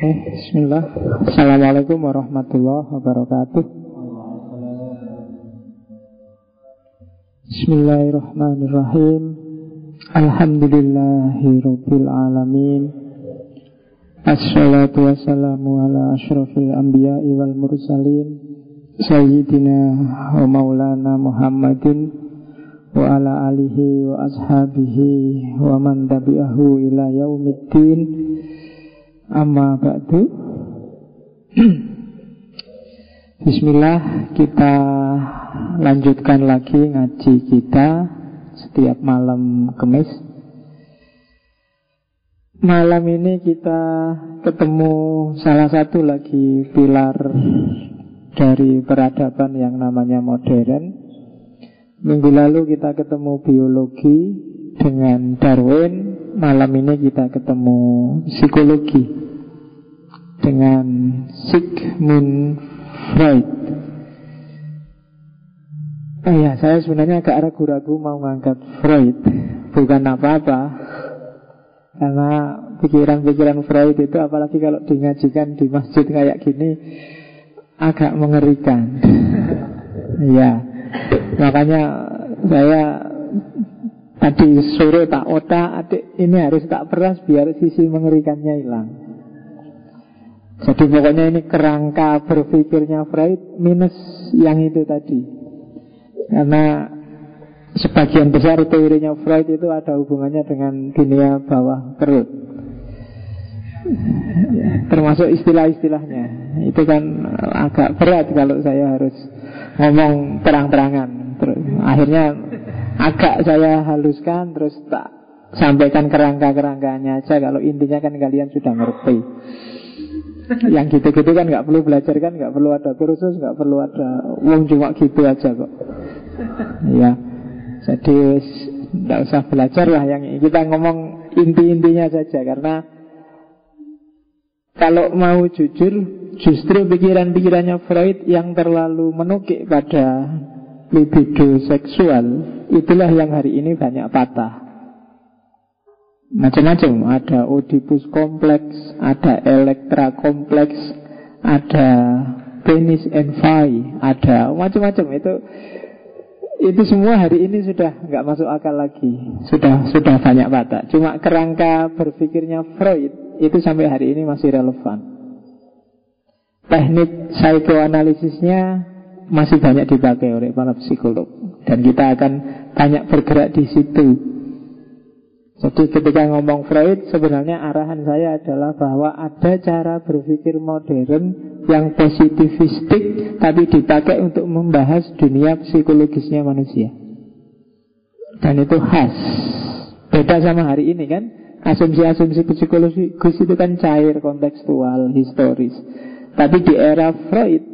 Oke, bismillah. Assalamualaikum warahmatullahi wabarakatuh. Bismillahirrahmanirrahim. Alhamdulillahi rabbil alamin. Assalatu wassalamu ala ashrafil anbiya'i wal mursalin Sayyidina wa maulana Muhammadin Wa ala alihi wa ashabihi Wa man tabi'ahu ila yaumiddin Amma ba'du. Bismillah kita lanjutkan lagi ngaji kita setiap malam kemis Malam ini kita ketemu salah satu lagi pilar dari peradaban yang namanya modern. Minggu lalu kita ketemu biologi dengan Darwin Malam ini kita ketemu psikologi dengan Sigmund Freud. Oh ya, saya sebenarnya agak ragu-ragu mau mengangkat Freud. Bukan apa-apa. Karena pikiran-pikiran Freud itu apalagi kalau dingajikan di masjid kayak gini agak mengerikan. ya. Makanya saya tadi sore tak otak, adik ini harus tak peras biar sisi mengerikannya hilang. Jadi pokoknya ini kerangka berpikirnya Freud minus yang itu tadi. Karena sebagian besar teorinya Freud itu ada hubungannya dengan dunia bawah perut. Termasuk istilah-istilahnya. Itu kan agak berat kalau saya harus ngomong terang-terangan. Akhirnya agak saya haluskan terus tak sampaikan kerangka-kerangkanya aja kalau intinya kan kalian sudah ngerti. Yang gitu-gitu kan nggak perlu belajar kan nggak perlu ada kursus nggak perlu ada uang cuma gitu aja kok. Ya, jadi nggak usah belajar lah yang kita ngomong inti-intinya saja karena kalau mau jujur justru pikiran-pikirannya Freud yang terlalu menukik pada libido seksual itulah yang hari ini banyak patah. Macam-macam, ada Oedipus kompleks, ada Elektra kompleks, ada penis envy, ada macam-macam itu itu semua hari ini sudah nggak masuk akal lagi, sudah sudah banyak patah. Cuma kerangka berpikirnya Freud itu sampai hari ini masih relevan. Teknik psikoanalisisnya masih banyak dipakai oleh para psikolog dan kita akan banyak bergerak di situ jadi ketika ngomong Freud sebenarnya arahan saya adalah bahwa ada cara berpikir modern yang positivistik tapi dipakai untuk membahas dunia psikologisnya manusia. Dan itu khas. Beda sama hari ini kan. Asumsi-asumsi psikologis itu kan cair, kontekstual, historis. Tapi di era Freud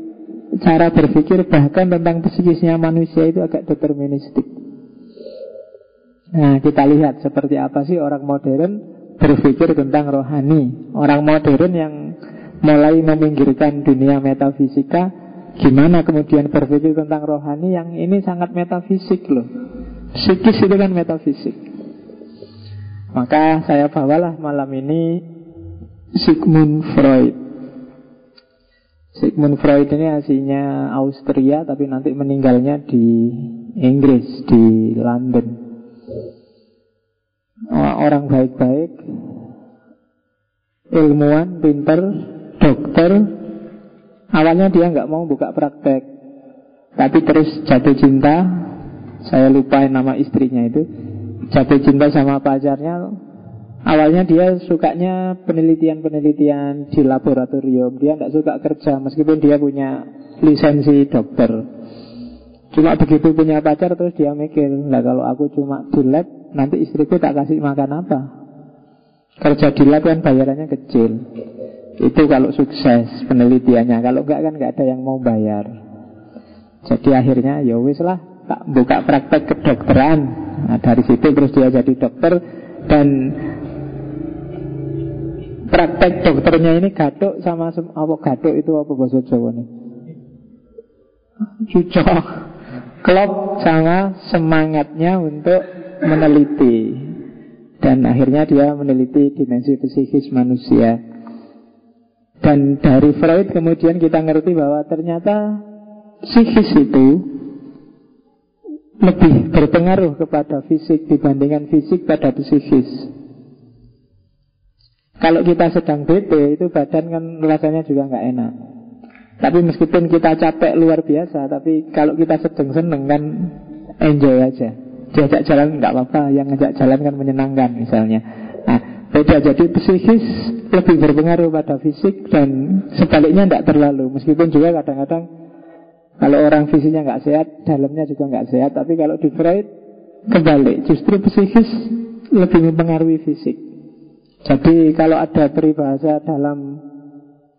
cara berpikir bahkan tentang psikisnya manusia itu agak deterministik. Nah, kita lihat seperti apa sih orang modern berpikir tentang rohani. Orang modern yang mulai meminggirkan dunia metafisika, gimana kemudian berpikir tentang rohani yang ini sangat metafisik loh. Psikis itu kan metafisik. Maka saya bawalah malam ini Sigmund Freud. Sigmund Freud ini aslinya Austria tapi nanti meninggalnya di Inggris, di London orang baik-baik, ilmuwan, pinter, dokter. Awalnya dia nggak mau buka praktek, tapi terus jatuh cinta. Saya lupa nama istrinya itu. Jatuh cinta sama pacarnya. Awalnya dia sukanya penelitian-penelitian di laboratorium. Dia nggak suka kerja meskipun dia punya lisensi dokter. Cuma begitu punya pacar terus dia mikir, lah kalau aku cuma di lab Nanti istriku tak kasih makan apa? Kerja di lab kan bayarannya kecil. Itu kalau sukses penelitiannya. Kalau enggak kan enggak ada yang mau bayar. Jadi akhirnya ya wis lah Tak buka praktek kedokteran. Nah, Dari situ terus dia jadi dokter Dan praktek dokternya ini gaduk sama apa gaduk itu apa bahasa Jawa nih? Cucok klop sama semangatnya untuk meneliti dan akhirnya dia meneliti dimensi psikis manusia. Dan dari Freud kemudian kita ngerti bahwa ternyata psikis itu lebih berpengaruh kepada fisik dibandingkan fisik pada psikis. Kalau kita sedang bete itu badan kan rasanya juga nggak enak. Tapi meskipun kita capek luar biasa, tapi kalau kita sedang seneng kan enjoy aja. Diajak jalan nggak apa-apa, yang ngajak jalan kan menyenangkan misalnya. Nah, beda jadi psikis lebih berpengaruh pada fisik dan sebaliknya tidak terlalu. Meskipun juga kadang-kadang kalau orang fisiknya nggak sehat, dalamnya juga nggak sehat. Tapi kalau di Freud kembali, justru psikis lebih mempengaruhi fisik. Jadi kalau ada peribahasa dalam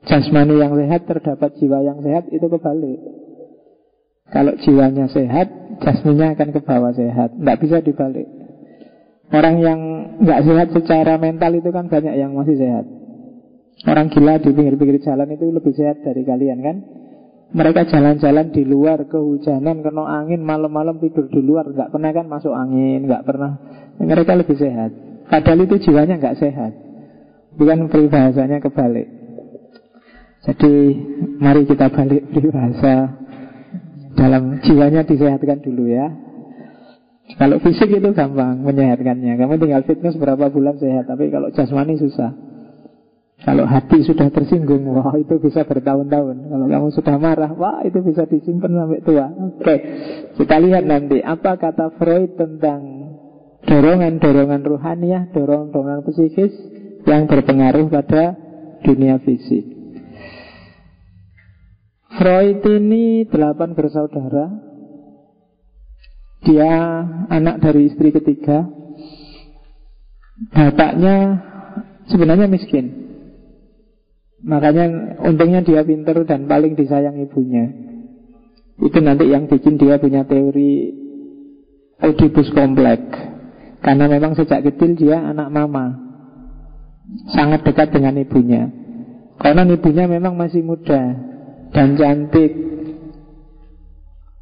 jasmani yang sehat terdapat jiwa yang sehat itu kebalik. Kalau jiwanya sehat, jasminya akan ke bawah sehat. Nggak bisa dibalik. Orang yang nggak sehat secara mental itu kan banyak yang masih sehat. Orang gila di pinggir-pinggir jalan itu lebih sehat dari kalian kan? Mereka jalan-jalan di luar kehujanan, kena angin, malam-malam tidur di luar, nggak pernah kan masuk angin, nggak pernah. Mereka lebih sehat. Padahal itu jiwanya nggak sehat. Bukan peribahasanya kebalik. Jadi mari kita balik peribahasa dalam jiwanya disehatkan dulu ya. Kalau fisik itu gampang menyehatkannya. Kamu tinggal fitness berapa bulan sehat, tapi kalau jasmani susah. Kalau hati sudah tersinggung, wah itu bisa bertahun-tahun. Kalau kamu sudah marah, wah itu bisa disimpan sampai tua. Oke, kita lihat nanti apa kata Freud tentang dorongan-dorongan ruhaniah, dorongan-dorongan psikis yang berpengaruh pada dunia fisik. Freud ini delapan bersaudara. Dia anak dari istri ketiga. Bapaknya sebenarnya miskin. Makanya untungnya dia pinter dan paling disayang ibunya. Itu nanti yang bikin dia punya teori Oedipus komplek. Karena memang sejak kecil dia anak mama. Sangat dekat dengan ibunya. Karena ibunya memang masih muda dan cantik.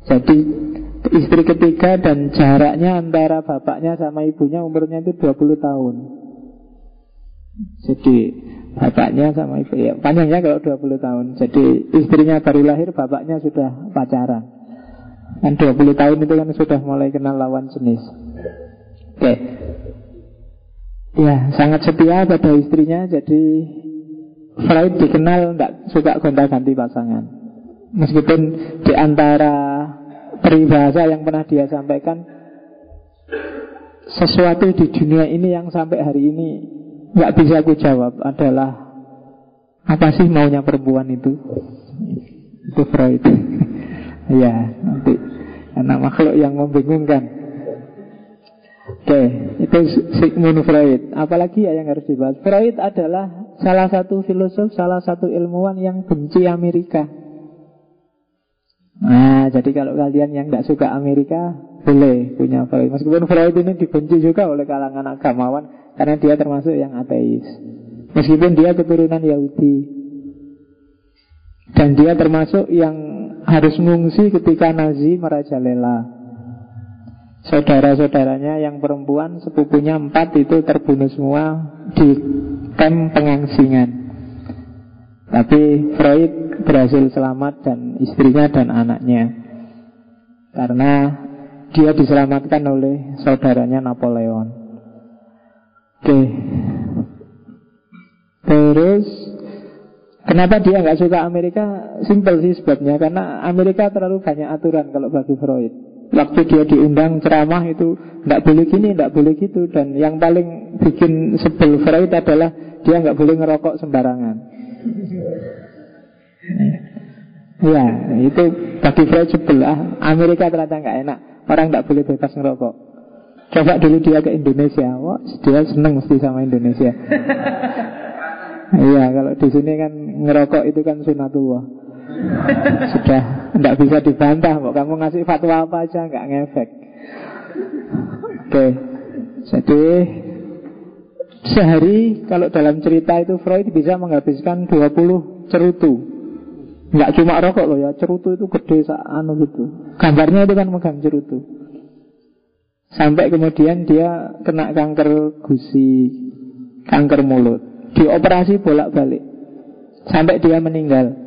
Jadi istri ketiga dan jaraknya antara bapaknya sama ibunya umurnya itu 20 tahun. Jadi bapaknya sama ibu ya panjangnya kalau 20 tahun. Jadi istrinya baru lahir, bapaknya sudah pacaran. Dan 20 tahun itu kan sudah mulai kenal lawan jenis. Oke. Ya, sangat setia pada istrinya. Jadi Freud dikenal tidak suka gonta-ganti pasangan. Meskipun di antara peribahasa yang pernah dia sampaikan sesuatu di dunia ini yang sampai hari ini nggak bisa aku jawab adalah apa sih maunya perempuan itu? Itu Freud. ya, nanti anak makhluk yang membingungkan. Oke, itu Sigmund Freud. Apalagi ya yang harus dibahas? Freud adalah salah satu filosof, salah satu ilmuwan yang benci Amerika. Nah, jadi kalau kalian yang nggak suka Amerika, boleh punya Freud. Meskipun Freud ini dibenci juga oleh kalangan agamawan, karena dia termasuk yang ateis Meskipun dia keturunan Yahudi Dan dia termasuk yang harus mengungsi ketika Nazi merajalela Saudara-saudaranya yang perempuan sepupunya empat itu terbunuh semua di kem pengangsingan Tapi Freud berhasil selamat dan istrinya dan anaknya Karena dia diselamatkan oleh saudaranya Napoleon Oke. Terus Kenapa dia nggak suka Amerika? Simpel sih sebabnya Karena Amerika terlalu banyak aturan kalau bagi Freud Waktu dia diundang ceramah itu nggak boleh gini, nggak boleh gitu. Dan yang paling bikin sebel Freud adalah Dia nggak boleh ngerokok sembarangan. Ya, itu bagi Freud sebel. Ah, Amerika ternyata nggak enak. Orang nggak boleh bebas ngerokok. Coba dulu dia ke Indonesia, wah dia seneng mesti sama Indonesia. Iya, kalau di sini kan ngerokok itu kan sunatullah. Sudah tidak bisa dibantah, kok kamu ngasih fatwa apa aja nggak ngefek. Oke, jadi sehari kalau dalam cerita itu Freud bisa menghabiskan 20 cerutu. Nggak cuma rokok loh ya, cerutu itu gede anu gitu. Gambarnya itu kan megang cerutu. Sampai kemudian dia kena kanker gusi, kanker mulut. Dioperasi bolak-balik. Sampai dia meninggal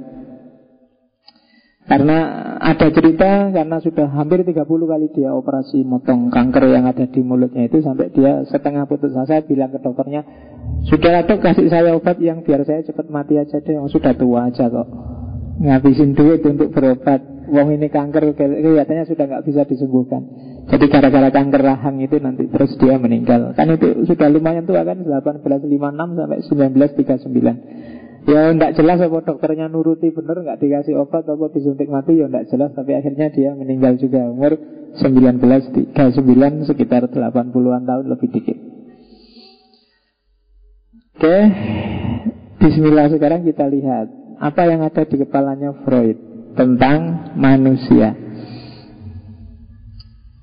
karena ada cerita karena sudah hampir 30 kali dia operasi motong kanker yang ada di mulutnya itu sampai dia setengah putus asa bilang ke dokternya sudah dok kasih saya obat yang biar saya cepat mati aja deh yang sudah tua aja kok. Ngabisin duit untuk berobat. Wong ini kanker kelihatannya sudah nggak bisa disembuhkan. Jadi gara-gara kanker rahang itu nanti terus dia meninggal. Kan itu sudah lumayan tua kan 1856 sampai 1939 Ya tidak jelas apa dokternya nuruti bener nggak dikasih obat atau disuntik mati ya tidak jelas tapi akhirnya dia meninggal juga umur 1939 sekitar 80-an tahun lebih dikit. Oke, Bismillah sekarang kita lihat apa yang ada di kepalanya Freud tentang manusia.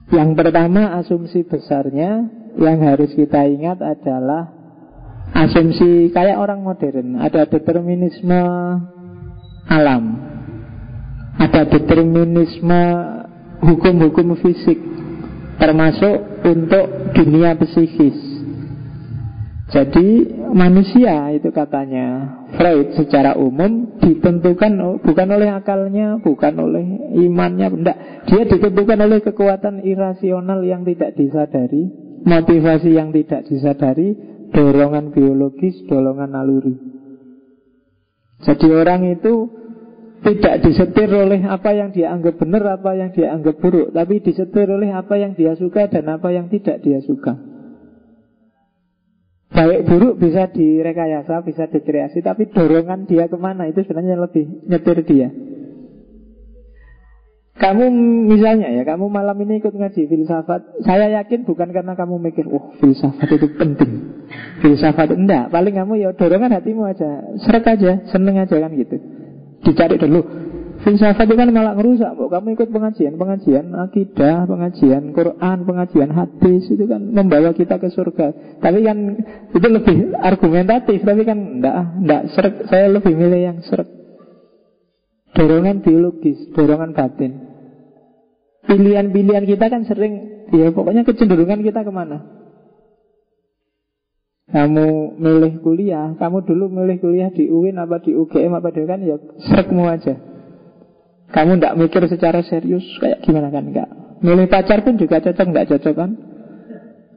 Yang pertama asumsi besarnya yang harus kita ingat adalah asumsi kayak orang modern ada determinisme alam ada determinisme hukum-hukum fisik termasuk untuk dunia psikis jadi manusia itu katanya Freud secara umum ditentukan bukan oleh akalnya, bukan oleh imannya, enggak. Dia ditentukan oleh kekuatan irasional yang tidak disadari, motivasi yang tidak disadari, dorongan biologis, dorongan naluri. Jadi orang itu tidak disetir oleh apa yang dia anggap benar, apa yang dia anggap buruk, tapi disetir oleh apa yang dia suka dan apa yang tidak dia suka. Baik buruk bisa direkayasa, bisa dikreasi, tapi dorongan dia ke mana itu sebenarnya lebih nyetir dia. Kamu misalnya ya, kamu malam ini ikut ngaji filsafat Saya yakin bukan karena kamu mikir Oh filsafat itu penting. Filsafat enggak, paling kamu ya dorongan hatimu aja Seret aja, seneng aja kan gitu. Dicari dulu. Filsafat itu kan malah ngerusak kok Kamu ikut pengajian, pengajian akidah Pengajian Quran, pengajian hadis Itu kan membawa kita ke surga. Tapi kan itu lebih argumentatif Tapi kan enggak, enggak seret. Saya lebih milih yang seret. Dorongan biologis, dorongan batin Pilihan-pilihan kita kan sering Ya pokoknya kecenderungan kita ke mana? Kamu milih kuliah Kamu dulu milih kuliah di UIN apa di UGM apa di kan Ya serekmu aja. Kamu tidak mikir secara serius Kayak gimana kan? Enggak Milih pacar pun juga cocok enggak cocok kan?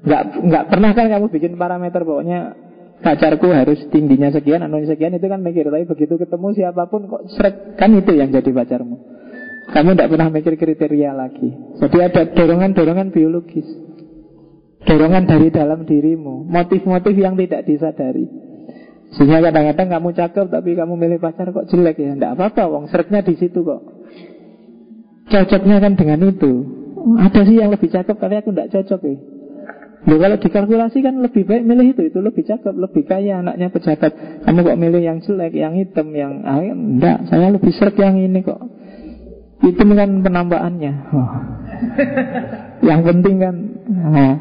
Enggak, enggak pernah kan kamu bikin parameter Pokoknya pacarku harus tingginya sekian, anu sekian itu kan mikir. Tapi begitu ketemu siapa pun kok seret kan itu yang jadi pacarmu. Kamu tidak pernah mikir kriteria lagi. Jadi ada dorongan-dorongan biologis, dorongan dari dalam dirimu, motif-motif yang tidak disadari. Sehingga kadang-kadang kamu cakep tapi kamu milih pacar kok jelek ya, tidak apa-apa, wong seretnya di situ kok. Cocoknya kan dengan itu. Ada sih yang lebih cakep tapi aku tidak cocok ya. Loh, kalau dikalkulasi kan lebih baik milih itu, itu lebih cakep, lebih kaya anaknya pejabat. Kamu kok milih yang jelek, yang hitam, yang ah, enggak, saya lebih seret yang ini kok. Itu kan penambahannya. Oh. yang penting kan. Nah.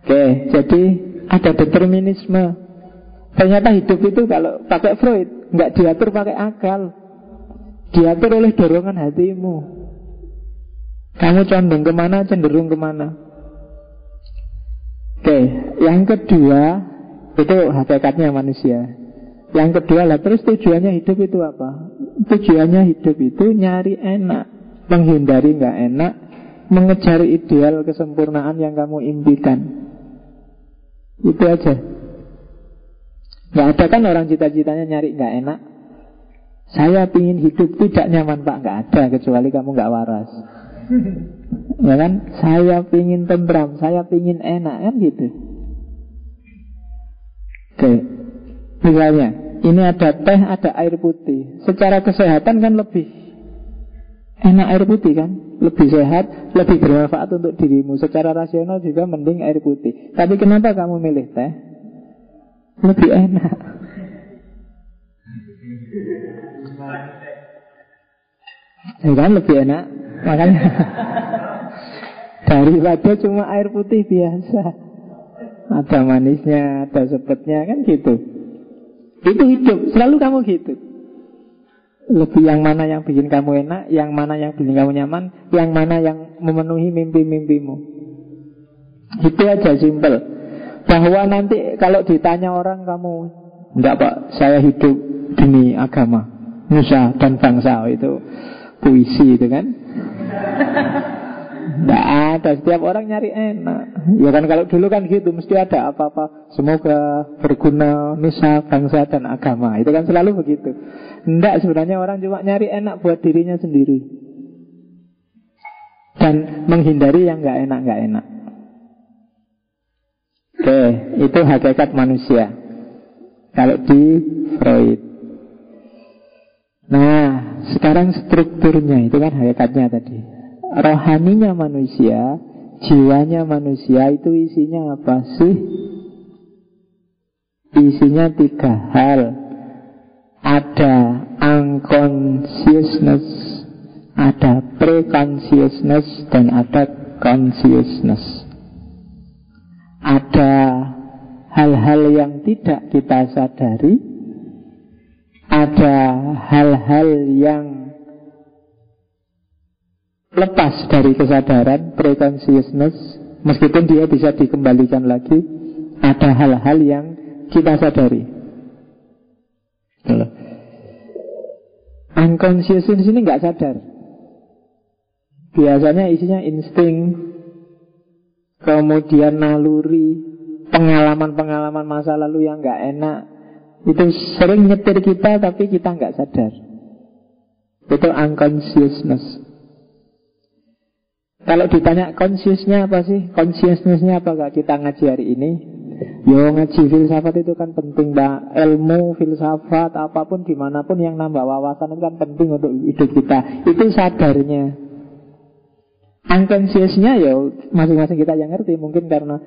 Oke, jadi ada determinisme. Ternyata hidup itu kalau pakai Freud nggak diatur pakai akal, diatur oleh dorongan hatimu. Kamu condong ke mana, cenderung ke mana. Oke, yang kedua itu hakikatnya manusia. Yang kedua lah terus tujuannya hidup itu apa? Tujuannya hidup itu nyari enak, menghindari nggak enak, mengejar ideal kesempurnaan yang kamu impikan. Itu aja. Nggak ada kan orang cita-citanya nyari nggak enak. Saya ingin hidup tidak nyaman pak, nggak ada kecuali kamu nggak waras. Ya kan? Saya pingin tentram, saya pingin enak kan gitu. Oke. Misalnya, ini ada teh, ada air putih. Secara kesehatan kan lebih enak air putih kan? Lebih sehat, lebih bermanfaat untuk dirimu. Secara rasional juga mending air putih. Tapi kenapa kamu milih teh? Lebih enak. Ya kan lebih enak Makanya Daripada cuma air putih biasa Ada manisnya, ada sepetnya Kan gitu Itu hidup, selalu kamu gitu Lebih yang mana yang bikin kamu enak Yang mana yang bikin kamu nyaman Yang mana yang memenuhi mimpi-mimpimu. Itu aja simpel. Bahwa nanti kalau ditanya orang kamu Enggak pak, saya hidup demi agama, nusa dan bangsa itu puisi itu kan. Tidak ada, setiap orang nyari enak. Ya kan kalau dulu kan gitu Mesti ada apa-apa. Semoga berguna nusa, bangsa, dan agama. Itu kan selalu begitu. Tidak sebenarnya orang cuma nyari enak buat dirinya sendiri. Dan menghindari yang nggak enak nggak enak. Oke, itu hakikat manusia. Kalau di Freud. Nah, sekarang strukturnya. Itu kan hakikatnya tadi rohaninya manusia, jiwanya manusia itu isinya apa sih? Isinya tiga hal. Ada unconsciousness, ada preconsciousness, dan ada consciousness. Ada hal-hal yang tidak kita sadari, ada hal-hal yang lepas dari kesadaran pre-consciousness meskipun dia bisa dikembalikan lagi ada hal-hal yang kita sadari. Unconscious di sini nggak sadar. Biasanya isinya insting kemudian naluri pengalaman-pengalaman masa lalu yang nggak enak. Itu sering nyetir kita tapi kita nggak sadar. Itu unconsciousness kalau ditanya konsiusnya apa sih? Consciousnessnya apa gak kita ngaji hari ini? Yo ngaji filsafat itu kan penting mbak. Ilmu, filsafat, apa pun di mana pun yang nambah wawasan itu kan penting untuk hidup kita. Itu sadarnya. Unconsciousnya ya masing-masing kita yang ngerti. Mungkin karena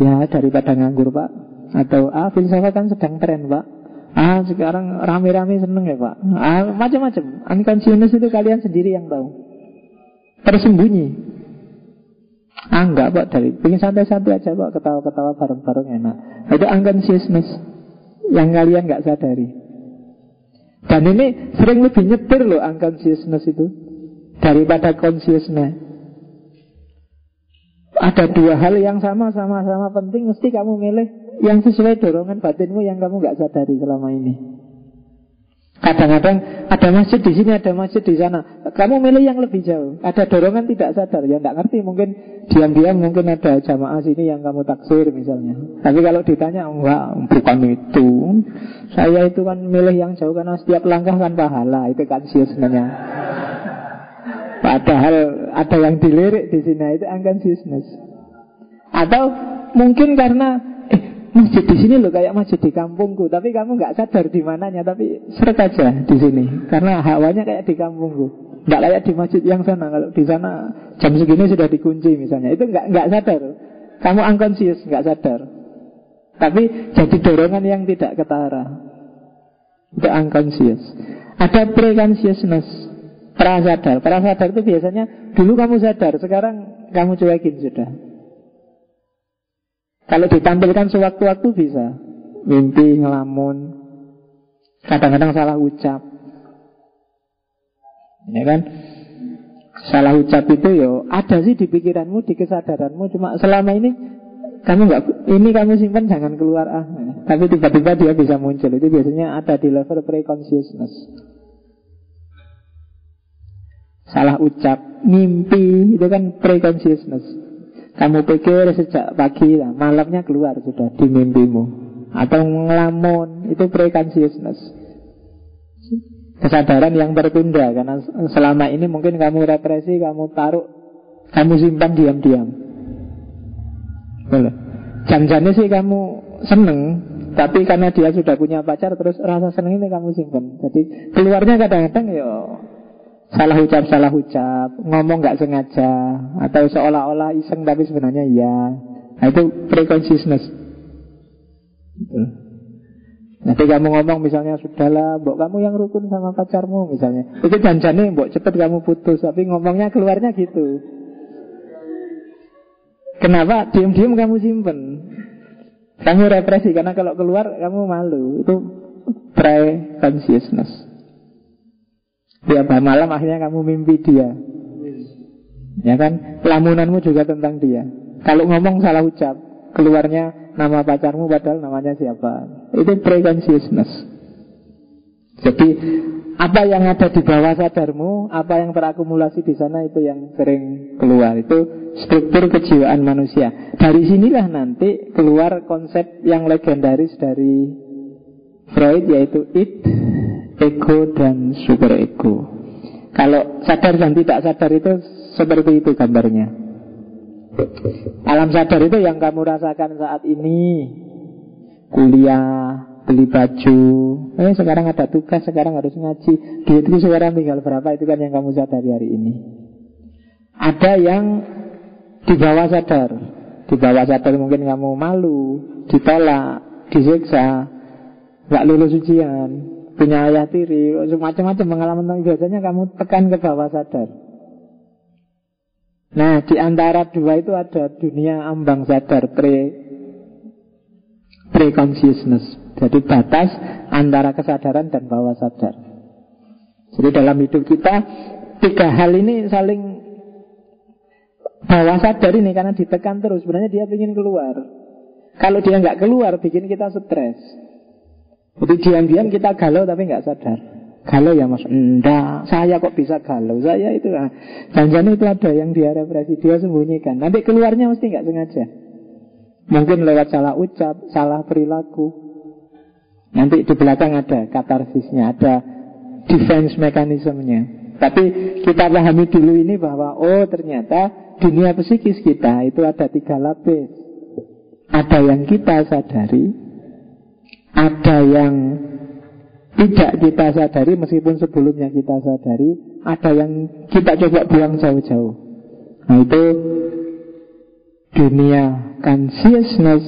ya daripada nganggur pak. Atau ah filsafat kan sedang tren pak. Ah sekarang rame-rame seneng ya pak. Ah, Macam-macam. Unconscious itu kalian sendiri yang tahu. Tersembunyi Ah enggak pak. Dari Pengen santai-santai aja pak. Ketawa-ketawa bareng-bareng enak. Itu unconsciousness Yang kalian nggak sadari. Dan ini sering lebih nyetir loh Unconsciousness itu Daripada consciousness Ada dua hal yang sama-sama-sama penting Mesti kamu milih Yang sesuai dorongan batinmu Yang kamu nggak sadari selama ini Kadang-kadang ada masjid di sini, ada masjid di sana. Kamu milih yang lebih jauh. Ada dorongan tidak sadar, ya tidak ngerti. Mungkin diam-diam mungkin ada jamaah sini yang kamu taksir misalnya. Tapi kalau ditanya, enggak, bukan itu. Saya itu kan milih yang jauh karena setiap langkah kan pahala. Itu kan sebenarnya. Padahal ada yang dilirik di sini itu unconsciousness. Atau mungkin karena masjid di sini loh kayak masjid di kampungku, tapi kamu nggak sadar di mananya, tapi seret aja di sini, karena hawanya kayak di kampungku. Nggak kayak di masjid yang sana. Kalau di sana jam segini sudah dikunci misalnya, itu nggak nggak sadar. Kamu unconscious, nggak sadar. Tapi jadi dorongan yang tidak ketara. Itu unconscious. Ada pre-consciousness, prasadar. Prasadar itu biasanya dulu kamu sadar, sekarang kamu cuekin sudah. Kalau ditampilkan sewaktu-waktu bisa. Mimpi, ngelamun. Kadang-kadang salah ucap. Ya kan? Salah ucap itu yo ada sih di pikiranmu, di kesadaranmu. Cuma selama ini kamu nggak ini kamu simpan jangan keluar. Ah tapi tiba-tiba dia bisa muncul. Itu biasanya ada di level pre-consciousness. Salah ucap mimpi itu kan pre-consciousness kamu pikir sejak pagi, lah, malamnya keluar sudah di mimpimu. Atau ngelamun, itu pre-consciousness. Kesadaran yang tertunda Karena selama ini mungkin kamu represi, kamu taruh, kamu simpan diam-diam. Jangan-jangan sih kamu seneng, tapi karena dia sudah punya pacar, terus rasa seneng ini kamu simpan. Jadi keluarnya kadang-kadang ya Salah ucap, salah ucap. Ngomong nggak sengaja. Atau seolah-olah iseng tapi sebenarnya iya. Nah itu pre-consciousness. Nanti kamu ngomong misalnya Sudahlah, mbok kamu yang rukun sama pacarmu misalnya. Itu janjane mbok cepet kamu putus Tapi ngomongnya keluarnya gitu. Kenapa? Diam-diam kamu simpen. Kamu represi Karena kalau keluar kamu malu. Itu pre-consciousness Tiap malam akhirnya kamu mimpi dia. Ya kan? Lamunanmu juga tentang dia. Kalau ngomong salah ucap Keluarnya nama pacarmu padahal namanya siapa? Itu pre-consciousness Jadi apa yang ada di bawah sadarmu, apa yang terakumulasi di sana itu yang sering keluar. Itu struktur kejiwaan manusia. Dari sinilah nanti keluar konsep yang legendaris dari Freud yaitu id, ego dan super ego. Kalau sadar dan tidak sadar itu seperti itu gambarnya. Alam sadar itu yang kamu rasakan saat ini. Kuliah, beli baju eh sekarang ada tugas sekarang harus ngaji duitku sekarang tinggal berapa itu kan yang kamu sadari hari ini ada yang di bawah sadar di bawah sadar mungkin kamu malu ditolak disiksa nggak lulus ujian punya ayah tiri macam-macam pengalaman biasanya kamu tekan ke bawah sadar Nah, di antara dua itu ada dunia ambang sadar pre pre consciousness. Jadi batas antara kesadaran dan bawah sadar. Jadi dalam hidup kita tiga hal ini saling bawah sadar ini karena ditekan terus. Sebenarnya dia ingin keluar. Kalau dia nggak keluar, bikin kita stres. Jadi diam-diam kita galau tapi nggak sadar. Galau ya mas, enggak, saya kok bisa galau Saya itu, nah, jangan itu ada yang dia represi Dia sembunyikan, nanti keluarnya mesti nggak sengaja Mungkin lewat salah ucap, salah perilaku Nanti di belakang ada katarsisnya, ada defense mekanismenya. Tapi kita pahami dulu ini bahwa oh ternyata dunia psikis kita itu ada tiga lapis. Ada yang kita sadari, ada yang tidak kita sadari meskipun sebelumnya kita sadari, ada yang kita coba buang jauh-jauh. Nah itu dunia consciousness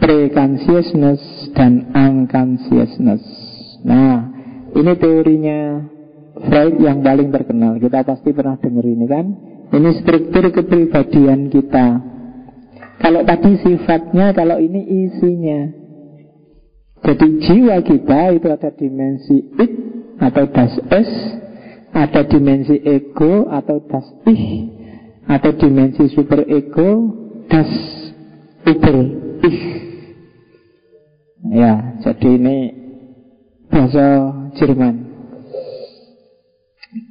pre-consciousness dan unconsciousness. Nah, ini teorinya Freud yang paling terkenal. Kita pasti pernah dengar ini kan? Ini struktur kepribadian kita. Kalau tadi sifatnya, kalau ini isinya. Jadi jiwa kita itu ada dimensi it atau das es, ada dimensi ego atau das ih, atau dimensi super ego, das uber ih. Ya, jadi ini bahasa Jerman.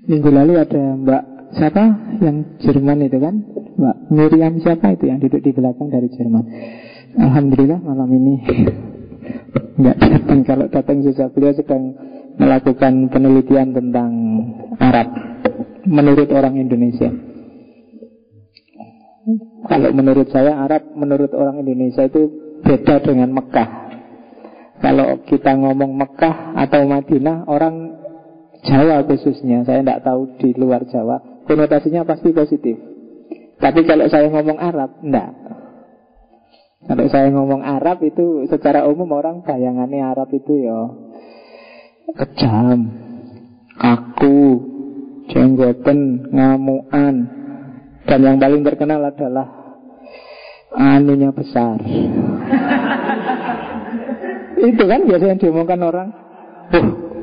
Minggu lalu ada Mbak siapa yang Jerman itu kan? Mbak Miriam siapa itu yang duduk di belakang dari Jerman? Alhamdulillah malam ini nggak datang. Kalau datang susah beliau sedang melakukan penelitian tentang Arab menurut orang Indonesia. Kalau menurut saya Arab menurut orang Indonesia itu beda dengan Mekah. Kalau kita ngomong Mekah atau Madinah, orang Jawa khususnya, saya tidak tahu di luar Jawa, konotasinya pasti positif. Tapi kalau saya ngomong Arab, enggak. Kalau saya ngomong Arab itu secara umum orang bayangannya Arab itu ya kejam, aku, jenggoten, ngamuan, dan yang paling terkenal adalah anunya besar. Itu kan biasa yang diomongkan orang.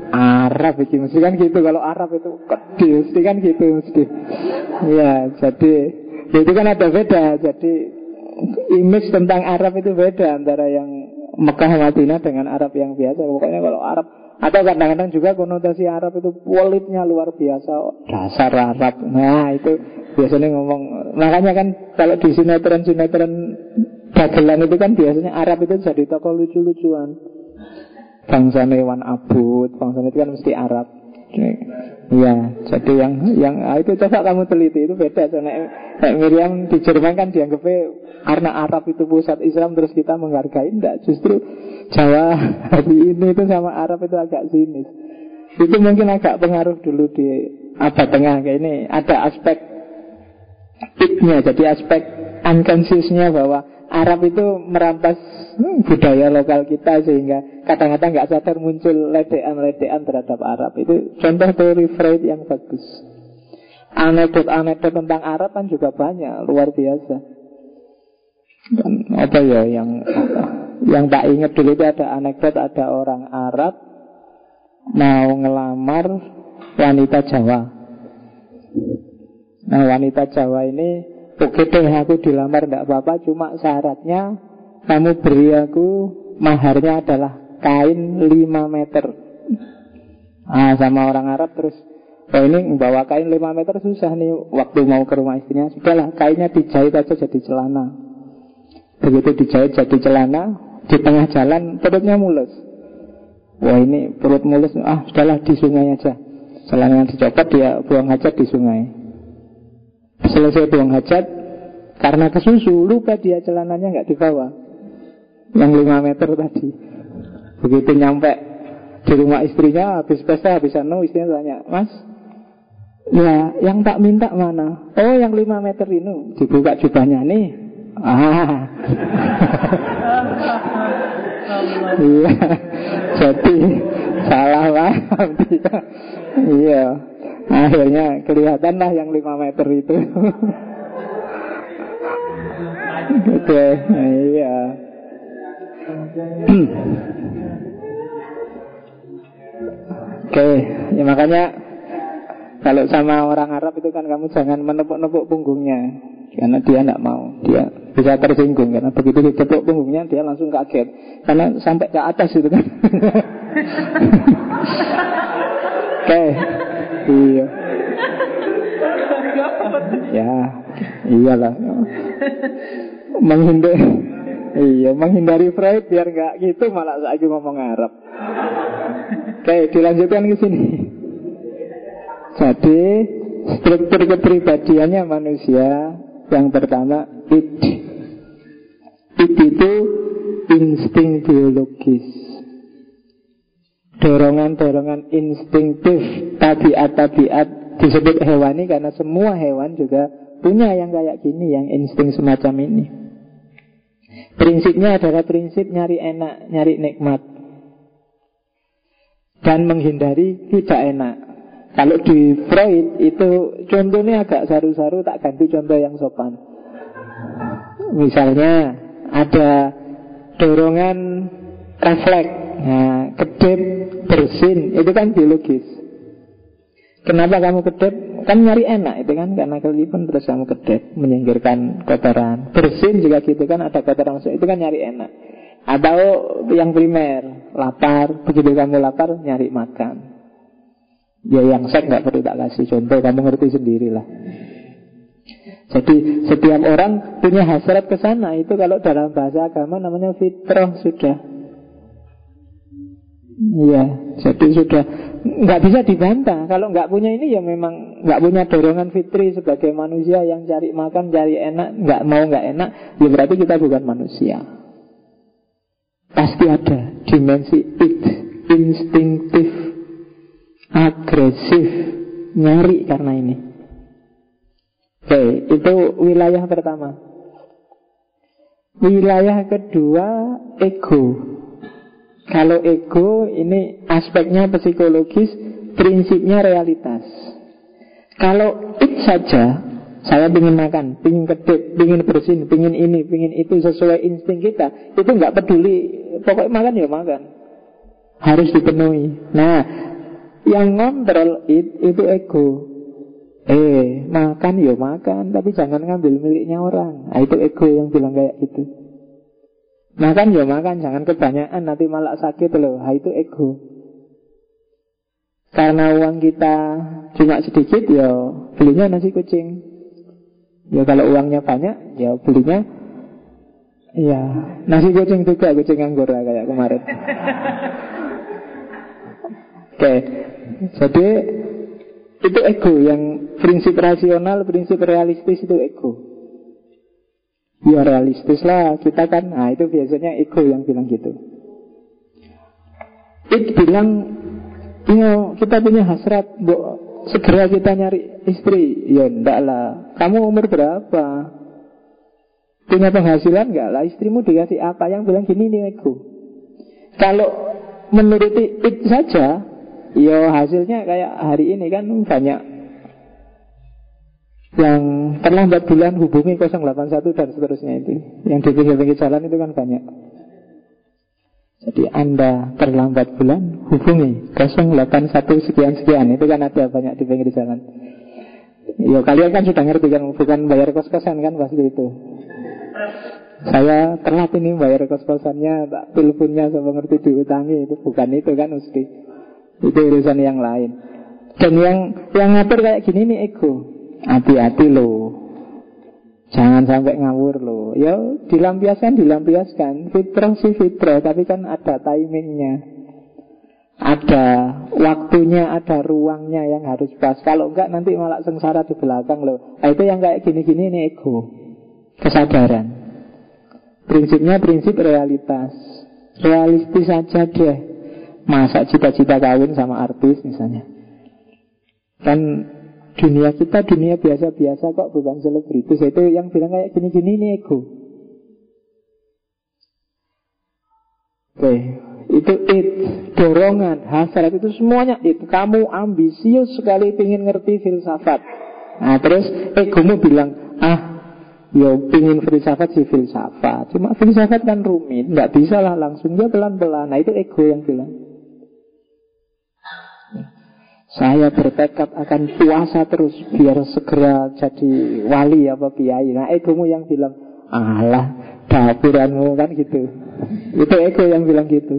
Arab itu mesti kan gitu. Kalau Arab itu kecil, mesti kan gitu mesti. Ya, jadi itu kan ada beda. Jadi image tentang Arab itu beda antara yang Mekah Madinah dengan Arab yang biasa. Pokoknya kalau Arab atau kadang-kadang juga konotasi Arab itu politnya luar biasa Dasar Arab Nah itu biasanya ngomong Makanya kan kalau di sinetron-sinetron dagelan itu kan biasanya Arab itu jadi tokoh lucu-lucuan. Bangsa Newan Abud, bangsa itu kan mesti Arab. Iya, jadi yang yang ah, itu coba kamu teliti itu beda. Soalnya Miriam di Jerman kan dianggapnya karena Arab itu pusat Islam terus kita menghargai enggak justru Jawa hari ini itu sama Arab itu agak sinis. Itu mungkin agak pengaruh dulu di abad tengah kayak ini ada aspek itnya jadi aspek unconsciousnya bahwa Arab itu merampas hmm, budaya lokal kita sehingga kadang-kadang nggak sadar muncul ledean-ledean terhadap Arab. Itu contoh teori Freud yang bagus. Anekdot-anekdot tentang Arab kan juga banyak, luar biasa. Dan apa ya yang yang tak ingat dulu itu ada anekdot ada orang Arab mau ngelamar wanita Jawa. Nah wanita Jawa ini Oke deh aku dilamar tidak apa-apa Cuma syaratnya Kamu beri aku Maharnya adalah kain 5 meter ah sama orang Arab terus Oh ini membawa kain 5 meter susah nih Waktu mau ke rumah istrinya Sudahlah kainnya dijahit aja jadi celana Begitu dijahit jadi celana Di tengah jalan perutnya mulus. Wah ini perut mulus. Ah sudahlah di sungai aja. Celana yang dicopot dia buang hajat di sungai. Selesai buang hajat Karena kesusu Lupa dia celananya nggak dibawa. Yang 5 meter tadi. Begitu nyampe di rumah istrinya habis pesta habis anu istrinya tanya mas Ya, yang tak minta mana? Oh, yang 5 meter ini. Dibuka jubahnya nih. Iya. Jadi salah paham dia. Iya. Akhirnya kelihatan lah yang 5 meter itu. Oke, iya. Oke, ya makanya kalau sama orang Arab itu kan kamu jangan menepuk-nepuk punggungnya Karena dia tidak mau Dia bisa tersinggung Karena begitu ditepuk punggungnya dia langsung kaget Karena sampai ke atas itu kan Oke Iya Ya Iyalah Menghindari Iya, menghindari Freud biar nggak gitu malah saya ngomong Arab. Oke, dilanjutkan ke sini. Jadi struktur kepribadiannya manusia yang pertama it. It itu insting biologis. Dorongan-dorongan instingtif tabiat-tabiat disebut hewani karena semua hewan juga punya yang kayak gini, yang insting semacam ini. Prinsipnya adalah prinsip nyari enak, nyari nikmat. Dan menghindari tidak enak. Kalau di Freud itu contohnya agak saru-saru tak ganti contoh yang sopan. Misalnya ada dorongan refleks, nah, kedip, bersin, itu kan biologis. Kenapa kamu kedip? Kan nyari enak itu kan karena kelipan terus kamu kedip menyingkirkan kotoran. Bersin juga gitu kan ada kotoran masuk itu kan nyari enak. Atau yang primer, lapar, begitu kamu lapar nyari makan. Ya yang saya nggak perlu tak kasih contoh, kamu ngerti sendirilah. Jadi setiap orang punya hasrat ke sana itu kalau dalam bahasa agama namanya fitrah sudah. Iya, jadi sudah nggak bisa dibantah. Kalau nggak punya ini ya memang nggak punya dorongan fitri sebagai manusia yang cari makan, cari enak, nggak mau nggak enak, ya berarti kita bukan manusia. Pasti ada dimensi it, instinktif agresif, nyari karena ini. Oke, itu wilayah pertama. Wilayah kedua, ego. Kalau ego ini aspeknya psikologis, prinsipnya realitas. Kalau it saja, saya ingin makan, ingin kedip, ingin bersin, ingin ini, ingin itu sesuai insting kita, itu nggak peduli. Pokoknya makan ya makan, harus dipenuhi. Nah, yang ngontrol it, itu ego. Eh, makan ya makan, tapi jangan ngambil miliknya orang. Nah, itu ego yang bilang kayak gitu. Makan ya makan, jangan kebanyakan nanti malah sakit loh. Nah, itu ego. Karena uang kita cuma sedikit ya belinya nasi kucing. Ya kalau uangnya banyak ya belinya ya nasi kucing juga kucing anggur kayak kemarin. Oke, okay. Jadi itu ego yang prinsip rasional, prinsip realistis itu ego. Ya realistis lah kita kan, nah itu biasanya ego yang bilang gitu. It bilang, ya kita punya hasrat, bu, segera kita nyari istri. Ya enggak lah, kamu umur berapa? Punya penghasilan enggak lah, istrimu dikasih apa? Yang bilang gini nih ego. Kalau menuruti it saja, Ya hasilnya kayak hari ini kan banyak yang terlambat bulan hubungi 081 dan seterusnya itu. Yang di pinggir-pinggir jalan itu kan banyak. Jadi Anda terlambat bulan hubungi 081 sekian-sekian. Itu kan ada banyak di pinggir jalan. Ya kalian kan sudah ngerti kan bukan bayar kos-kosan kan pasti itu. Saya telat ini bayar kos-kosannya, tak teleponnya sama ngerti diutangi itu bukan itu kan mesti. Itu urusan yang lain. Dan yang yang ngatur kayak gini nih ego. Hati-hati loh. Jangan sampai ngawur loh. Ya dilampiaskan, dilampiaskan. Fitrah sih fitrah, tapi kan ada timingnya. Ada waktunya, ada ruangnya yang harus pas. Kalau enggak nanti malah sengsara di belakang loh. Nah, itu yang kayak gini-gini ini ego. Kesadaran. Prinsipnya prinsip realitas. Realistis saja deh. Masa cita-cita kawin sama artis misalnya. Kan dunia kita dunia biasa-biasa kok bukan selebritis. Itu yang bilang kayak gini-gini ini ego. Oke itu it dorongan hasrat itu semuanya it. Kamu ambisius sekali ingin ngerti filsafat. Nah terus egomu bilang ah yo pingin filsafat sih filsafat. Cuma filsafat kan rumit nggak bisa lah langsung dia pelan-pelan. Nah itu ego yang bilang saya bertekad akan puasa terus biar segera jadi wali apa kiai. Nah egomu yang bilang, alah dapuranmu kan gitu. Itu ego yang bilang gitu.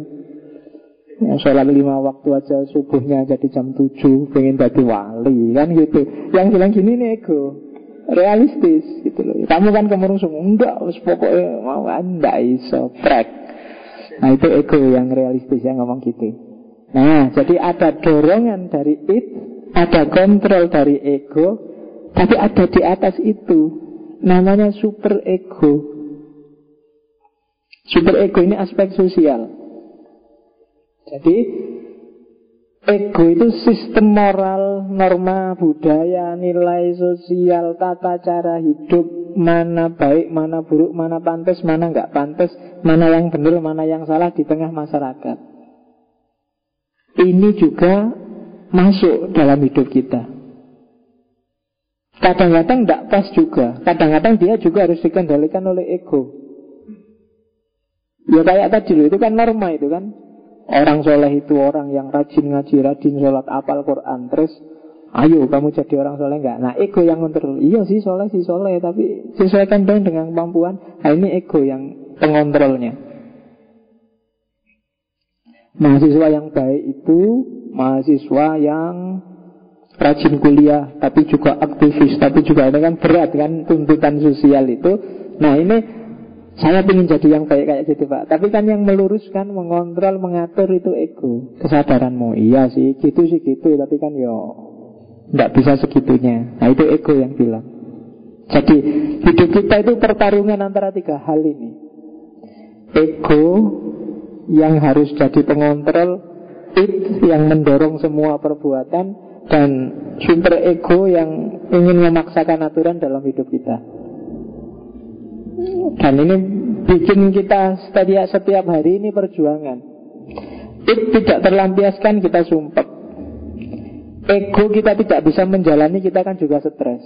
Ya, sholat lima waktu aja subuhnya jadi jam tujuh pengen jadi wali kan gitu. Yang bilang gini nih ego realistis gitu loh. Kamu kan kemerungsung enggak, pokoknya mau anda iso prek. Nah itu ego yang realistis yang ngomong gitu. Nah, jadi ada dorongan dari it, ada kontrol dari ego, tapi ada di atas itu. Namanya super ego. Super ego ini aspek sosial. Jadi ego itu sistem moral, norma budaya, nilai sosial, tata cara hidup, mana baik, mana buruk, mana pantas, mana nggak pantas, mana yang benar, mana yang salah di tengah masyarakat ini juga masuk dalam hidup kita. Kadang-kadang tidak pas juga. Kadang-kadang dia juga harus dikendalikan oleh ego. Ya kayak tadi itu kan norma itu kan. Orang soleh itu orang yang rajin ngaji, rajin sholat, apal Quran. Terus, ayo kamu jadi orang soleh enggak? Nah ego yang ngontrol. Iya sih soleh sih soleh, tapi sesuaikan dong dengan kemampuan. Nah ini ego yang pengontrolnya. Mahasiswa yang baik itu mahasiswa yang rajin kuliah, tapi juga aktivis, tapi juga ini kan berat kan tuntutan sosial itu. Nah ini saya ingin jadi yang baik kayak gitu pak. Tapi kan yang meluruskan, mengontrol, mengatur itu ego, kesadaranmu. Iya sih, gitu sih gitu, tapi kan yo nggak bisa segitunya. Nah itu ego yang bilang. Jadi hidup kita itu pertarungan antara tiga hal ini. Ego, yang harus jadi pengontrol it yang mendorong semua perbuatan dan super ego yang ingin memaksakan aturan dalam hidup kita. Dan ini bikin kita setiap, setiap hari ini perjuangan. It tidak terlampiaskan kita sumpah. Ego kita tidak bisa menjalani kita kan juga stres.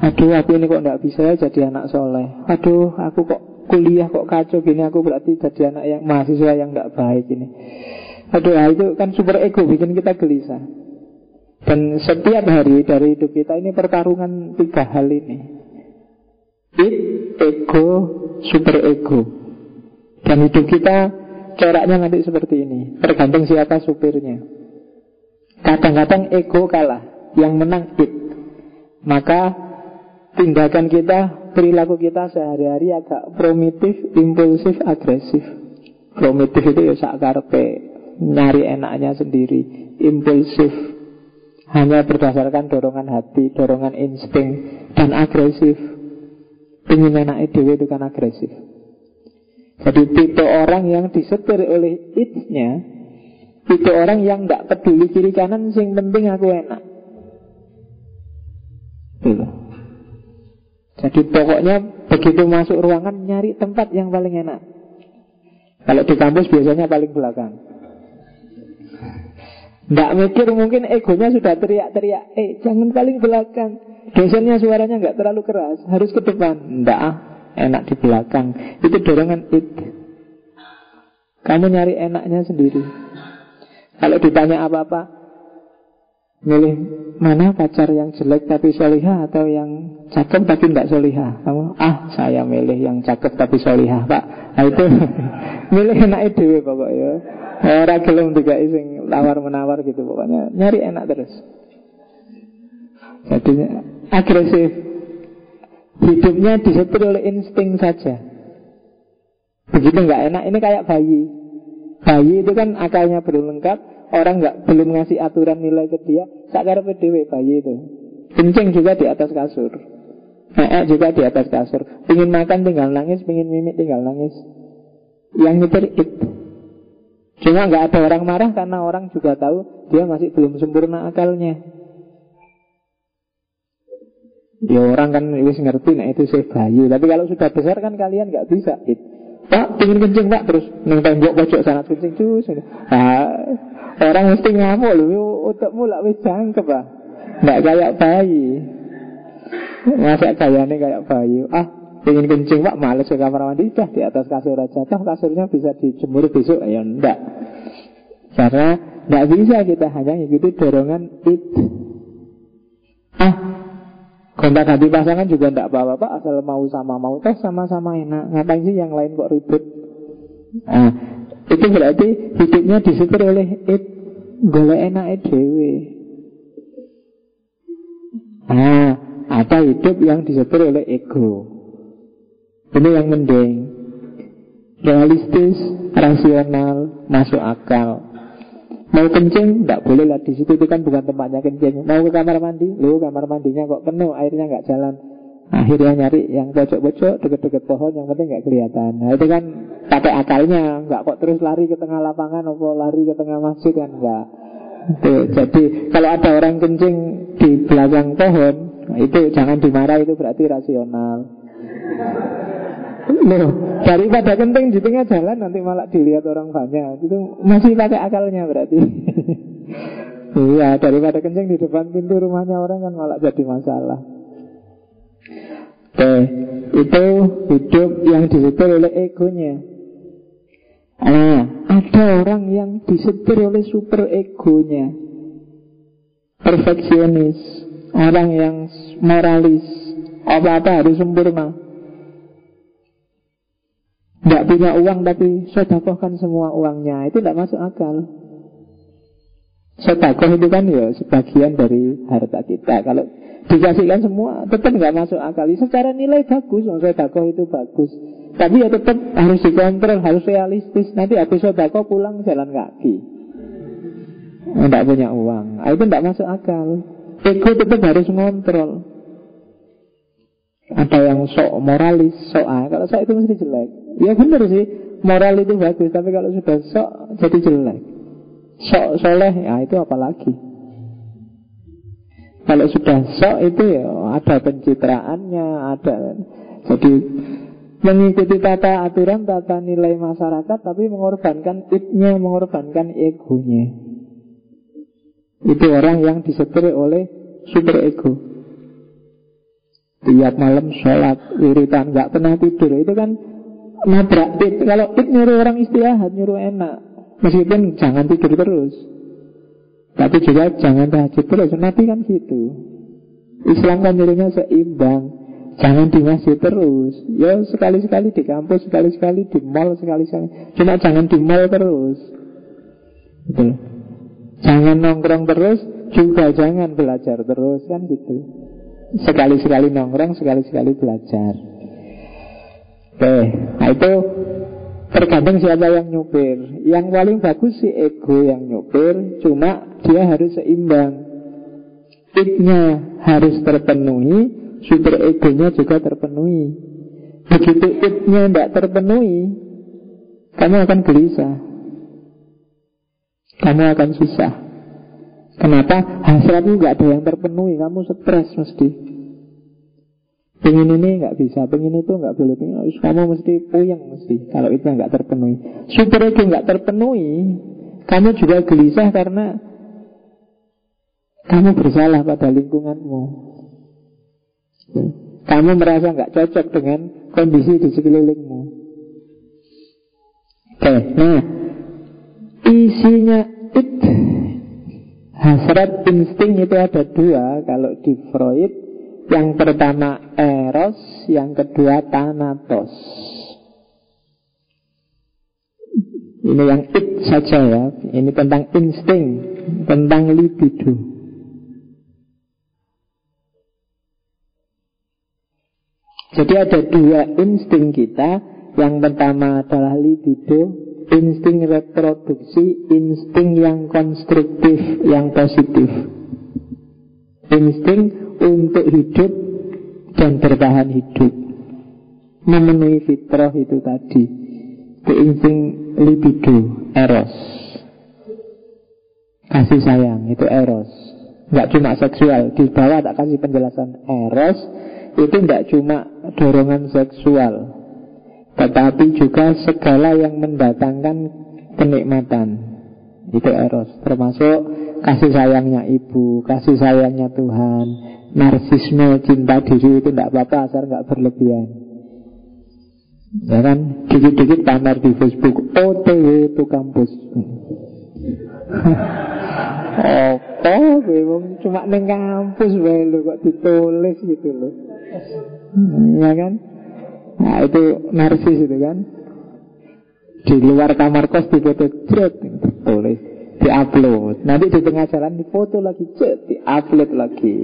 Aduh aku ini kok tidak bisa jadi anak soleh. Aduh aku kok kuliah kok kacau gini aku berarti jadi anak yang mahasiswa yang nggak baik ini. Aduh, nah itu kan super ego bikin kita gelisah. Dan setiap hari dari hidup kita ini pertarungan tiga hal ini. It, ego, super ego. Dan hidup kita coraknya nanti seperti ini. Tergantung siapa supirnya. Kadang-kadang ego kalah, yang menang it. Maka tindakan kita perilaku kita sehari-hari agak primitif, impulsif, agresif. Primitif itu ya sakarpe, nyari enaknya sendiri, impulsif, hanya berdasarkan dorongan hati, dorongan insting, dan agresif. Ingin enak dewe itu kan agresif. Jadi tipe orang yang disetir oleh itnya, tipe orang yang tidak peduli kiri kanan, sing penting aku enak. Tuh. Jadi pokoknya begitu masuk ruangan nyari tempat yang paling enak. Kalau di kampus biasanya paling belakang. Tidak mikir mungkin egonya sudah teriak-teriak Eh jangan paling belakang. Dosennya suaranya nggak terlalu keras Harus ke depan. Tidak enak di belakang. Itu dorongan it. Kamu nyari enaknya sendiri. Kalau ditanya apa-apa Milih mana pacar yang jelek tapi solihah atau yang cakep tapi tidak solihah? Kamu, ah saya milih yang cakep tapi solihah pak. Nah itu milih enak itu pokoknya. Orang gelem juga iseng tawar menawar gitu pokoknya nyari enak terus. Jadi agresif. Hidupnya disetir oleh insting saja. Begitu nggak enak, ini kayak bayi. Bayi itu kan akalnya belum lengkap, orang nggak belum ngasih aturan nilai ke dia, sakar PDW bayi itu. Kencing juga di atas kasur. Ee juga di atas kasur. Pingin makan tinggal nangis, pingin mimik tinggal nangis. Yang nyetir it. Cuma nggak ada orang marah karena orang juga tahu dia masih belum sempurna akalnya. Ya orang kan wis ngerti nah itu saya bayi. Tapi kalau sudah besar kan kalian nggak bisa. It. Pak, pingin kencing pak terus neng tembok pojok sana kencing cus. Nah, orang mesti ngamuk loh. Otakmu lah wis jangkep pak. Nggak kayak bayi. Masa gayanya kayak bayi. Ah, Pengen kencing pak males ke kamar mandi Dah di atas kasur aja Toh kasurnya bisa dijemur besok Ya enggak Karena enggak bisa kita hanya ikuti dorongan it Ah Kontak hati pasangan juga enggak apa-apa Asal mau sama mau. Tes sama-sama enak. Ngapain sih yang lain kok ribut? Nah itu berarti hidupnya disetir oleh it Golek enak dewe Nah ada hidup yang disetir oleh ego. Ini yang mending. Realistis, rasional, masuk akal Mau kencing, tidak boleh lah di situ itu kan bukan tempatnya kencing Mau ke kamar mandi, lo kamar mandinya kok penuh, airnya nggak jalan Akhirnya nyari yang pojok-pojok deket-deket pohon yang penting nggak kelihatan. Nah itu kan pakai akalnya, nggak kok terus lari ke tengah lapangan atau lari ke tengah masjid kan nggak. Jadi kalau ada orang kencing di belakang pohon, itu jangan dimarah itu berarti rasional. Loh, daripada kenting di tengah jalan nanti malah dilihat orang banyak. Itu masih pakai akalnya berarti. Iya, daripada kencing di depan pintu rumahnya orang kan malah jadi masalah. Oke, itu hidup yang disetir oleh egonya. Nah, ada orang yang disetir oleh super egonya. Perfeksionis, orang yang moralis, apa-apa harus sempurna. Tidak punya uang tapi sodakohkan semua uangnya. Itu tidak masuk akal. Sodakoh itu kan ya sebagian dari harta kita. Kalau dikasihkan semua tetap nggak masuk akal. Secara nilai bagus Sodakoh itu bagus. Tapi ya tetap harus dikontrol Harus realistis. Nanti habis sodakoh pulang jalan kaki. Tidak punya uang. Nah, Itu tidak masuk akal. Ego tetap harus ngontrol ada yang sok moralis, sok ah. Kalau sok itu mesti jelek. Ya benar sih, moral itu bagus. Tapi kalau sudah sok jadi jelek. Sok soleh, ya itu apalagi. Kalau sudah sok itu ya ada pencitraannya, ada jadi mengikuti tata aturan, tata nilai masyarakat, tapi mengorbankan itnya, mengorbankan egonya. Itu orang yang disetir oleh super ego. Tiap malam sholat, wiritan, nggak pernah tidur. Itu kan nabrak it. Kalau it nyuruh orang istirahat, nyuruh enak. Meskipun jangan tidur terus. Tapi juga jangan tahajud terus. Nabi kan gitu. Islam kan nyuruhnya seimbang. Jangan di terus. Ya sekali-sekali di kampus, sekali-sekali di mall, sekali-sekali. Cuma jangan di mall terus. Gitu. Jangan nongkrong terus, juga jangan belajar terus kan gitu. Sekali-sekali nongkrong, sekali-sekali belajar. Oke, nah itu tergantung siapa yang nyupir. Yang paling bagus si ego yang nyupir Cuma dia harus seimbang. Itnya harus terpenuhi Super egonya juga terpenuhi. Begitu itnya tidak terpenuhi Kamu akan gelisah. Kamu akan susah Kenapa? Hasratmu nggak ada yang terpenuhi, kamu stres mesti. Pengen ini nggak bisa, pengen itu nggak boleh, pengen, kamu mesti puyeng mesti. Kalau itu nggak terpenuhi, super ego nggak terpenuhi, kamu juga gelisah karena kamu bersalah pada lingkunganmu. Kamu merasa nggak cocok dengan kondisi di sekelilingmu. Oke, nah isinya it Hasrat insting itu ada dua Kalau di Freud Yang pertama eros Yang kedua thanatos Ini yang it saja ya. Ini tentang insting, tentang libido. Jadi ada dua insting kita. Yang pertama adalah libido, insting reproduksi, insting yang konstruktif, yang positif. Insting untuk hidup dan bertahan hidup. Memenuhi fitrah itu tadi. Itu insting libido, eros. Kasih sayang, itu eros. Nggak cuma seksual. Di bawah tak kasih penjelasan eros itu tidak cuma dorongan seksual, tetapi juga segala yang mendatangkan kenikmatan. Itu eros, termasuk kasih sayangnya ibu, kasih sayangnya Tuhan, narsisme, cinta diri itu tidak apa-apa asal nggak berlebihan. Ya kan, dikit-dikit pamer di Facebook, OTW itu kampus. Apa memang cuma neng kampus wae lo kok ditulis gitu loh. Ya kan? Nah itu narsis itu kan. Di luar kamar kos di foto jet tulis di upload. Nanti di tengah jalan di foto lagi jet di upload lagi.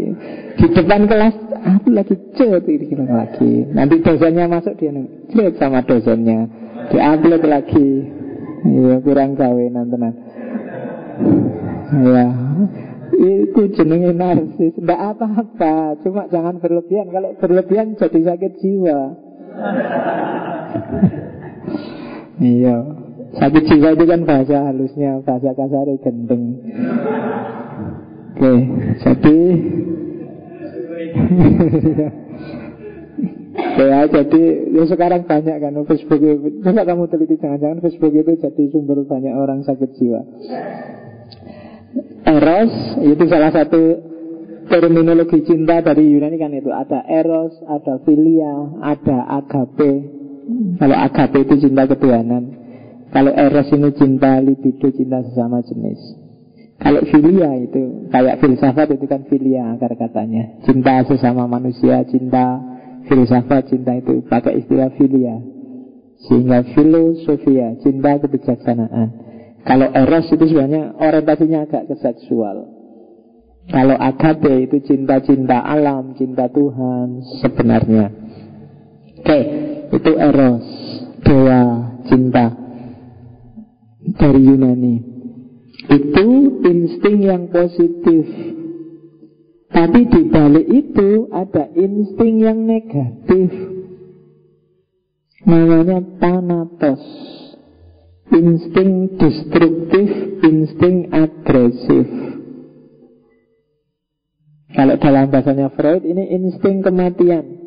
Di depan kelas upload lagi jet di lagi. Nanti dosennya masuk dia jet sama dosennya di upload lagi. Iya kurang gawe nanti Ya, itu jenenge narsis. Tidak apa-apa, cuma jangan berlebihan. Kalau berlebihan jadi sakit jiwa. Iya, sakit jiwa itu kan bahasa halusnya, bahasa kasar gendeng. Oke, jadi ya jadi ya sekarang banyak kan Facebook itu. Coba kamu teliti jangan-jangan Facebook itu jadi sumber banyak orang sakit jiwa. Eros itu salah satu terminologi cinta dari Yunani kan itu ada eros, ada filia, ada agape. Kalau agape itu cinta ketuhanan. Kalau eros ini cinta libido, cinta sesama jenis. Kalau filia itu kayak filsafat itu kan filia akar katanya. Cinta sesama manusia, cinta filsafat, cinta itu pakai istilah filia. Sehingga filosofia, cinta kebijaksanaan. Kalau eros itu sebenarnya orientasinya agak ke seksual. Kalau agape itu cinta-cinta alam, cinta Tuhan sebenarnya. Oke, itu eros, dewa cinta dari Yunani. Itu insting yang positif. Tapi di balik itu ada insting yang negatif. Namanya Thanatos insting destruktif, insting agresif. Kalau dalam bahasanya Freud ini insting kematian.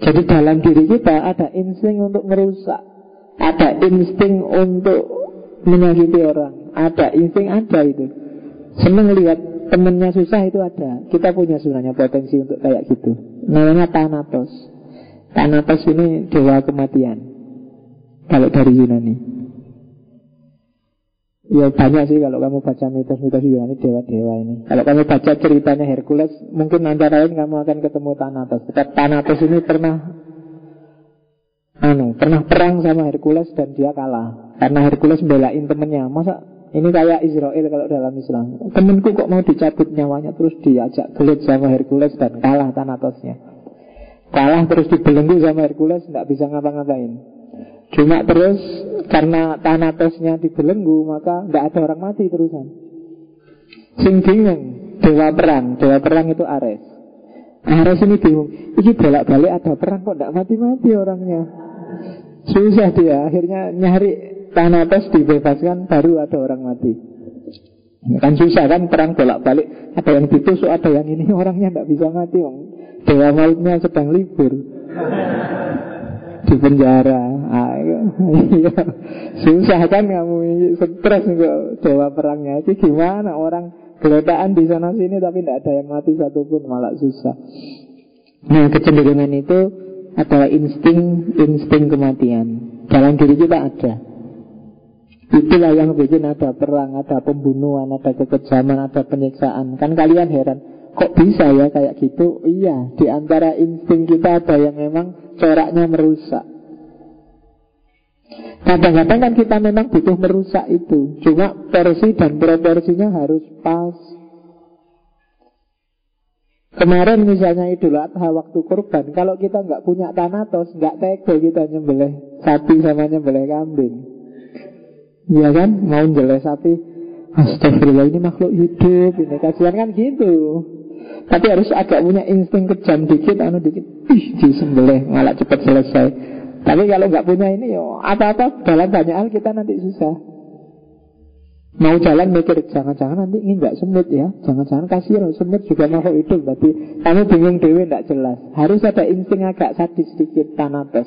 Jadi dalam diri kita ada insting untuk merusak, ada insting untuk menyakiti orang, ada insting ada itu. Seneng lihat temennya susah itu ada. Kita punya sebenarnya potensi untuk kayak gitu. Namanya Thanatos. Thanatos ini dewa kematian. Kalau dari Yunani Ya banyak sih kalau kamu baca mitos-mitos Yunani dewa-dewa ini. Kalau kamu baca ceritanya Hercules Mungkin antara lain kamu akan ketemu Thanatos. Thanatos ini pernah anu, Pernah perang sama Hercules dan dia kalah. Karena Hercules belain temennya. Masa ini kayak Israel kalau dalam Islam? Temenku kok mau dicabut nyawanya Terus diajak gelut sama Hercules dan kalah Thanatosnya? Kalah terus dibelenggu sama Hercules Tidak bisa ngapa-ngapain Cuma terus karena Tanatosnya dibelenggu maka tidak ada orang mati terusan. Sing bingung dewa perang, dewa perang itu Ares. Ares ini bingung, ini bolak-balik ada perang kok tidak mati-mati orangnya. Susah dia, akhirnya nyari Thanatos dibebaskan baru ada orang mati. Kan susah kan perang bolak-balik Ada yang ditusuk, ada yang ini Orangnya tidak bisa mati Dewa mautnya sedang libur di penjara. Ah, iya. Susah kan kamu stres kok dewa perangnya. Itu gimana orang geletaan di sana sini tapi tidak ada yang mati satupun malah susah. Nah kecenderungan itu adalah insting insting kematian dalam diri kita ada. Itulah yang bikin ada perang, ada pembunuhan, ada kekejaman, ada penyiksaan. Kan kalian heran, kok bisa ya kayak gitu? Iya, di antara insting kita ada yang memang coraknya merusak. Kadang-kadang kan kita memang butuh merusak itu. Cuma porsi dan proporsinya harus pas. Kemarin misalnya Idul Adha waktu kurban Kalau kita nggak punya tanatos nggak tega kita nyembelih sapi sama nyembelih kambing. Iya kan? Mau nyembelih sapi. Astagfirullah ini makhluk hidup Ini kasihan kan gitu Tapi harus agak punya insting kejam dikit Anu dikit Ih disembelih malah cepat selesai Tapi kalau nggak punya ini yo Apa-apa dalam banyak hal kita nanti susah Mau jalan mikir jangan-jangan nanti ini nggak semut ya, jangan-jangan kasihan semut juga makhluk hidup. Berarti kamu bingung dewi nggak jelas. Harus ada insting agak sadis sedikit tanates.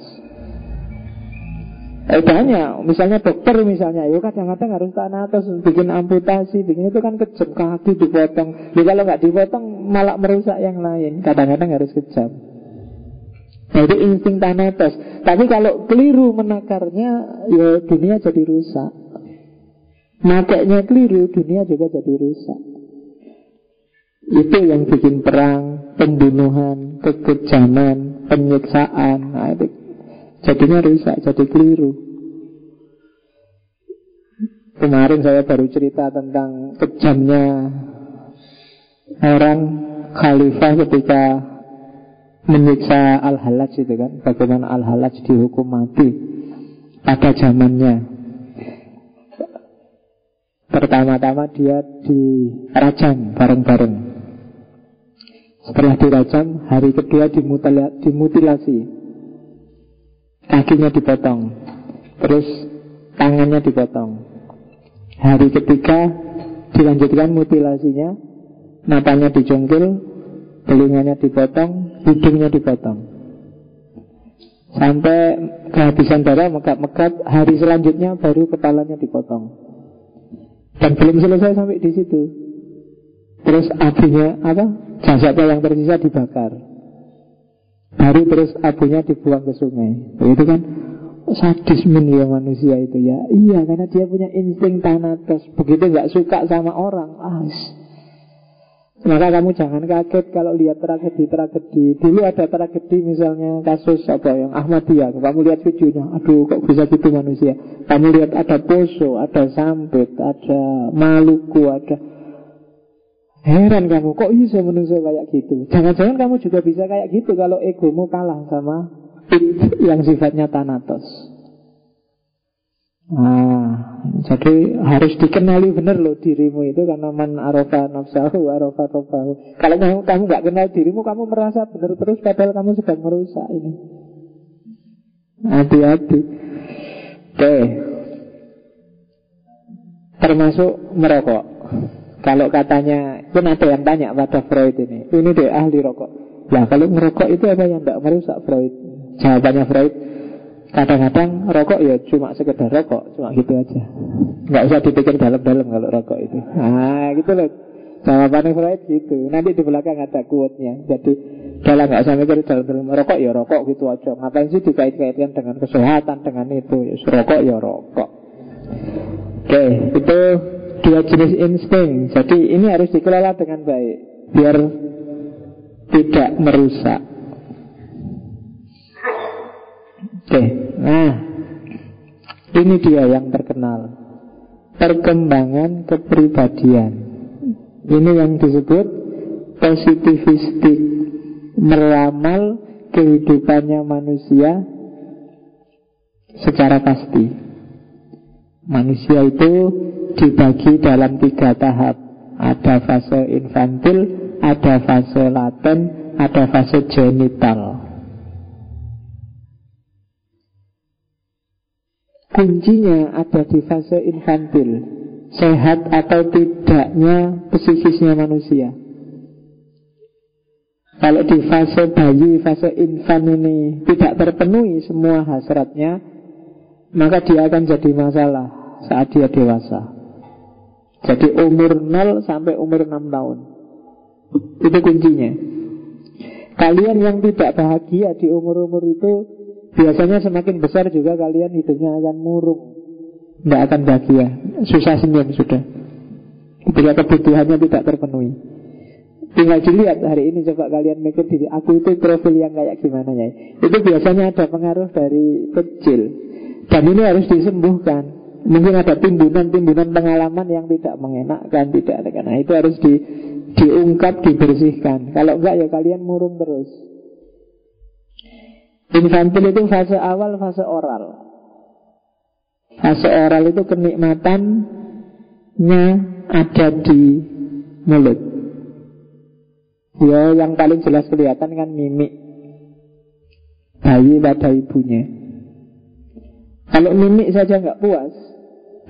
Eh banyak, misalnya dokter misalnya, yuk kadang-kadang harus tanatos bikin amputasi, bikin itu kan kejam kaki dipotong. Ya kalau nggak dipotong malah merusak yang lain. Kadang-kadang harus kejam. Nah itu insting tanatos. Tapi kalau keliru menakarnya, ya dunia jadi rusak. Makanya keliru, dunia juga jadi rusak. Itu yang bikin perang, pembunuhan, kekejaman, penyiksaan. Nah, itu jadinya rusak, jadi keliru. Kemarin saya baru cerita tentang kejamnya orang khalifah ketika menyiksa Al-Halaj itu kan Bagaimana Al-Halaj dihukum mati pada zamannya. Pertama-tama dia dirajam bareng-bareng. Setelah dirajam Hari kedua dimutilasi Kakinya dipotong Terus tangannya dipotong Hari ketiga Dilanjutkan mutilasinya Matanya dicongkil Telinganya dipotong Hidungnya dipotong Sampai kehabisan darah megap-megap Hari selanjutnya baru kepalanya dipotong dan belum selesai sampai di situ. Terus abunya apa? Jasadnya yang tersisa dibakar. Baru terus abunya dibuang ke sungai. Itu kan sadisme ya manusia itu ya. Iya karena dia punya insting tanatos. Begitu nggak suka sama orang, ah, maka kamu jangan kaget kalau lihat tragedi-tragedi. Dulu ada tragedi misalnya kasus apa yang Ahmadiyah. Kamu lihat videonya, aduh kok bisa gitu manusia. Kamu lihat ada Poso, ada Sambet, ada Maluku, ada Heran kamu, kok bisa manusia kayak gitu? Jangan-jangan kamu juga bisa kayak gitu kalau egomu kalah sama yang sifatnya Thanatos. Nah, jadi harus dikenali benar loh dirimu itu karena man arofa nafsahu arofa rofahu. Kalau kamu kamu nggak kenal dirimu, kamu merasa benar terus padahal kamu sedang merusak ini. Hati-hati. Oke. Termasuk merokok. Kalau katanya, pun ada yang tanya pada Freud ini. Ini deh ahli rokok. Nah kalau merokok itu apa yang tidak merusak Freud? Jawabannya Freud, Kadang-kadang rokok ya cuma sekedar rokok, cuma gitu aja. Nggak usah dipikir dalam-dalam kalau rokok itu. Nah, gitu loh. Jawabannya Freud gitu. Nanti di belakang ada quote-nya. Jadi dalam nggak usah mikir dalam-dalam rokok ya rokok gitu aja. Ngapain sih dikait-kaitkan dengan kesehatan dengan itu? Ya rokok ya rokok. Oke, itu dua jenis insting. Jadi ini harus dikelola dengan baik biar tidak merusak. Oke, nah ini dia yang terkenal Perkembangan kepribadian Ini yang disebut positivistik Meramal kehidupannya manusia secara pasti Manusia itu dibagi dalam tiga tahap. Ada fase infantil, ada fase laten, ada fase genital. Kuncinya ada di fase infantil. Sehat atau tidaknya psikisnya manusia. Kalau di fase bayi, fase infan ini Tidak terpenuhi semua hasratnya Maka dia akan jadi masalah saat dia dewasa. Jadi umur 0 sampai umur 6 tahun. Itu kuncinya. Kalian yang tidak bahagia di umur-umur itu Biasanya semakin besar juga kalian hidupnya akan murung. Tidak akan bahagia. Susah senyum sudah. Ketika kebutuhannya tidak terpenuhi. Tinggal dilihat hari ini coba kalian mikir diri aku itu profil yang kayak gimana ya. Itu biasanya ada pengaruh dari kecil. Dan ini harus disembuhkan. Mungkin ada timbunan-timbunan pengalaman yang tidak mengenakkan, tidak ada. Nah itu harus di, diungkap, dibersihkan. Kalau enggak ya kalian murung terus. Infantil itu fase awal, fase oral. Fase oral itu kenikmatannya ada di mulut. Ya yang paling jelas kelihatan kan mimik Bayi pada ibunya Kalau mimik saja nggak puas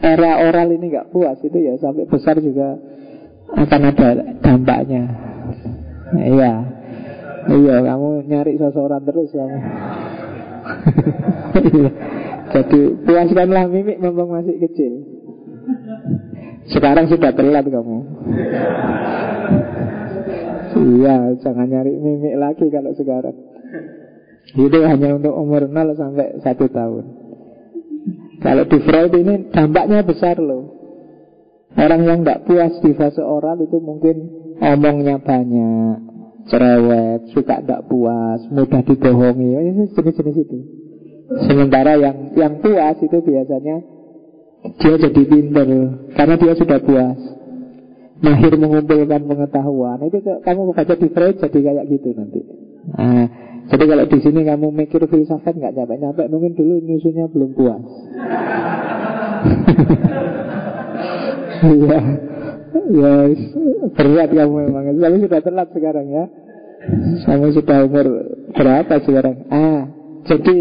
Era oral ini nggak puas Itu ya sampai besar juga Akan ada dampaknya. Iya. Iya kamu nyari seseorang terus ya Jadi puaskanlah mimik memang masih kecil. Sekarang sudah telat kamu. Iya, jangan nyari mimik lagi kalau sekarang. Itu hanya untuk umur 0 sampai 1 tahun. Kalau di Freud ini dampaknya besar loh. Orang yang tidak puas di fase oral itu mungkin omongnya banyak, cerewet, suka tidak puas, mudah dibohongi, oh, jenis-jenis itu. Sementara yang yang puas itu biasanya dia jadi pinter karena dia sudah puas mahir mengumpulkan pengetahuan itu kamu baca di Freud jadi kayak gitu nanti nah, jadi kalau di sini kamu mikir filsafat nggak nyampe mungkin dulu nyusunya belum puas Iya, ya berat kamu memang. Tapi sudah telat sekarang ya. Kamu sudah umur berapa sekarang? Ah, jadi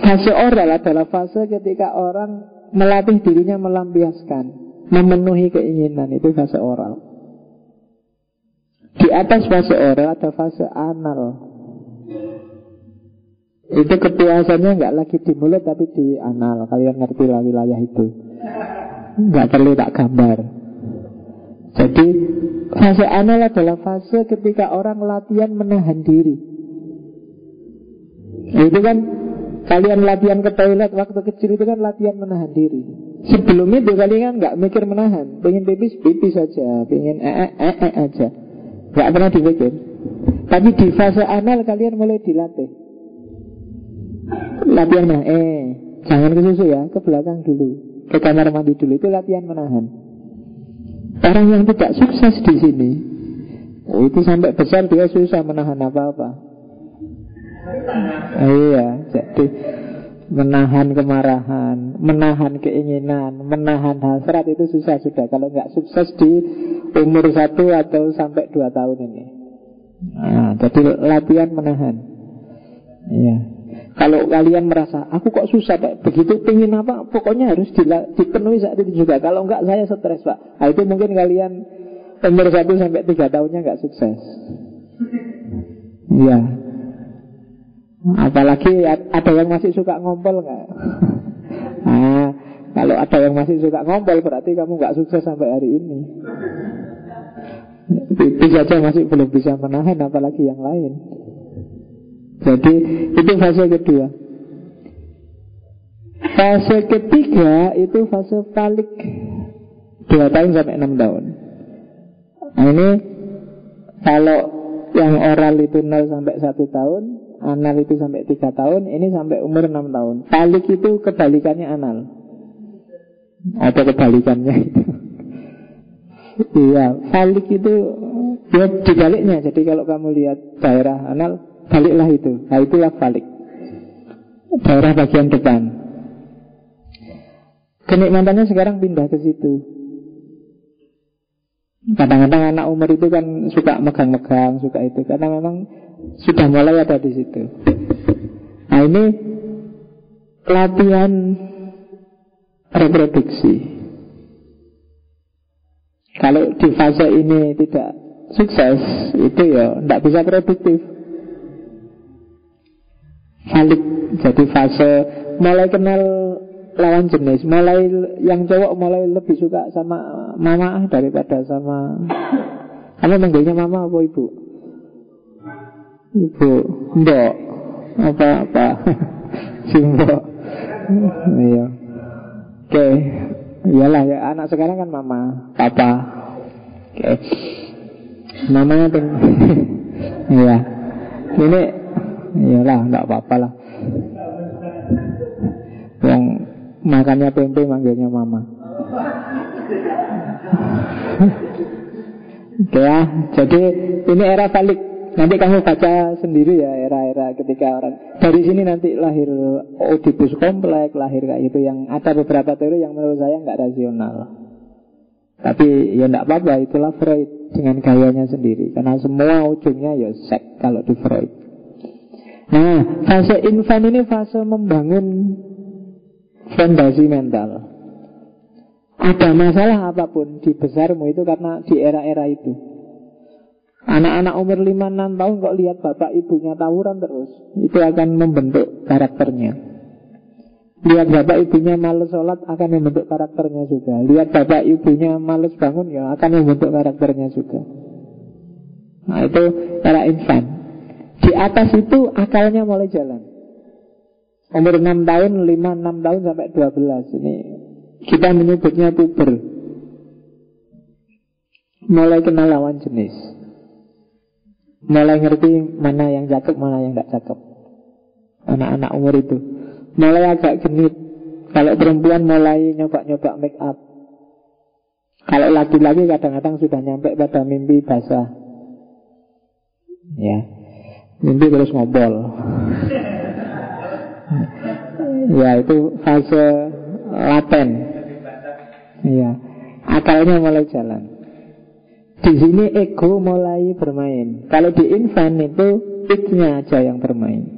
fase oral adalah fase ketika orang melatih dirinya melampiaskan memenuhi keinginan itu fase oral. Di atas fase oral ada fase anal. Itu kepuasannya nggak lagi di mulut tapi di anal. Kalian ngerti lah wilayah itu. Nggak perlu tak gambar. Jadi fase anal adalah fase ketika orang latihan menahan diri. Itu kan kalian latihan ke toilet waktu kecil itu kan latihan menahan diri. Sebelum itu kalian nggak mikir menahan, pengen pipis pipis saja, pengen ee ee ee aja, nggak pernah dipikir. Tapi di fase anal kalian mulai dilatih. Latihan menahan, eh jangan ke susu ya, ke belakang dulu, ke kamar mandi dulu itu latihan menahan. Orang yang tidak sukses di sini, oh, itu sampai besar dia susah menahan apa-apa. iya, jadi menahan kemarahan, menahan keinginan, menahan hasrat itu susah sudah. Kalau nggak sukses di umur satu atau sampai dua tahun ini. Nah, jadi latihan menahan. Ya. Kalau kalian merasa aku kok susah pak, begitu pingin apa, pokoknya harus dipenuhi saat itu juga. Kalau nggak saya stres pak. Nah, itu mungkin kalian umur satu sampai tiga tahunnya nggak sukses. Iya. Apalagi ada yang masih suka ngompol nggak? nah, kalau ada yang masih suka ngompol berarti kamu nggak sukses sampai hari ini. Itu saja masih belum bisa menahan apalagi yang lain. Jadi itu fase kedua. Fase ketiga itu fase balik dua tahun sampai enam tahun. Nah ini kalau yang oral itu 0 sampai satu tahun, Anal itu sampai 3 tahun Ini sampai umur 6 tahun. Talik itu kebalikannya anal. Ada kebalikannya itu. Iya Talik itu Ya dibaliknya. Jadi kalau kamu lihat daerah anal Baliklah itu Nah itulah balik Daerah bagian depan Kenikmatannya sekarang pindah ke situ Kadang-kadang anak umur itu kan suka megang-megang, suka itu karena memang sudah mulai ada di situ. Nah ini latihan reproduksi. Kalau di fase ini tidak sukses, itu ya tidak bisa produktif. Balik jadi fase. Mulai kenal lawan jenis. Mulai yang cowok mulai lebih suka sama mama daripada sama kamu manggilnya mama apa ibu? Ibu. Mbok. Apa apa? Si mbok. Iya. Oke. Okay. iyalah ya anak sekarang kan mama papa. Oke. Okay. Namanya ping Iya. Ini Iyalah, enggak apa-apa lah. Yang makannya tempe manggilnya mama. Oke ya, jadi ini era balik. Nanti kamu baca sendiri ya era-era ketika orang Dari sini nanti lahir Oedipus kompleks, lahir kayak gitu. Yang ada beberapa teori yang menurut saya nggak rasional. Tapi ya nggak apa-apa, itulah Freud Dengan gayanya sendiri. Karena semua ujungnya ya sek kalau di Freud Nah, fase infan ini fase membangun fondasi mental. Ada masalah apa pun di besarmu itu karena di era-era itu. Anak-anak umur 5-6 tahun kok lihat bapak ibunya tawuran terus Itu akan membentuk karakternya. Lihat bapak ibunya males sholat akan membentuk karakternya juga. Lihat bapak ibunya males bangun ya akan membentuk karakternya juga. Nah itu era infan Di atas itu akalnya mulai jalan. Umur 6 tahun, 5, 6 tahun sampai 12 Ini kita menyebutnya puber. Mulai kenal lawan jenis. Mulai ngerti mana yang cakep, mana yang tidak cakep. Anak-anak umur itu. Mulai agak genit. Kalau perempuan mulai nyoba-nyoba make up. Kalau laki-laki kadang-kadang sudah nyampe pada mimpi basah. Ya Mimpi terus ngobrol Ya itu fase laten Ya Akalnya mulai jalan di sini ego mulai bermain. Kalau di infant itu itnya aja yang bermain.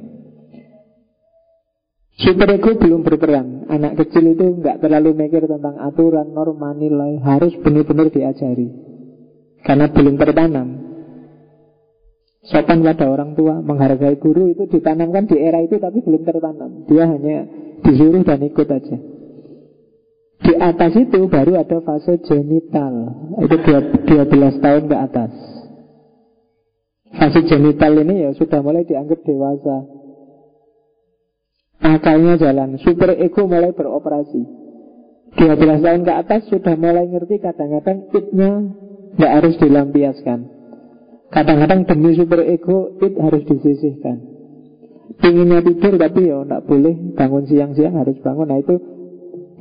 Super ego belum berperan. Anak kecil itu nggak terlalu mikir tentang aturan, norma, nilai. Harus benar-benar diajari. Karena belum tertanam. Sopan pada orang tua, menghargai guru itu ditanamkan di era itu tapi belum tertanam. Dia hanya disuruh dan ikut aja. Di atas itu baru ada fase genital. Itu 12 tahun ke atas. Fase genital ini ya sudah mulai dianggap dewasa. Akalnya jalan. Super ego mulai beroperasi. 12 tahun ke atas sudah mulai ngerti kadang-kadang itnya Tidak harus dilampiaskan Kadang-kadang demi super ego It harus disisihkan. Pinginnya tidur tapi ya tidak boleh Bangun siang-siang harus bangun. Nah itu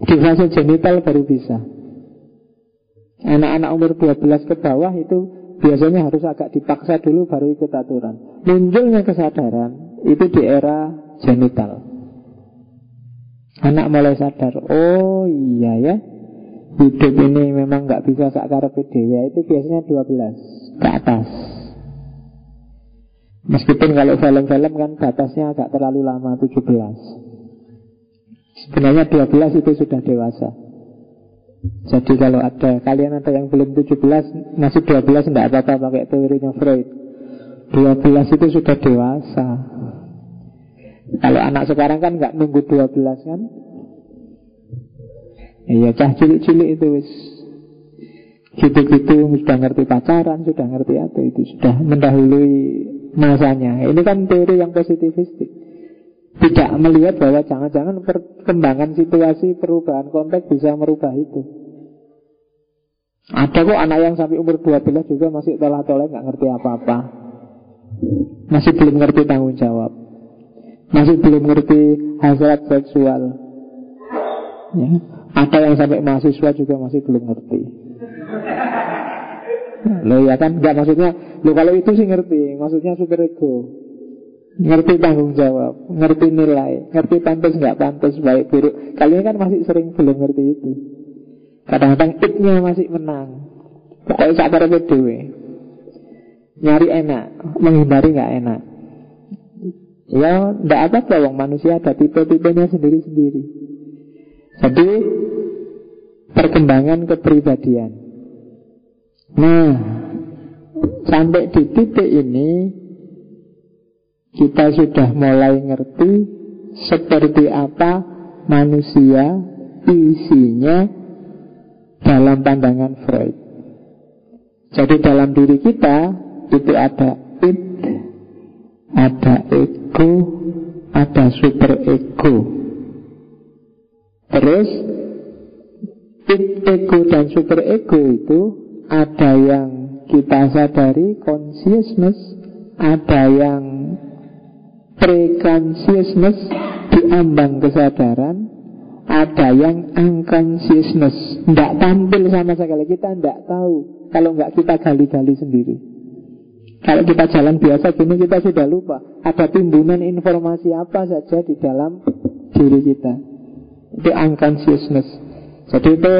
di fase genital baru bisa. Anak-anak umur 12 ke bawah itu Biasanya harus agak dipaksa dulu baru ikut aturan. Munculnya kesadaran Itu di era genital Anak mulai sadar Oh iya ya Hidup ini memang nggak bisa sakar ya Itu biasanya 12 Ke atas Meskipun kalau film-film kan batasnya agak terlalu lama 17 Sebenarnya 12 itu sudah dewasa. Jadi kalau ada Kalian ada yang belum 17 Masih 12 tidak apa-apa pakai teorinya Freud. 12 itu sudah dewasa. Kalau anak sekarang kan nggak nunggu 12 kan? Iya cah cilik-cilik itu wis. Gitu-gitu sudah ngerti pacaran Sudah ngerti apa itu Sudah mendahului masanya Ini kan teori yang positifistik tidak melihat bahwa jangan-jangan perkembangan situasi perubahan konteks bisa merubah itu. Ada kok anak yang sampai umur 12 juga masih telah-telah nggak ngerti apa-apa. Masih belum ngerti tanggung jawab. Masih belum ngerti hasrat seksual. Ya. Ada yang sampai mahasiswa juga masih belum ngerti. Lo ya kan, nggak maksudnya, lo kalau itu sih ngerti, maksudnya super ego. Ngerti tanggung jawab, ngerti nilai, ngerti pantas nggak pantas, baik buruk. Kalian kan masih sering belum ngerti itu. Kadang-kadang itnya masih menang. Pokoknya sabar dewe. Nyari enak, menghindari nggak enak. Ya, ndak apa-apa, wong manusia ada tipe-tipenya sendiri-sendiri. Jadi perkembangan kepribadian. Nah, sampai di titik ini kita sudah mulai ngerti seperti apa manusia isinya dalam pandangan Freud. Jadi dalam diri kita itu ada id, ada ego, ada super ego. Terus id, ego dan super ego itu ada yang kita sadari consciousness, ada yang pre-consciousness di ambang kesadaran, ada yang unconsciousness, tidak tampil sama sekali. Kita tidak tahu kalau nggak kita gali-gali sendiri. Kalau kita jalan biasa gini kita sudah lupa Ada timbunan informasi apa saja di dalam diri kita Itu unconsciousness Jadi itu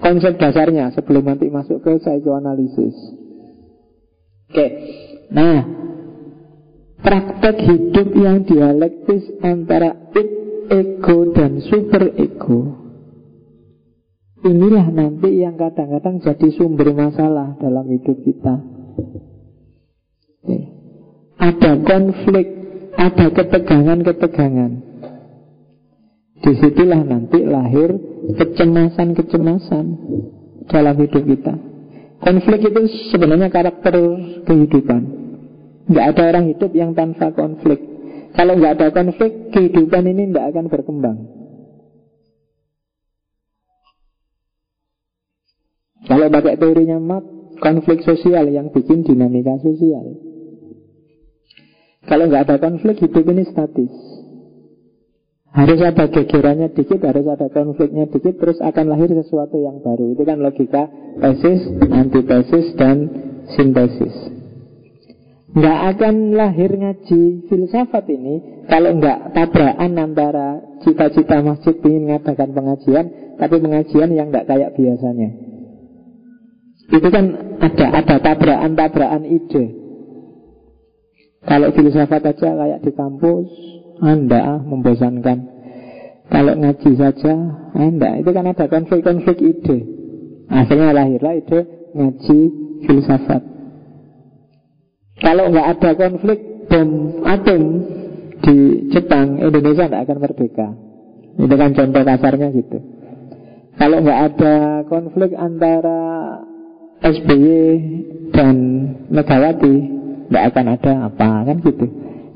konsep dasarnya sebelum nanti masuk ke psychoanalysis Oke, nah praktek hidup yang dialektis antara id, ego, dan super ego. Inilah nanti yang kadang-kadang jadi sumber masalah dalam hidup kita. Ada konflik, ada ketegangan-ketegangan Di situlah nanti lahir kecemasan-kecemasan dalam hidup kita. Konflik itu sebenarnya karakter kehidupan. Nggak ada orang hidup yang tanpa konflik. Kalau nggak ada konflik, kehidupan ini nggak akan berkembang. Kalau pakai teorinya Mat, konflik sosial yang bikin dinamika sosial. Kalau nggak ada konflik, hidup ini statis harus ada gegerannya dikit, harus ada konfliknya dikit, terus akan lahir sesuatu yang baru. Itu kan logika tesis, antitesis, dan sintesis. Nggak akan lahir ngaji filsafat ini kalau nggak tabrakan antara cita-cita masjid ingin mengadakan pengajian, tapi pengajian yang nggak kayak biasanya. Itu kan ada ada tabrakan-tabrakan ide. Kalau filsafat aja kayak di kampus, anda membosankan. Kalau ngaji saja Anda Itu kan ada konflik-konflik ide. Akhirnya lahirlah ide Ngaji filsafat. Kalau nggak ada konflik Bom atom Di Jepang Indonesia tidak akan merdeka. Itu kan contoh kasarnya gitu. Kalau nggak ada konflik antara SBY dan Megawati Tidak akan ada apa Kan gitu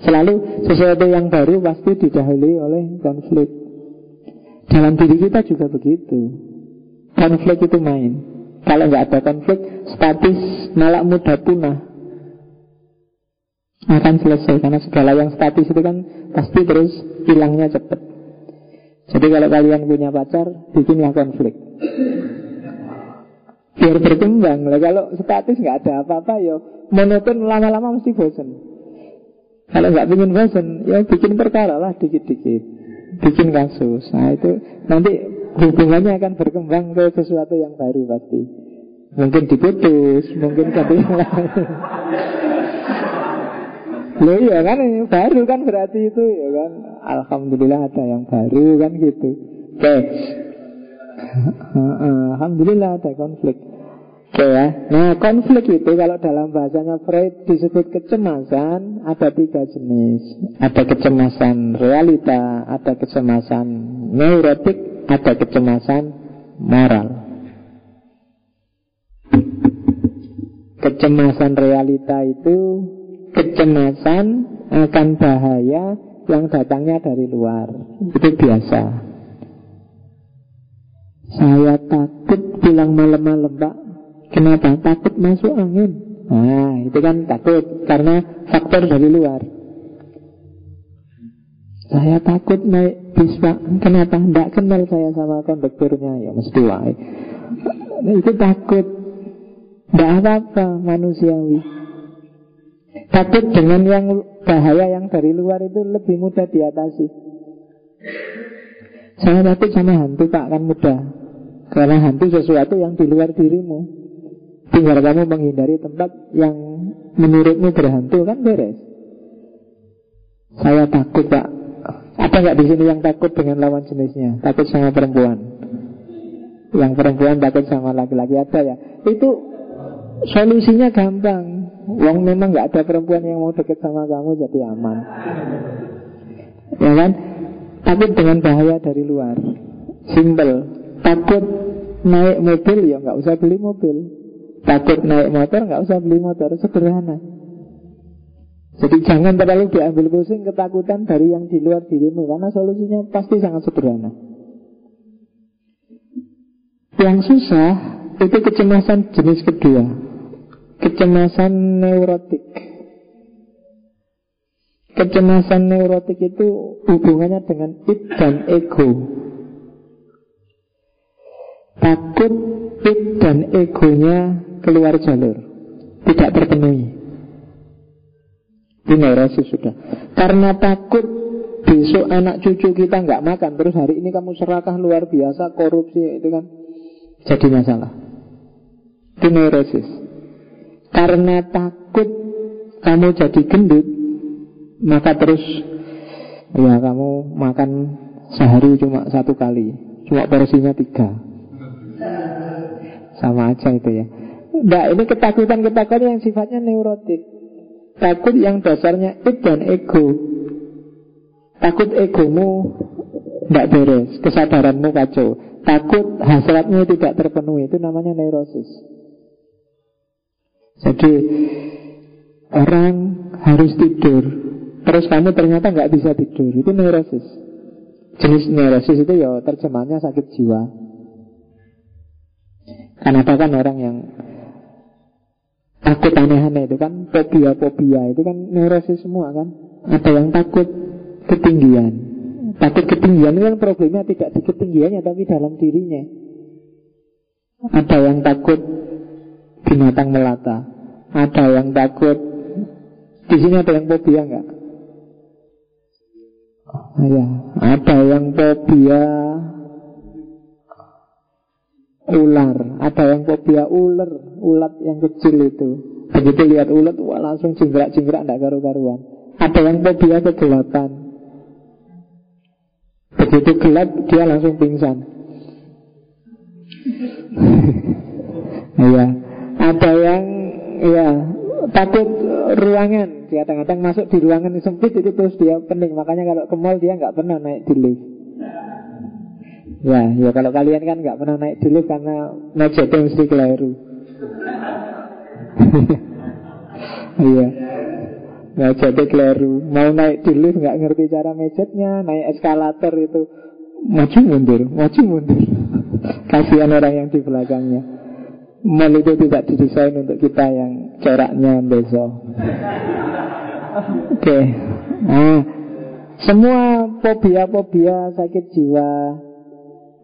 Selalu sesuatu yang baru pasti didahului oleh konflik. Dalam diri kita juga begitu. Konflik itu main. Kalau nggak ada konflik, statis malah mudah punah. Akan selesai karena segala yang statis itu kan pasti terus hilangnya cepat. Jadi kalau kalian punya pacar, bikinlah konflik. Biar berkembang. Kalau statis nggak ada apa-apa, ya monoton lama-lama mesti bosan. Kalau nggak bikin bosan, ya bikin perkara lah dikit-dikit. Bikin kasus. Nah itu nanti hubungannya akan berkembang ke sesuatu yang baru pasti. Mungkin diputus, mungkin ganti yang lain. Loh iya kan baru kan berarti itu ya kan. Alhamdulillah ada yang baru kan gitu. Oke. Okay. Alhamdulillah ada konflik. Oke ya. Nah konflik itu kalau dalam bahasanya Freud disebut kecemasan ada tiga jenis. Ada kecemasan realita, ada kecemasan neurotik, ada kecemasan moral. Kecemasan realita itu kecemasan akan bahaya yang datangnya dari luar. Itu biasa. Saya takut pulang malam-malam, Pak. Kenapa? Takut masuk angin. Nah, itu kan takut karena faktor dari luar. Saya takut naik bis pak. Kenapa? Tidak kenal saya sama konduktornya. Ya mesti nah, Itu takut. Tidak apa-apa manusiawi. Takut dengan yang bahaya yang dari luar itu lebih mudah diatasi. Saya takut sama hantu pak. Kan mudah. Karena hantu sesuatu yang di luar dirimu Tinggal kamu menghindari tempat yang menurutmu berhantu kan beres. Saya takut pak. Ada nggak di sini yang takut dengan lawan jenisnya? Takut sama perempuan. Yang perempuan takut sama laki-laki ada ya? Itu solusinya gampang. Wong memang nggak ada perempuan yang mau deket sama kamu jadi aman. Ya kan? Takut dengan bahaya dari luar. Simple. Takut naik mobil ya nggak usah beli mobil. Takut naik motor nggak usah beli motor Sederhana Jadi jangan terlalu diambil pusing Ketakutan dari yang di luar dirimu Karena solusinya pasti sangat sederhana Yang susah Itu kecemasan jenis kedua kecemasan neurotik. Kecemasan neurotik itu hubungannya dengan id dan ego. Takut id dan egonya keluar jalur, tidak terpenuhi. Ini neurosis sudah. Karena takut besok anak cucu kita nggak makan, terus hari ini kamu serakah luar biasa, korupsi itu kan jadi masalah. Itu. Karena takut kamu jadi gendut, maka terus ya kamu makan sehari cuma satu kali, cuma porsinya tiga. Sama aja itu ya. Nah ini ketakutan-ketakutan yang sifatnya neurotik. Takut yang dasarnya id dan ego. Takut egomu tidak beres, kesadaranmu kacau. Takut hasratmu tidak terpenuhi, itu namanya neurosis. Jadi orang harus tidur, terus kamu ternyata nggak bisa tidur, itu neurosis. Jenis neurosis itu ya terjemahnya sakit jiwa. Karena ada kan orang yang takut aneh-aneh itu kan fobia-fobia itu kan neurosis semua kan. Ada yang takut ketinggian. Takut ketinggian itu kan problemnya tidak di ketinggiannya tapi dalam dirinya. Ada yang takut binatang melata. Ada yang takut di sini ada yang fobia enggak? Ya, ada yang fobia ular. Ada yang fobia ular, ulat yang kecil itu. Begitu lihat ulat, wah langsung jingkrak-jingkrak tidak karu-karuan. Ada yang fobia kegelapan. Begitu gelap, dia langsung pingsan. Iya, ada yang ya takut ruangan. Dia kadang-kadang masuk di ruangan sempit itu terus dia pening. Makanya kalau ke mall dia nggak pernah naik di lift. Ya, ya kalau kalian kan nggak pernah naik dulu karena itu mesti keliru. Iya. jadi keliru. Mau naik di nggak ngerti cara mejetnya, naik eskalator itu maju mundur, maju mundur. Kasihan orang yang di belakangnya. Mal itu tidak didesain untuk kita yang coraknya besok. Oke. Okay. Nah, semua fobia-fobia sakit jiwa,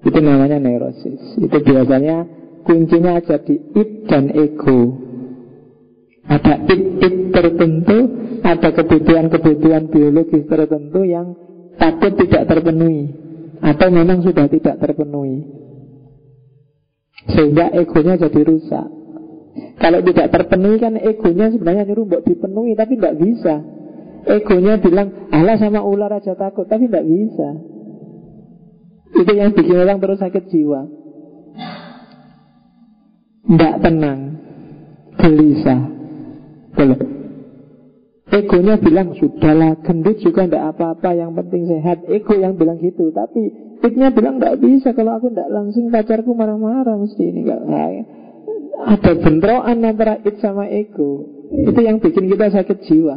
itu namanya neurosis. Itu biasanya kuncinya ada di id dan ego. Ada id-id tertentu, ada kebutuhan-kebutuhan biologis tertentu yang takut tidak terpenuhi atau memang sudah tidak terpenuhi. Sehingga egonya jadi rusak. Kalau tidak terpenuhi kan egonya sebenarnya nyuruh buat dipenuhi tapi tidak bisa. Egonya bilang, Allah sama ular aja takut tapi tidak bisa. Itu yang bikin orang terus sakit jiwa. Tidak tenang. Gelisah. Boleh Egonya bilang Sudahlah gendut juga tidak apa-apa Yang penting sehat. Ego yang bilang gitu. Tapi Idnya bilang tidak bisa Kalau aku tidak langsung pacarku marah-marah Mesti ini gak, nah, Ada bentrokan antara id sama ego. Itu yang bikin kita sakit jiwa.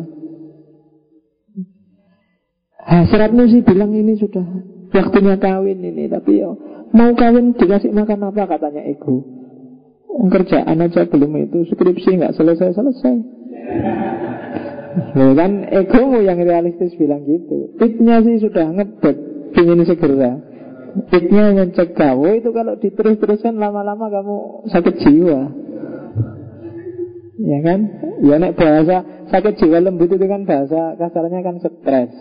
Hasratmu sih bilang ini sudah Waktunya kawin ini Tapi ya mau kawin dikasih makan apa katanya ego Kerjaan aja belum itu Skripsi nggak selesai-selesai. Loh kan egomu yang realistis bilang gitu. Itnya sih sudah ngebet Ingin segera. Itnya mencegah Oh itu kalau diterus-teruskan lama-lama kamu sakit jiwa. Ya kan? Ya nek bahasa sakit jiwa lembut itu kan bahasa kasarnya kan stres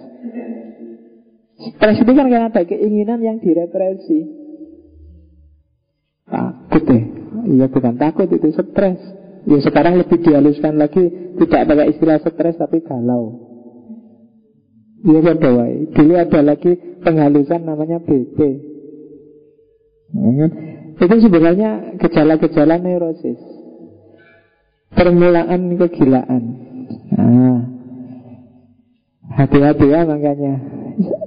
Stres itu kan karena ada keinginan yang direpresi. Takut deh. Iya bukan takut itu stres. Ya sekarang lebih dihaluskan lagi tidak pakai istilah stres tapi galau. Iya kan Dulu ada lagi penghalusan namanya BP. Ya, kan? Itu sebenarnya gejala-gejala neurosis. Permulaan kegilaan. Nah, hati-hati ya makanya.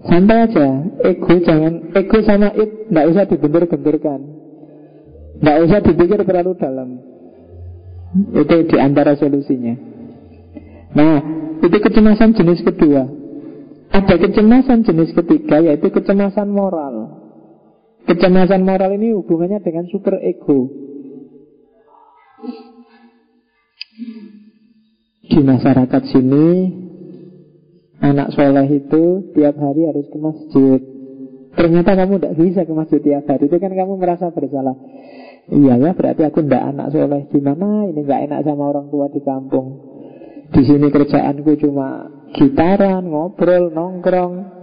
Santai aja Ego jangan Ego sama it Tidak usah dibentur-benturkan. Tidak usah dipikir terlalu dalam. Itu di antara solusinya. Nah Itu kecemasan jenis kedua. Ada kecemasan jenis ketiga Yaitu kecemasan moral. Kecemasan moral ini hubungannya dengan super ego. Di masyarakat sini anak soleh itu tiap hari harus ke masjid. Ternyata kamu tidak bisa ke masjid tiap hari. Itu kan kamu merasa bersalah. Iya ya berarti aku tidak anak soleh. Gimana ini nggak enak sama orang tua di kampung. Di sini kerjaanku cuma gitaran, ngobrol, nongkrong.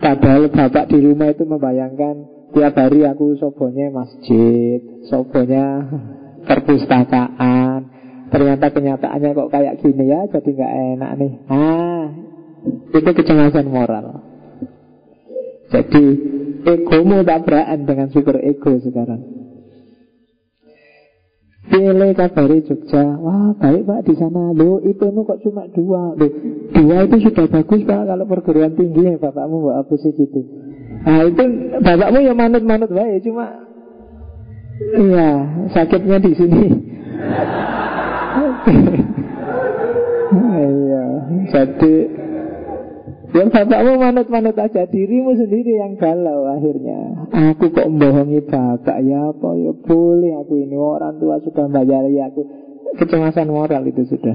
Padahal bapak di rumah itu membayangkan Tiap hari aku sobonya masjid Sobonya perpustakaan Ternyata kenyataannya kok kayak gini ya Jadi nggak enak nih. Ah, itu kecemasan moral. Jadi egomu tabrakan dengan super ego sekarang. Pilih kabari Jogja. Wah baik pak di sana. Lo itu kok cuma dua? Lo dua itu sudah bagus pak Kalau perguruan tinggi ya bapakmu apa sih gitu. Nah itu bapakmu ya manut-manut baik Cuma Iya sakitnya di sini Iya. Jadi yang bapakmu manut-manut aja Dirimu sendiri yang galau akhirnya. Aku kok membohongi bapak? Ya apa? Ya boleh. Aku ini Orang tua sudah ya aku. Kecemasan moral itu sudah.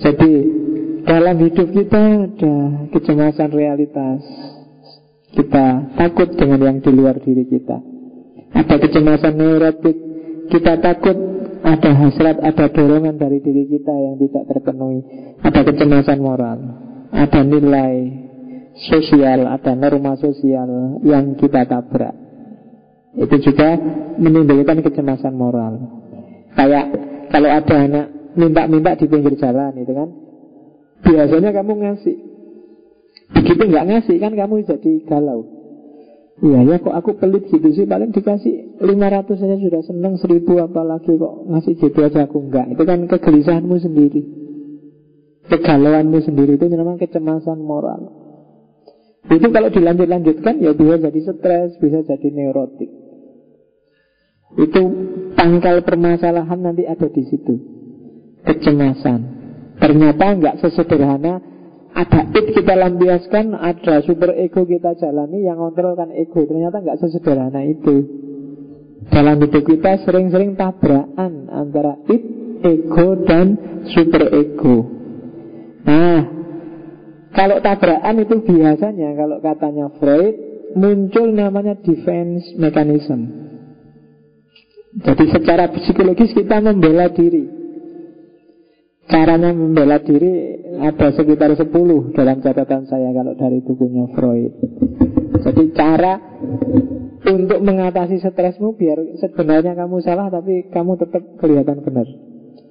Jadi Dalam hidup kita ada Kecemasan realitas. Kita takut dengan yang di luar diri kita. Ada kecemasan neurotik. Kita takut ada hasrat, ada dorongan dari diri kita yang tidak terpenuhi Ada kecemasan moral ada nilai sosial, ada norma sosial yang kita tabrak. Itu juga menimbulkan kecemasan moral. Kayak kalau ada anak minta-minta di pinggir jalan itu kan, biasanya kamu ngasih. Begitu nggak ngasih kan kamu jadi galau. Iya ya kok aku pelit gitu sih Paling dikasih 500 saja sudah seneng Seribu apalagi kok ngasih gitu aja aku enggak Itu kan kegelisahanmu sendiri kegalauanmu sendiri itu memang kecemasan moral. Itu kalau dilanjut-lanjutkan ya bisa jadi stres, bisa jadi neurotik. Itu pangkal permasalahan nanti ada di situ. Kecemasan. Ternyata nggak sesederhana ada it kita lampiaskan, ada super ego kita jalani yang kontrolkan ego. Ternyata nggak sesederhana itu. Dalam hidup kita sering-sering tabrakan antara it, ego, dan super ego. Nah, kalau tabrakan itu biasanya kalau katanya Freud muncul namanya defense mechanism. Jadi secara psikologis kita membela diri. Caranya membela diri ada sekitar 10 dalam catatan saya kalau dari bukunya Freud. Jadi cara untuk mengatasi stresmu biar sebenarnya kamu salah tapi kamu tetap kelihatan benar.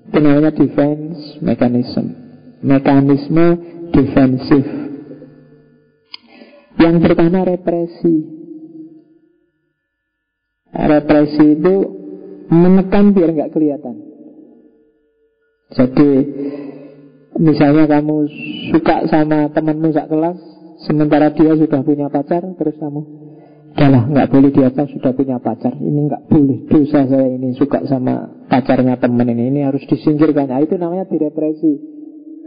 Itu namanya defense mechanism mekanisme defensif. Yang pertama represi. Represi itu menekan biar nggak kelihatan. Jadi misalnya kamu suka sama temanmu sak kelas, sementara dia sudah punya pacar, terus kamu Yalah nggak boleh dia kan sudah punya pacar. Ini nggak boleh. Dosa saya ini suka sama pacarnya teman ini. Ini harus disingkirkan. Nah, Itu namanya direpresi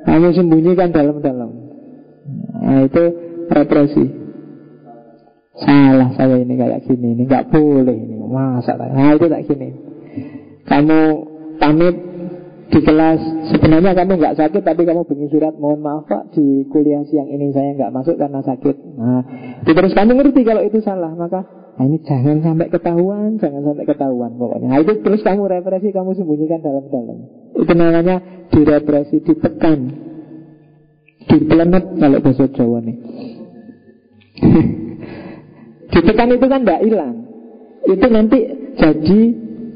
kamu sembunyikan dalam-dalam. Nah itu represi. Salah saya ini kayak gini Ini nggak boleh ini. Masa Nah itu tak gini. Kamu pamit di kelas. Sebenarnya kamu nggak sakit Tapi kamu bikin surat Mohon maaf pak Di kuliah siang ini saya nggak masuk karena sakit. Nah terus kamu ngerti kalau itu salah Maka nah ini jangan sampai ketahuan Jangan sampai ketahuan pokoknya. Nah itu terus kamu represi Kamu sembunyikan dalam-dalam. Itu namanya direpresi, ditekan Dipelenet kalau bahasa Jawa nih. Ditekan itu kan tidak hilang. Itu nanti jadi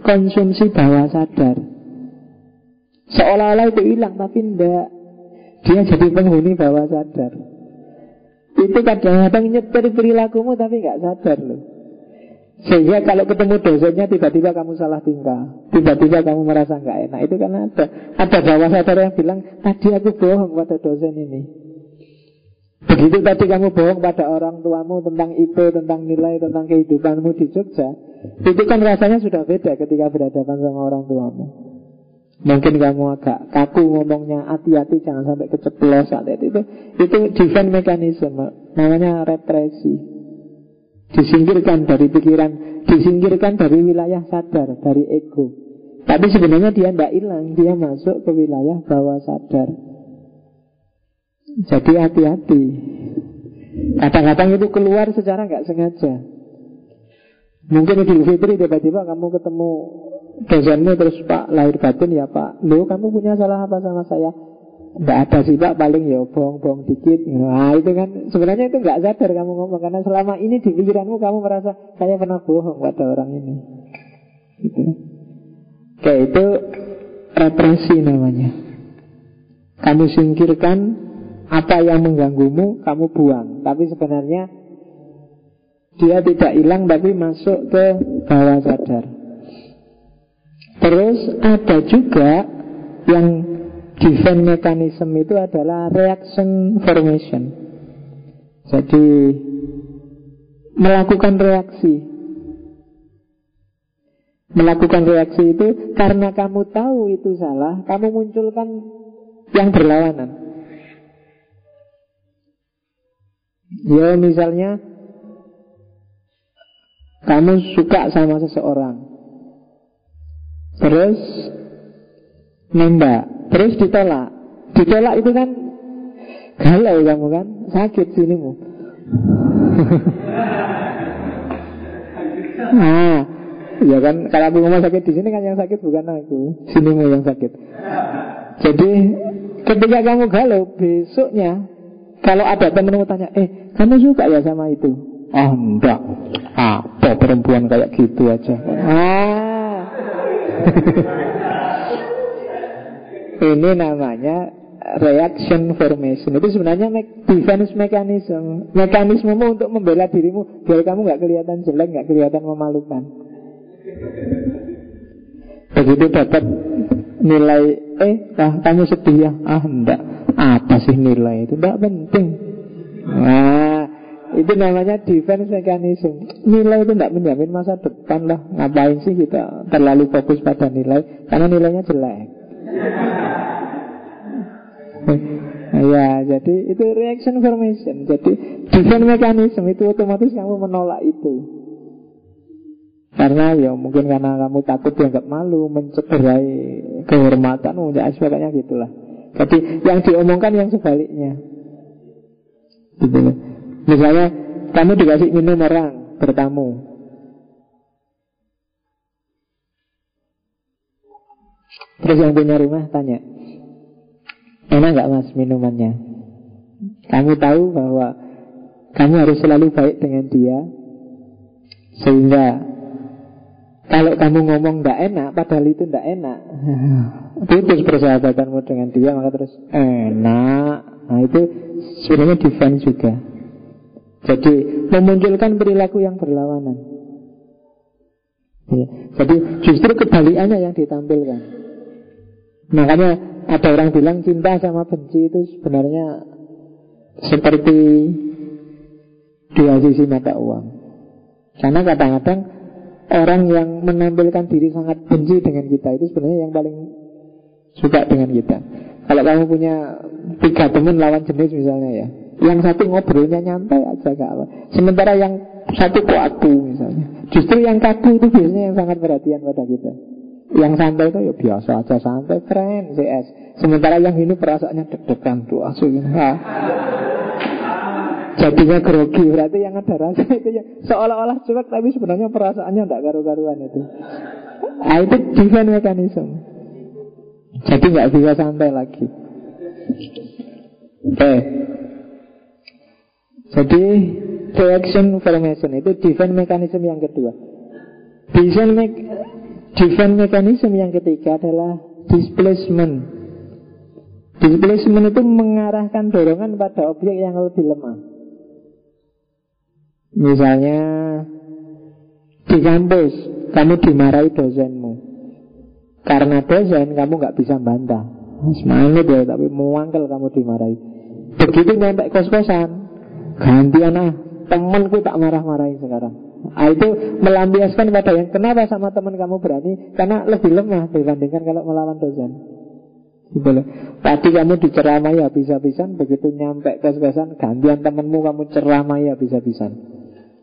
konsumsi bawah sadar Seolah-olah itu hilang tapi tidak Dia jadi penghuni bawah sadar. Itu kadang-kadang nyetir perilakumu tapi nggak sadar loh. Sehingga kalau ketemu dosennya tiba-tiba kamu salah tingkah. Tiba-tiba kamu merasa nggak enak. Itu kan ada. Ada bawah sadar yang bilang Tadi aku bohong pada dosen ini. Begitu tadi kamu bohong pada orang tuamu Tentang IP, tentang nilai, tentang kehidupanmu di Jogja Itu kan rasanya sudah beda ketika berhadapan sama orang tuamu Mungkin kamu agak kaku ngomongnya Hati-hati jangan sampai keceplosan Itu, itu defense mechanism Namanya represi Disingkirkan dari pikiran Disingkirkan dari wilayah sadar Dari ego Tapi sebenarnya dia tidak hilang, dia masuk ke wilayah bawah sadar. Jadi hati-hati. Kadang-kadang itu keluar secara nggak sengaja. Mungkin Idul Fitri tiba-tiba kamu ketemu dosenmu terus Pak lahir batin ya Pak. Lo kamu punya salah apa sama saya? Tidak ada sih Pak, paling ya bohong-bohong dikit. Nah itu kan sebenarnya itu nggak sadar kamu ngomong karena selama ini di pikiranmu kamu merasa saya pernah bohong pada orang ini. Gitu. Kayak itu represi namanya. Kamu singkirkan apa yang mengganggumu, kamu buang. Tapi sebenarnya dia tidak hilang tapi masuk ke bawah sadar. Terus ada juga yang defense mechanism itu adalah reaction formation. Jadi melakukan reaksi melakukan reaksi itu karena kamu tahu itu salah, kamu munculkan yang berlawanan. Ya misalnya kamu suka sama seseorang, terus nembak, terus ditolak, ditolak itu kan galau kamu kan, sakit sinimu. nah, Ya kan, kalau aku ngomong sakit di sini kan yang sakit bukan aku, sini yang sakit. Jadi ketika kamu galau besoknya, kalau ada temenmu tanya, eh kamu suka ya sama itu? Oh enggak, apa perempuan kayak gitu aja? Ah, ini namanya reaction formation. Itu sebenarnya me defense mechanism. Mekanismemu untuk membela dirimu biar kamu nggak kelihatan jelek nggak kelihatan memalukan. Begitu dapat nilai Eh, ah, kamu sedih ya? Ah, enggak Apa sih nilai itu? Enggak penting. Nah, itu namanya defense mechanism Nilai itu enggak menjamin masa depan lah Ngapain sih kita terlalu fokus pada nilai Karena nilainya jelek Ya, jadi itu reaction formation Jadi defense mechanism itu otomatis kamu menolak itu karena ya mungkin karena kamu takut dianggap malu, mencederai kehormatan, ya sebagainya gitulah. Jadi yang diomongkan yang sebaliknya. Gitu. Misalnya kamu dikasih minum orang bertamu. Terus yang punya rumah tanya, enak nggak mas minumannya? Kamu tahu bahwa kamu harus selalu baik dengan dia, sehingga kalau kamu ngomong tidak enak, padahal itu tidak enak. Putus persahabatanmu dengan dia, maka terus enak. Nah itu sebenarnya defense juga. Jadi memunculkan perilaku yang berlawanan. Ya. Jadi justru kebalikannya yang ditampilkan. Makanya ada orang bilang cinta sama benci itu sebenarnya seperti dua sisi mata uang. Karena kadang-kadang Orang yang menampilkan diri sangat benci dengan kita Itu sebenarnya yang paling suka dengan kita Kalau kamu punya tiga teman lawan jenis misalnya ya Yang satu ngobrolnya nyantai aja gak apa. Sementara yang satu kaku misalnya. Justru yang kaku itu biasanya yang sangat perhatian pada kita. Yang santai itu ya biasa aja santai keren CS Sementara yang ini perasaannya deg-degan tuh aslinya jadinya grogi berarti yang ada rasa itu ya. Seolah-olah cuek tapi sebenarnya perasaannya tidak karu-karuan itu. Nah, itu defense mechanism. Jadi nggak bisa santai lagi. Oke okay. Jadi reaction formation itu defense mechanism yang kedua defense, me defense mechanism yang ketiga adalah displacement Displacement itu mengarahkan dorongan pada objek yang lebih lemah Misalnya di kampus kamu dimarahi dosenmu karena dosen kamu nggak bisa bantah. Semangat ya, tapi muangkel kamu dimarahi. Begitu nyampe kos-kosan, gantian ah, temanku tak marah-marahin sekarang. Ah, itu melampiaskan pada yang kenapa sama teman kamu berani karena lebih lemah dibandingkan kalau melawan dosen. Gitu Tadi kamu diceramai habis-habisan Begitu nyampe kos-kosan Gantian temanmu kamu ceramai habis-habisan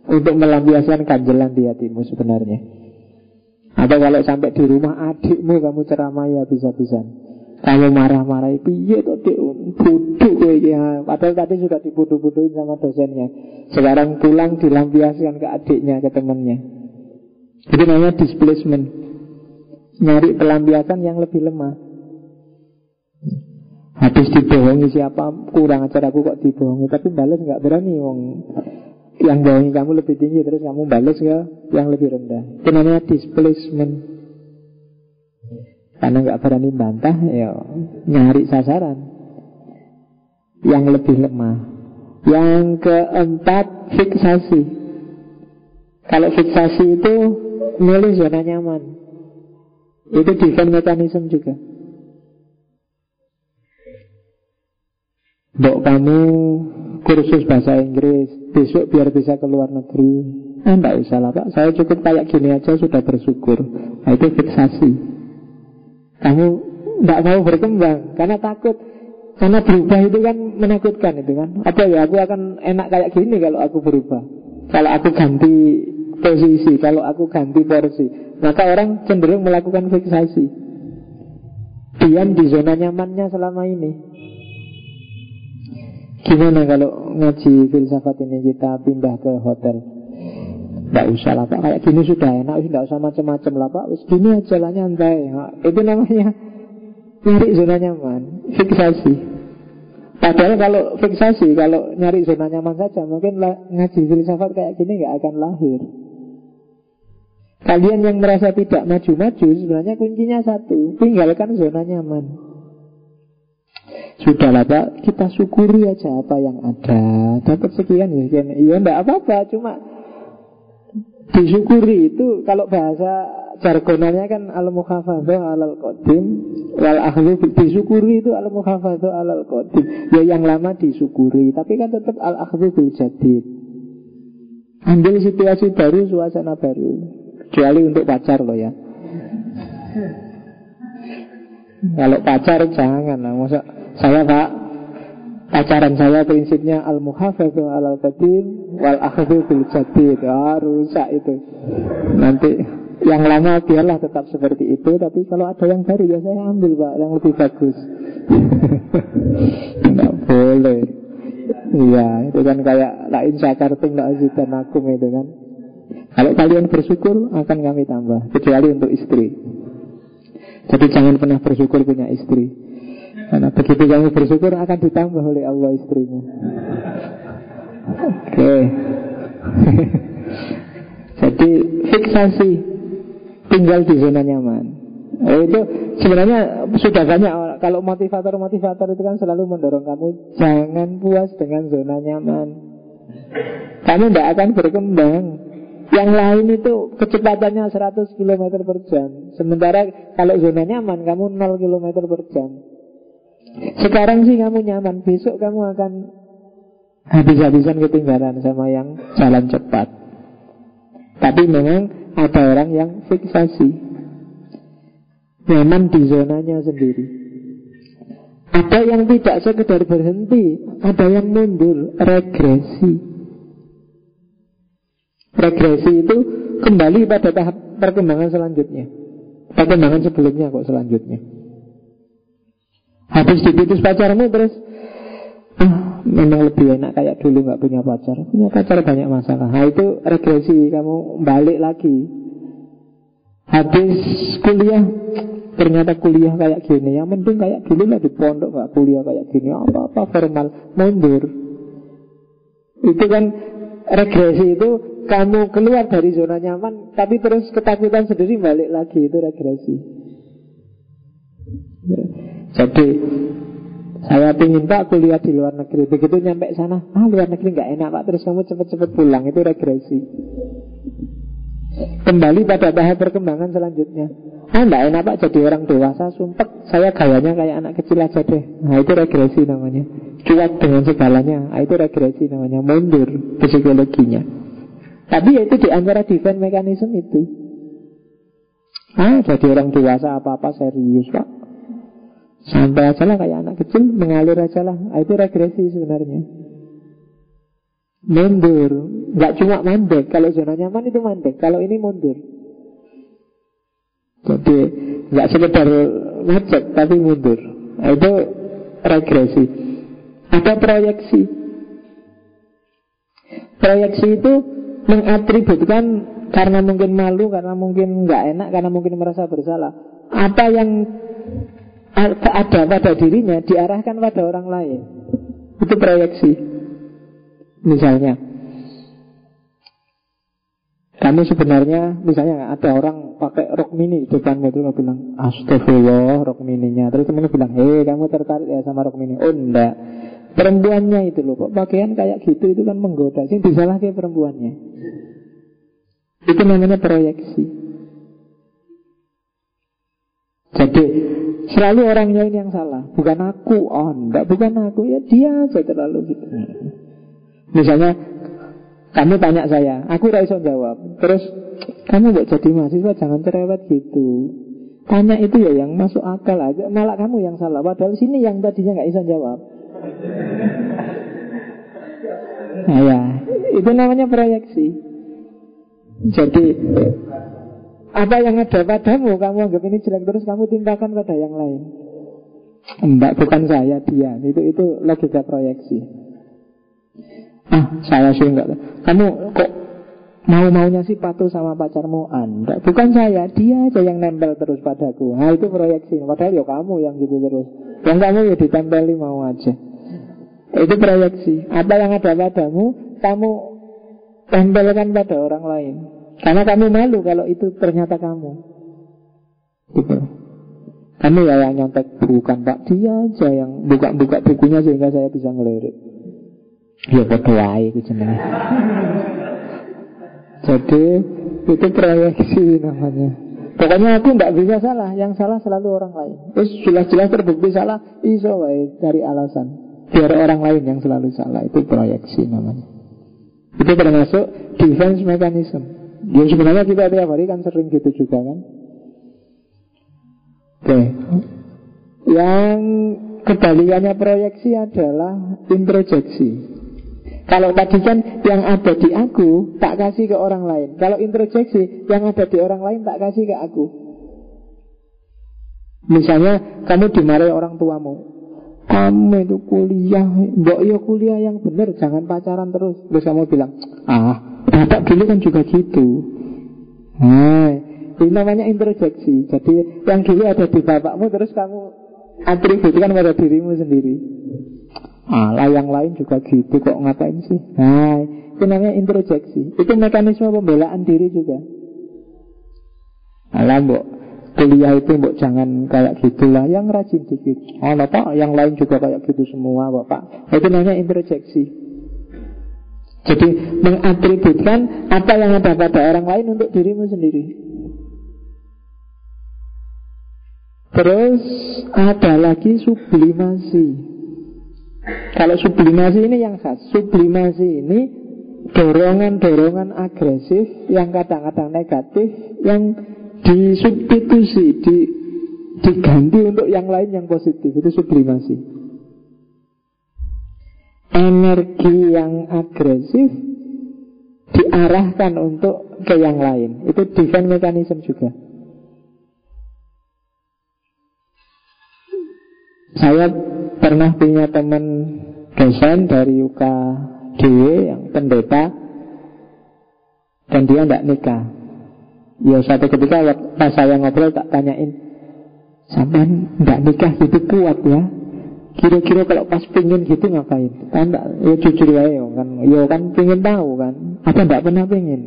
untuk melampiaskan kanjelan di hatimu sebenarnya Atau kalau sampai di rumah adikmu kamu ceramah ya bisa-bisa. Kamu marah-marahi piye tuh dik bodoh ya. Padahal tadi sudah dibodoh-bodohin sama dosennya. Sekarang pulang dilampiaskan ke adiknya, ke temannya. Itu namanya displacement. Nyari pelampiasan yang lebih lemah. Habis dibohongi siapa kurang ajar aku kok dibohongi tapi balas nggak berani wong yang bohongi kamu lebih tinggi terus kamu balas ya yang lebih rendah. Itu namanya displacement. Karena nggak berani bantah, ya nyari sasaran yang lebih lemah. Yang keempat fiksasi. Kalau fiksasi itu milih zona nyaman. Itu defense mekanisme juga. Bok kamu kursus bahasa Inggris Besok biar bisa ke luar negeri Eh enggak usah lah pak Saya cukup kayak gini aja sudah bersyukur Nah itu fiksasi Kamu enggak mau berkembang Karena takut. Karena berubah itu kan menakutkan itu kan. Apa ya aku akan enak kayak gini kalau aku berubah. Kalau aku ganti posisi Kalau aku ganti porsi. Maka orang cenderung melakukan fiksasi. Diam di zona nyamannya selama ini. Gimana kalau ngaji filsafat ini kita pindah ke hotel? Tidak usah lah Pak, kayak gini sudah enak, tidak usah macam-macam lah Pak. Gini aja lah nyantai. Itu namanya nyari zona nyaman, fiksasi. Padahal kalau fiksasi, kalau nyari zona nyaman saja, mungkin lah, ngaji filsafat kayak gini nggak akan lahir. Kalian yang merasa tidak maju-maju, sebenarnya kuncinya satu, tinggalkan zona nyaman. Sudahlah Pak, kita syukuri aja apa yang ada. Dapat sekian ya. Iya enggak apa-apa, cuma disyukuri itu kalau bahasa jargonannya kan al mukhafadhu alal qadim wal akhdhu disyukuri itu al mukhafadhu alal qadim. Ya yang lama disyukuri, tapi kan tetap al akhdhu bil jadid. Ambil situasi baru, suasana baru. Kecuali untuk pacar loh ya. Kalau pacar jangan lah, masa saya pak Pacaran saya prinsipnya al muhafadhu al qadim wal akhdhu bil jadid. Ah, rusak itu. Nanti yang lama biarlah tetap seperti itu, tapi kalau ada yang baru ya saya ambil pak, yang lebih bagus. Tidak boleh. Iya, itu kan kayak lain sakartum la azidan akum itu kan. Kalau kalian bersyukur akan kami tambah, kecuali untuk istri. Jadi jangan pernah bersyukur punya istri. Karena begitu kamu bersyukur akan ditambah oleh Allah istrimu. Oke. Jadi fiksasi tinggal di zona nyaman. Oh, itu sebenarnya sudah banyak kalau motivator-motivator itu kan selalu mendorong kamu jangan puas dengan zona nyaman. Kamu tidak akan berkembang. Yang lain itu kecepatannya 100 km per jam. Sementara kalau zona nyaman kamu 0 km per jam. Sekarang sih kamu nyaman, besok kamu akan habis-habisan ketinggalan sama yang jalan cepat. Tapi memang ada orang yang fiksasi. Nyaman di zonanya sendiri. Ada yang tidak sekedar berhenti, ada yang mundur, regresi. Regresi itu kembali pada tahap perkembangan selanjutnya. Perkembangan sebelumnya kok selanjutnya. Habis diputus pacarmu terus? Ah, memang lebih enak kayak dulu nggak punya pacar. Punya pacar banyak masalah. Nah itu regresi. Kamu balik lagi. Habis kuliah ternyata kuliah kayak gini. Ya mending kayak dulu lah di pondok nggak kuliah kayak gini. Apa apa formal mundur. Itu kan regresi itu kamu keluar dari zona nyaman tapi terus ketakutan sendiri balik lagi. Itu regresi jadi saya ingin pak kuliah di luar negeri. Begitu nyampe sana Ah luar negeri nggak enak pak. Terus kamu cepet-cepet pulang. Itu regresi. Kembali pada tahap perkembangan selanjutnya. Ah nggak enak pak. Jadi orang dewasa Sumpek. Saya gayanya kayak anak kecil aja deh. Nah itu regresi namanya. Cuat dengan segalanya. Nah itu regresi namanya. Mundur psikologinya. Tapi itu di antara defense mekanisme itu Ah jadi orang dewasa apa-apa serius pak. Santai aja lah kayak anak kecil Mengalir aja lah. Ah, Itu regresi sebenarnya. Mundur. Gak cuma mandek. Kalau zona nyaman itu mandek. Kalau ini mundur. Jadi nggak sekedar ngecek tapi mundur. Nah, itu regresi. Ada proyeksi. Proyeksi itu mengatributkan karena mungkin malu, karena mungkin nggak enak, karena mungkin merasa bersalah. Apa yang ada pada dirinya diarahkan pada orang lain. Itu proyeksi. Misalnya, kamu sebenarnya misalnya ada orang pakai rok mini di depanmu itu bilang astagfirullah rok mininya. Terus temennya bilang, hei kamu tertarik ya sama rok mini? Oh enggak. Perempuannya itu loh kok pakaian kayak gitu itu kan menggoda. Sih disalah kayak perempuannya. Itu namanya proyeksi. Jadi selalu orangnya ini yang salah, bukan aku. Oh enggak, bukan aku ya dia aja terlalu gitu. Misalnya kamu tanya saya, aku raiso jawab. Terus kamu buat jadi mahasiswa jangan cerewet gitu. Tanya itu ya yang masuk akal aja. Malah kamu yang salah. Padahal sini yang tadinya nggak bisa jawab. Nah ya, itu namanya proyeksi. Jadi apa yang ada padamu kamu anggap ini jelek terus kamu timpakan pada yang lain. Enggak, bukan saya, dia. Itu itu logika proyeksi. Ah, saya sih enggak. Kamu kok mau-maunya sih patuh sama pacarmu Anda Bukan saya, dia aja yang nempel terus padaku Nah itu proyeksi Padahal ya kamu yang gitu terus Yang kamu ya ditempeli mau aja Itu proyeksi Apa yang ada padamu Kamu tempelkan pada orang lain Karena kamu malu kalau itu ternyata kamu Gitu Kamu ya yang nyontek bukan Pak Dia aja yang buka-buka bukunya sehingga saya bisa ngelirik Ya padha itu jenenge. Jadi itu proyeksi namanya. Pokoknya aku tidak bisa salah, yang salah selalu orang lain. Terus jelas-jelas terbukti salah, iso wae cari alasan. Biar orang lain yang selalu salah, itu proyeksi namanya. Itu termasuk defense mechanism. Yang sebenarnya kita tiap hari kan sering gitu juga kan. Oke. Yang kebalikannya proyeksi adalah introjeksi. Kalau tadi kan yang ada di aku tak kasih ke orang lain. Kalau introjeksi yang ada di orang lain tak kasih ke aku. Misalnya kamu dimarahi orang tuamu. Kamu itu kuliah, mbok yo kuliah yang benar, jangan pacaran terus. Terus kamu bilang, ah, bapak dulu kan juga gitu. Nah, ini namanya introjeksi. Jadi yang dulu ada di bapakmu terus kamu atributkan pada dirimu sendiri. Ah, yang lain juga gitu kok ngapain sih? Nah, itu namanya introjeksi. Itu mekanisme pembelaan diri juga. Alah, mbok kuliah itu mbok jangan kayak gitulah, yang rajin dikit. Oh, pak, yang lain juga kayak gitu semua, bapak. Itu namanya introjeksi. Jadi mengatributkan apa yang ada pada orang lain untuk dirimu sendiri. Terus ada lagi sublimasi. Kalau sublimasi ini yang khas Sublimasi ini Dorongan-dorongan agresif Yang kadang-kadang negatif Yang disubstitusi di, Diganti untuk yang lain yang positif Itu sublimasi Energi yang agresif Diarahkan untuk ke yang lain Itu defense mechanism juga Saya pernah punya teman dosen dari UKDW yang pendeta dan dia tidak nikah. Ya satu ketika pas saya ngobrol tak tanyain, sampai tidak nikah gitu kuat ya? Kira-kira kalau pas pingin gitu ngapain? Kan enggak, ya jujur ya kan, ya kan pingin tahu kan? Apa tidak pernah pingin?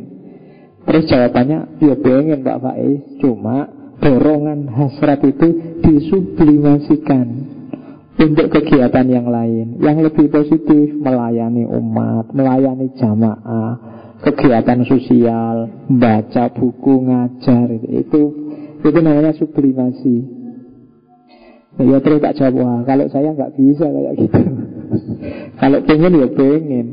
Terus jawabannya, ya pengen Pak Faiz, cuma dorongan hasrat itu disublimasikan untuk kegiatan yang lain yang lebih positif melayani umat, melayani jamaah, kegiatan sosial, baca buku, ngajar itu itu namanya sublimasi. Ya terus tak jawab Wah kalau saya nggak bisa kayak gitu. Kalau pengen ya pengen.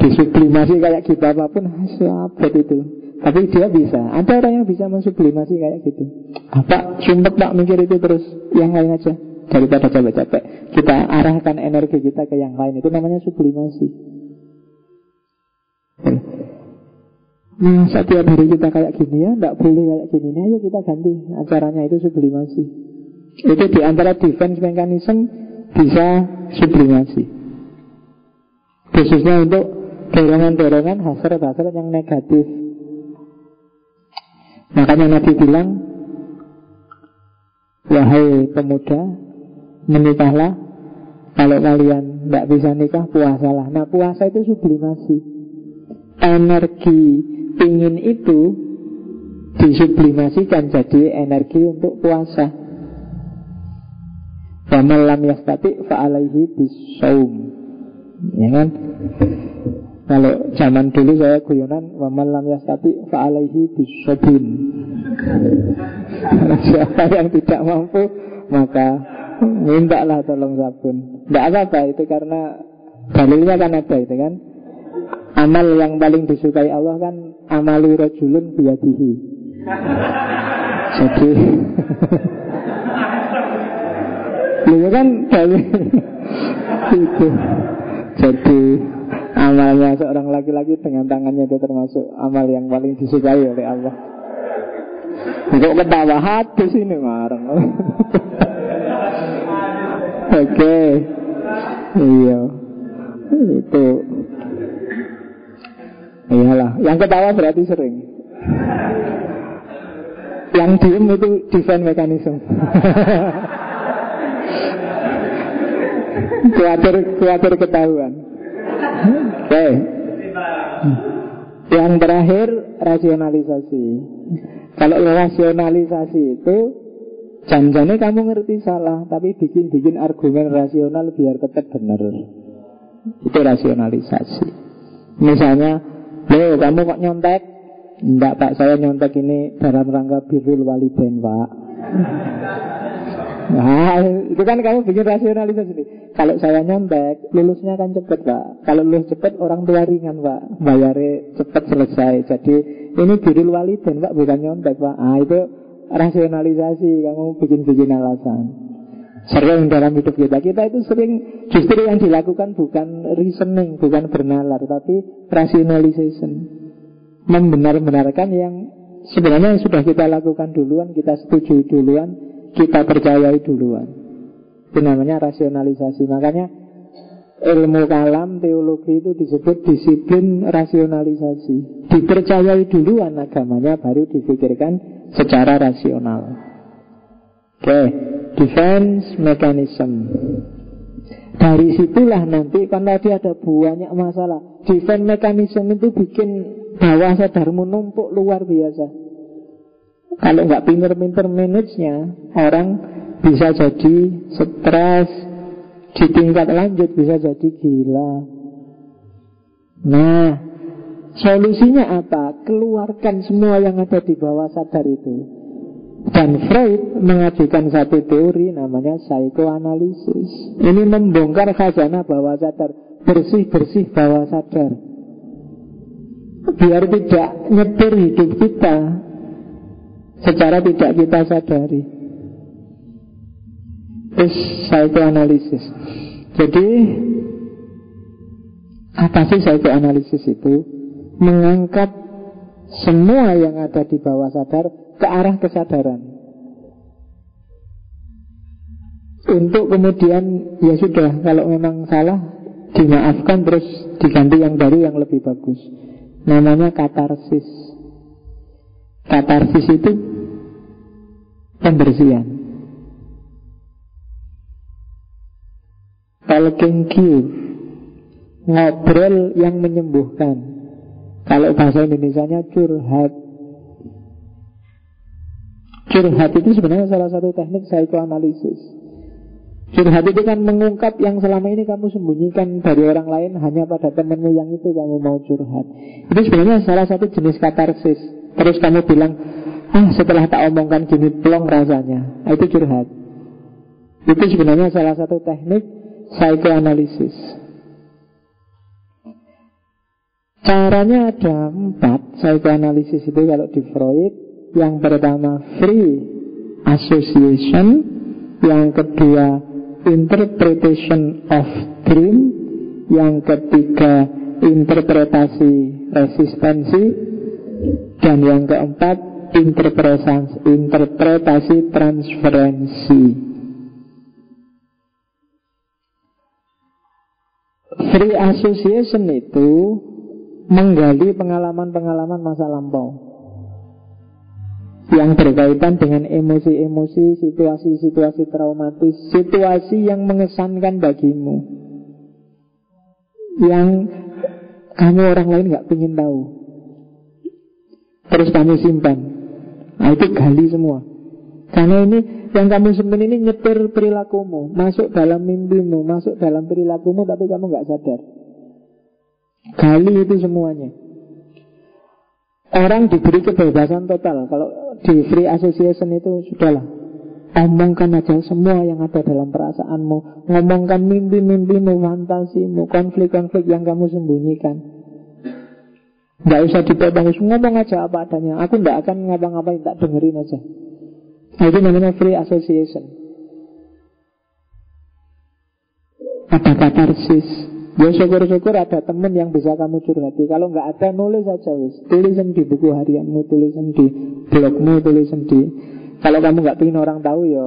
Disublimasi kayak gitu apa pun Sahabat itu? Tapi dia bisa. Ada orang yang bisa mensublimasi kayak gitu. Apa? Sumpah tak mikir itu terus. Yang lain aja. Daripada capek-capek. Kita arahkan energi kita ke yang lain. Itu namanya sublimasi. Nah, setiap hari kita kayak gini ya, tidak boleh kayak gini. Nah, ayo kita ganti acaranya itu sublimasi. Itu di antara defense mechanism bisa sublimasi. Khususnya untuk dorongan-dorongan hasrat-hasrat yang negatif. Makanya Nabi bilang, wahai pemuda, menikahlah. Kalau kalian tidak bisa nikah, puasalah. Nah, puasa itu sublimasi. Energi ingin itu disublimasikan jadi energi untuk puasa. Faman lam yastati fa'alaihi bisaum. Ya kan? Kalau zaman dulu saya guyonan Waman lam yastati fa'alaihi bisobin Siapa yang tidak mampu Maka mintalah tolong sabun Tidak apa-apa itu karena Dalilnya kan ada itu kan Amal yang paling disukai Allah kan Amalu rojulun biyadihi Jadi Lu kan dari itu Jadi amalnya seorang laki-laki dengan tangannya itu termasuk amal yang paling disukai oleh Allah. Untuk ketawa hati sini marah. Oke, iya, itu Iyalah, yang ketawa berarti sering. Yang diem itu defense mekanisme. kuatir, kuatir ketahuan. Oke. Okay. Yang terakhir rasionalisasi. Kalau rasionalisasi itu janjane kamu ngerti salah, tapi bikin-bikin argumen rasional biar tetap benar. Itu rasionalisasi. Misalnya Loh, kamu kok nyontek? Enggak pak, saya nyontek ini dalam rangka birul walidain pak Nah, itu kan kamu bikin rasionalisasi. Kalau saya nyontek, lulusnya kan cepet pak. Kalau lulus cepet, orang tua ringan pak. Bayarnya cepet selesai. Jadi ini birul walidain pak, bukan nyontek pak. Ah itu rasionalisasi, kamu bikin-bikin alasan. Sering dalam hidup kita. Kita itu sering Justru yang dilakukan bukan reasoning Bukan bernalar Tapi rationalization Membenar-benarkan yang Sebenarnya yang sudah kita lakukan duluan Kita setuju duluan Kita percayai duluan Itu namanya rasionalisasi Makanya ilmu kalam, teologi itu disebut disiplin rasionalisasi Dipercayai duluan agamanya Baru difikirkan secara rasional Oke defense mechanism. Dari situlah nanti kan tadi ada banyak masalah. Defense mechanism itu bikin bawah sadarmu numpuk luar biasa. Kalau nggak pinter-pinter manage-nya, orang bisa jadi stres, di tingkat lanjut bisa jadi gila. Nah, solusinya apa? Keluarkan semua yang ada di bawah sadar itu. Dan Freud mengajukan satu teori namanya psikoanalisis. Ini membongkar khazanah bawah sadar, bersih-bersih bawah sadar. Biar tidak nyetir hidup kita secara tidak kita sadari. Terus psikoanalisis. Jadi apa sih psikoanalisis itu? Mengangkat semua yang ada di bawah sadar ke arah kesadaran. Untuk kemudian ya sudah kalau memang salah dimaafkan terus diganti yang baru yang lebih bagus. Namanya katarsis. Katarsis itu pembersihan. Talking Ngobrol yang menyembuhkan Kalau bahasa Indonesia-nya curhat Curhat itu sebenarnya salah satu teknik psikoanalisis. Curhat itu kan mengungkap yang selama ini kamu sembunyikan dari orang lain hanya pada temanmu yang itu kamu mau curhat. Itu sebenarnya salah satu jenis katarsis. Terus kamu bilang, ah setelah tak omongkan gini plong rasanya. Nah, itu curhat. Itu sebenarnya salah satu teknik psikoanalisis. Caranya ada empat psikoanalisis itu kalau di Freud yang pertama free association Yang kedua interpretation of dream Yang ketiga interpretasi resistensi Dan yang keempat interpretasi, interpretasi transferensi. Free association itu menggali pengalaman-pengalaman masa lampau yang berkaitan dengan emosi-emosi, situasi-situasi traumatis, situasi yang mengesankan bagimu, yang kamu orang lain nggak ingin tahu, terus kamu simpan. Nah, itu gali semua. Karena ini yang kamu simpan ini nyetir perilakumu, masuk dalam mimpimu, masuk dalam perilakumu, tapi kamu nggak sadar. Gali itu semuanya. Orang diberi kebebasan total. Kalau di free association itu sudahlah. Omongkan aja semua yang ada dalam perasaanmu. Ngomongkan mimpi-mimpimu, fantasimu, konflik-konflik yang kamu sembunyikan. Gak usah dipotong, ngomong aja apa adanya. Aku tidak akan ngapa-ngapain, tak dengerin aja. Nah, itu namanya free association. Ada katarsis. Ya syukur-syukur ada temen yang bisa kamu curhati Kalau nggak ada nulis aja wis Tulisan di buku harianmu, tulisan di blogmu, tulisan di Kalau kamu nggak ingin orang tahu ya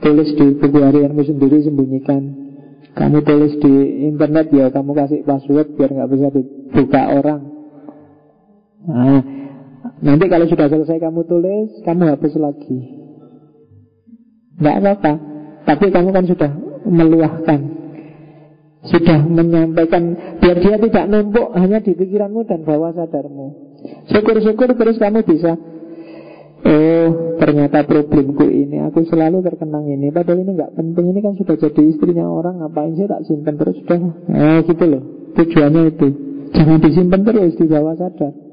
Tulis di buku harianmu sendiri sembunyikan Kamu tulis di internet ya kamu kasih password biar nggak bisa dibuka orang Nah Nanti kalau sudah selesai kamu tulis Kamu hapus lagi. Nggak apa-apa. Tapi kamu kan sudah meluahkan. Sudah menyampaikan biar dia tidak numpuk hanya di pikiranmu dan bawah sadarmu. Syukur-syukur terus kamu bisa. Oh ternyata problemku ini Aku selalu terkenang ini. Padahal ini nggak penting Ini kan sudah jadi istrinya orang Ngapain sih tak simpan terus? Sudah. Eh, gitu loh. Tujuannya itu. Jangan disimpan terus di bawah sadar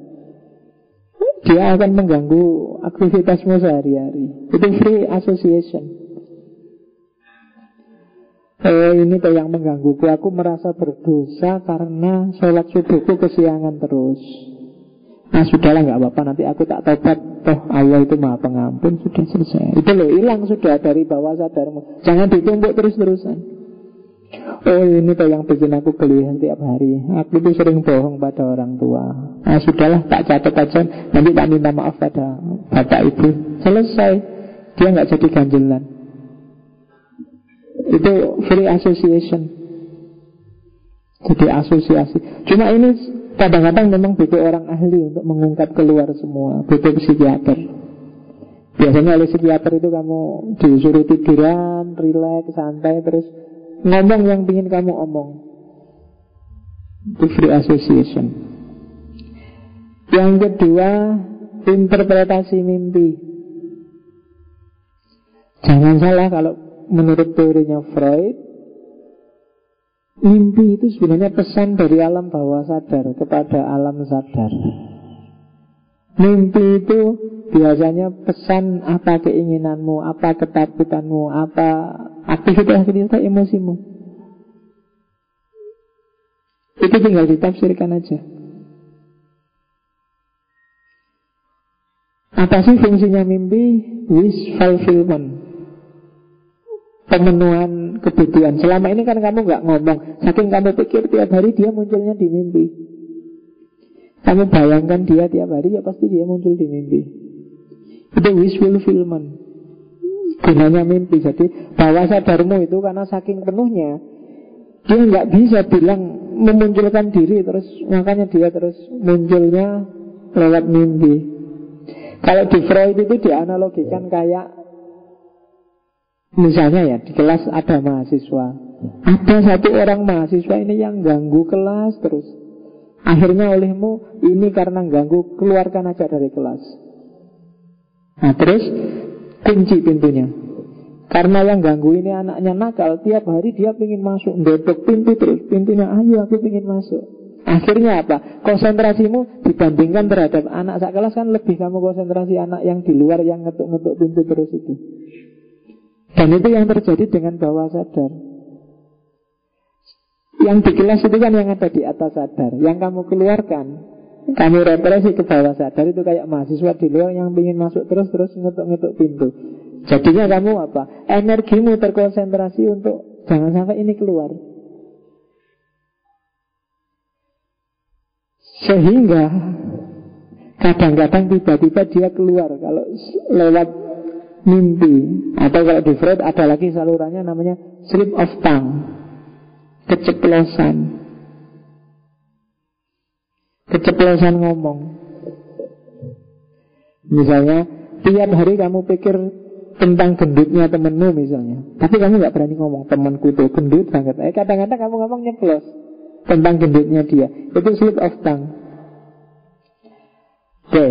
Dia akan mengganggu aktivitasmu sehari-hari. Itu free association. Eh, ini tuh yang menggangguku. Aku merasa berdosa karena sholat subuhku kesiangan terus. Nah sudahlah nggak apa-apa. Nanti aku tak tobat. Toh Allah itu maha pengampun. Sudah selesai. Itu loh hilang sudah dari bawah sadarmu. Jangan ditumpuk terus-terusan Oh ini tuh yang bikin aku geli setiap hari Aku tuh sering bohong pada orang tua Nah sudahlah tak catat aja Nanti tak minta maaf pada bapak ibu Selesai Dia nggak jadi ganjelan itu free association. Jadi asosiasi. Cuma ini kadang-kadang memang butuh orang ahli untuk mengungkap keluar semua. Butuh psikiater. Biasanya oleh psikiater itu kamu disuruh tiduran, rileks, santai, terus ngomong yang ingin kamu omong. Itu free association. Yang kedua, interpretasi mimpi. Jangan salah kalau menurut teorinya Freud, mimpi itu sebenarnya pesan dari alam bawah sadar kepada alam sadar. Mimpi itu biasanya pesan apa keinginanmu, apa ketakutanmu, apa aktivitas-aktivitas emosimu. Itu tinggal ditafsirkan aja. Apa sih fungsinya mimpi? Wish fulfillment pemenuhan kebutuhan. Selama ini kan kamu nggak ngomong, saking kamu pikir tiap hari dia munculnya di mimpi. Kamu bayangkan dia tiap hari ya pasti dia muncul di mimpi. Itu wish fulfillment. Gunanya mimpi. Jadi bawah sadarmu itu karena saking penuhnya dia nggak bisa bilang memunculkan diri terus makanya dia terus munculnya lewat mimpi. Kalau di Freud itu dianalogikan kayak Misalnya ya di kelas ada mahasiswa Ada satu orang mahasiswa ini yang ganggu kelas terus Akhirnya olehmu ini karena ganggu keluarkan aja dari kelas Nah terus kunci pintunya Karena yang ganggu ini anaknya nakal Tiap hari dia ingin masuk Dedok pintu terus Pintunya ayo aku ingin masuk Akhirnya apa? Konsentrasimu dibandingkan terhadap anak sak kelas kan lebih kamu konsentrasi anak yang di luar yang ngetuk-ngetuk pintu terus itu. Dan itu yang terjadi dengan bawah sadar Yang di kelas itu kan yang ada di atas sadar Yang kamu keluarkan Kamu represi ke bawah sadar Itu kayak mahasiswa di luar yang ingin masuk terus-terus ngetuk-ngetuk pintu. Jadinya kamu apa? Energimu terkonsentrasi untuk Jangan sampai ini keluar. Sehingga Kadang-kadang tiba-tiba dia keluar. Kalau lewat mimpi atau kalau di Freud ada lagi salurannya namanya slip of tongue, keceplosan, keceplosan ngomong. Misalnya tiap hari kamu pikir tentang gendutnya temenmu misalnya, tapi kamu nggak berani ngomong temanku tuh gendut banget. Eh kadang-kadang kamu ngomong nyeplos tentang gendutnya dia, itu slip of tongue. Oke,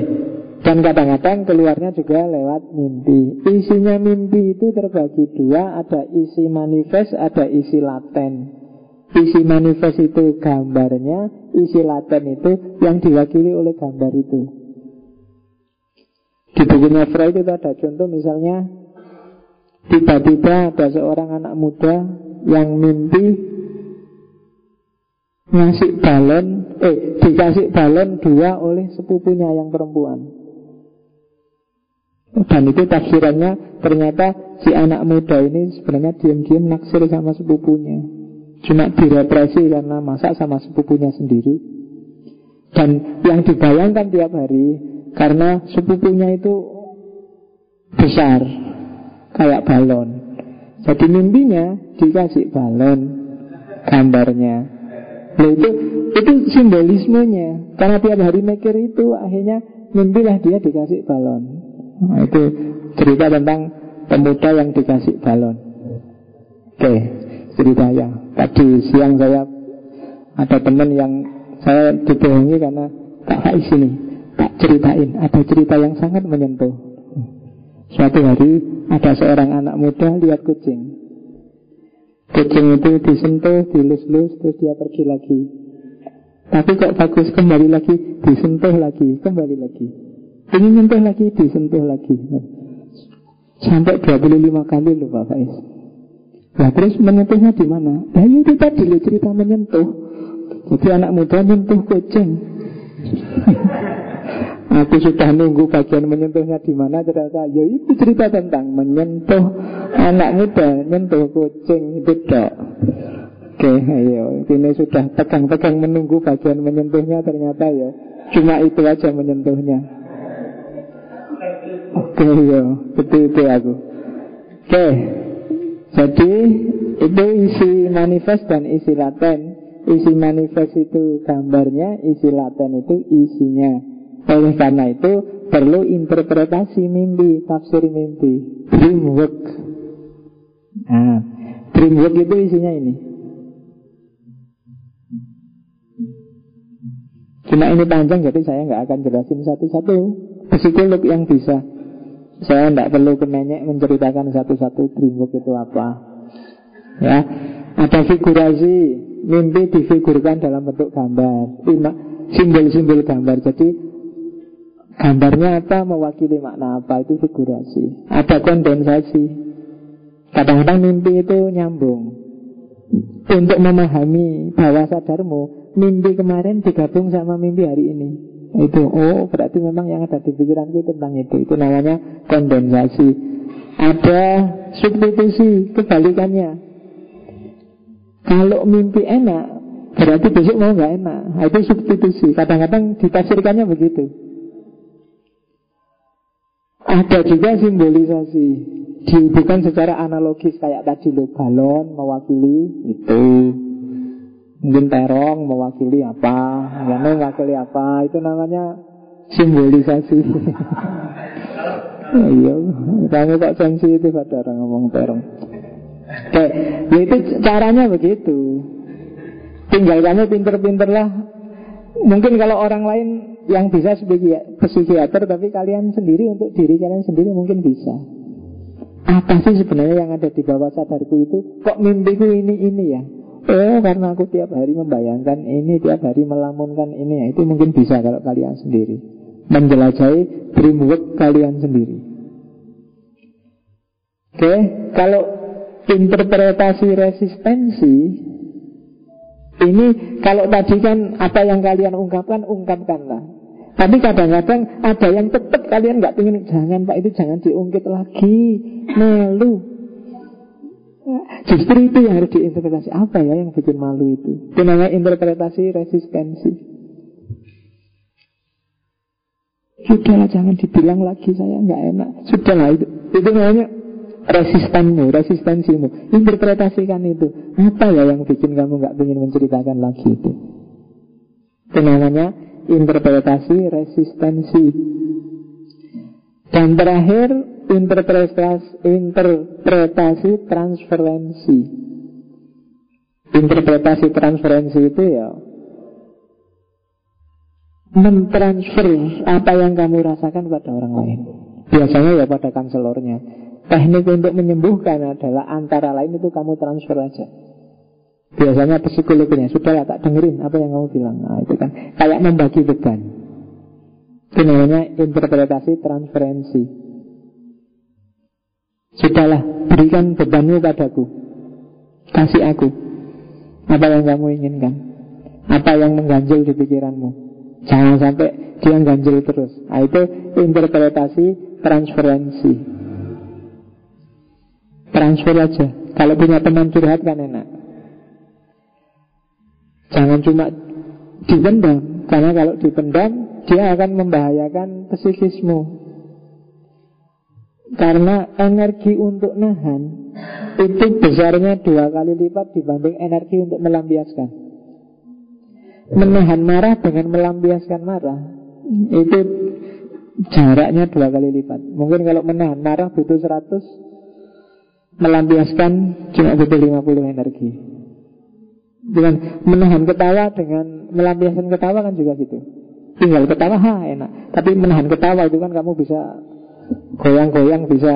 dan kadang-kadang keluarnya juga lewat mimpi. Isinya mimpi itu terbagi dua, ada isi manifest, ada isi laten. Isi manifest itu gambarnya, isi laten itu yang diwakili oleh gambar itu. Di bukunya Freud itu ada contoh misalnya Tiba-tiba ada seorang anak muda yang mimpi ngasih balon, eh dikasih balon dua oleh sepupunya yang perempuan. Dan itu tafsirannya ternyata si anak muda ini sebenarnya diam-diam naksir sama sepupunya. Cuma direpresi karena masak sama sepupunya sendiri. Dan yang dibayangkan tiap hari karena sepupunya itu besar kayak balon. Jadi mimpinya dikasih balon gambarnya Nah itu itu simbolismenya. Karena tiap hari mikir itu akhirnya mimpilah dia dikasih balon. Nah, itu cerita tentang pemuda yang dikasih balon. Oke, cerita ya. Tadi siang saya ada teman yang saya dibohongi karena tak Faiz ini tak ceritain ada cerita yang sangat menyentuh. Suatu hari ada seorang anak muda lihat kucing. Kucing itu disentuh, dilus-lus, terus dia pergi lagi. Tapi kok bagus kembali lagi, disentuh lagi, kembali lagi. Ini menyentuh lagi, disentuh lagi. Sampai 25 kali loh Pak Faiz. Nah terus menyentuhnya di mana? Nah itu tadi loh cerita menyentuh. Jadi anak muda menyentuh kucing. Aku sudah nunggu bagian menyentuhnya di mana ternyata ya itu cerita tentang menyentuh anak muda, menyentuh kucing itu dok. Oke, ayo ini sudah pegang-pegang menunggu bagian menyentuhnya ternyata ya cuma itu aja menyentuhnya. Oke, ya betul itu aku. Oke, jadi itu isi manifest dan isi laten. Isi manifest itu gambarnya, isi laten itu isinya. Oleh karena itu perlu interpretasi mimpi, tafsir mimpi, dreamwork. Nah, dreamwork itu isinya ini. Cuma ini panjang jadi saya nggak akan jelasin satu-satu psikolog yang bisa. Saya tidak perlu kemenyek menceritakan satu-satu dreamwork itu apa. Ya, ada figurasi, mimpi difigurkan dalam bentuk gambar, simbol-simbol gambar. Jadi Gambarnya apa, mewakili makna apa, itu figurasi. Ada kondensasi. Kadang-kadang mimpi itu nyambung. Untuk memahami bawah sadarmu, mimpi kemarin digabung sama mimpi hari ini. Itu, oh berarti memang yang ada di pikiranku tentang itu. Itu namanya kondensasi. Ada substitusi, kebalikannya. Kalau mimpi enak, berarti besok mau nggak enak. Nah, itu substitusi. Kadang-kadang ditafsirkannya begitu. Ada juga simbolisasi Dihubungkan secara analogis Kayak tadi lo balon mewakili itu Mungkin terong mewakili apa? Yang mewakili apa? Itu namanya simbolisasi. Iya. Kamu kok sensitif ada orang ngomong terong? Oke, ya itu caranya begitu. Tinggal kamu pinter-pinter lah Mungkin kalau orang lain yang bisa psikiater tapi kalian sendiri untuk diri kalian sendiri mungkin bisa. Apa sih sebenarnya yang ada di bawah sadarku itu? Kok mimpiku ini ini ya? Oh karena aku tiap hari membayangkan ini, tiap hari melamunkan ini ya. Itu mungkin bisa kalau kalian sendiri Menjelajahi dreamwork kalian sendiri Oke, kalau interpretasi resistensi ini kalau tadi kan apa yang kalian ungkapkan, ungkapkanlah. Tapi kadang-kadang ada yang tetap kalian nggak ingin jangan pak itu jangan diungkit lagi, malu. Justru itu yang harus diinterpretasi apa ya yang bikin malu itu? Itu namanya interpretasi resistensi. Sudahlah jangan dibilang lagi saya nggak enak. Sudahlah itu. Itu namanya resistenmu, resistensimu. Interpretasikan itu. Apa ya yang bikin kamu nggak ingin menceritakan lagi itu? Itu namanya interpretasi resistensi. Dan terakhir interpretasi, interpretasi transferensi. Interpretasi transferensi itu ya mentransfer apa yang kamu rasakan pada orang lain. Biasanya ya pada kanselornya. Teknik untuk menyembuhkan adalah antara lain itu kamu transfer aja. Biasanya psikologinya sudah tak dengerin apa yang kamu bilang. Nah, itu kan kayak membagi beban. Itu namanya interpretasi transferensi. Sudahlah, berikan bebanmu padaku. Kasih aku. Apa yang kamu inginkan? Apa yang mengganjil di pikiranmu? Jangan sampai dia ganjil terus. Nah, itu interpretasi transferensi. Transfer aja. Kalau punya teman curhat kan enak. Jangan cuma dipendam, karena kalau dipendam dia akan membahayakan psikismu. Karena energi untuk nahan itu besarnya dua kali lipat dibanding energi untuk melampiaskan. Menahan marah dengan melampiaskan marah itu jaraknya dua kali lipat. Mungkin kalau menahan marah butuh 100, melampiaskan cuma butuh 50 energi. Dengan menahan ketawa dengan melampiaskan ketawa kan juga gitu. Tinggal ketawa ha enak. Tapi menahan ketawa itu kan kamu bisa goyang-goyang bisa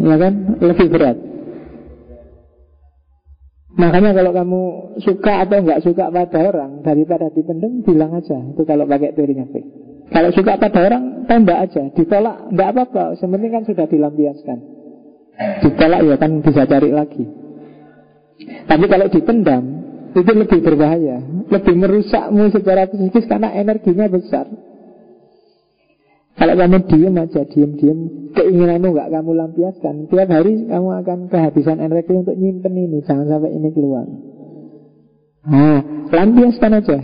ya kan lebih berat. Makanya kalau kamu suka atau nggak suka pada orang daripada dipendam bilang aja itu kalau pakai teorinya Fik. Kalau suka pada orang tembak aja, ditolak nggak apa-apa. Sebenarnya kan sudah dilampiaskan. Ditolak ya kan bisa cari lagi. Tapi kalau dipendam itu lebih berbahaya, lebih merusakmu secara psikis karena energinya besar. Kalau kamu diem aja, diem-diem, keinginanmu nggak kamu lampiaskan, tiap hari kamu akan kehabisan energi untuk nyimpen ini, jangan sampai ini keluar. Nah, lampiaskan aja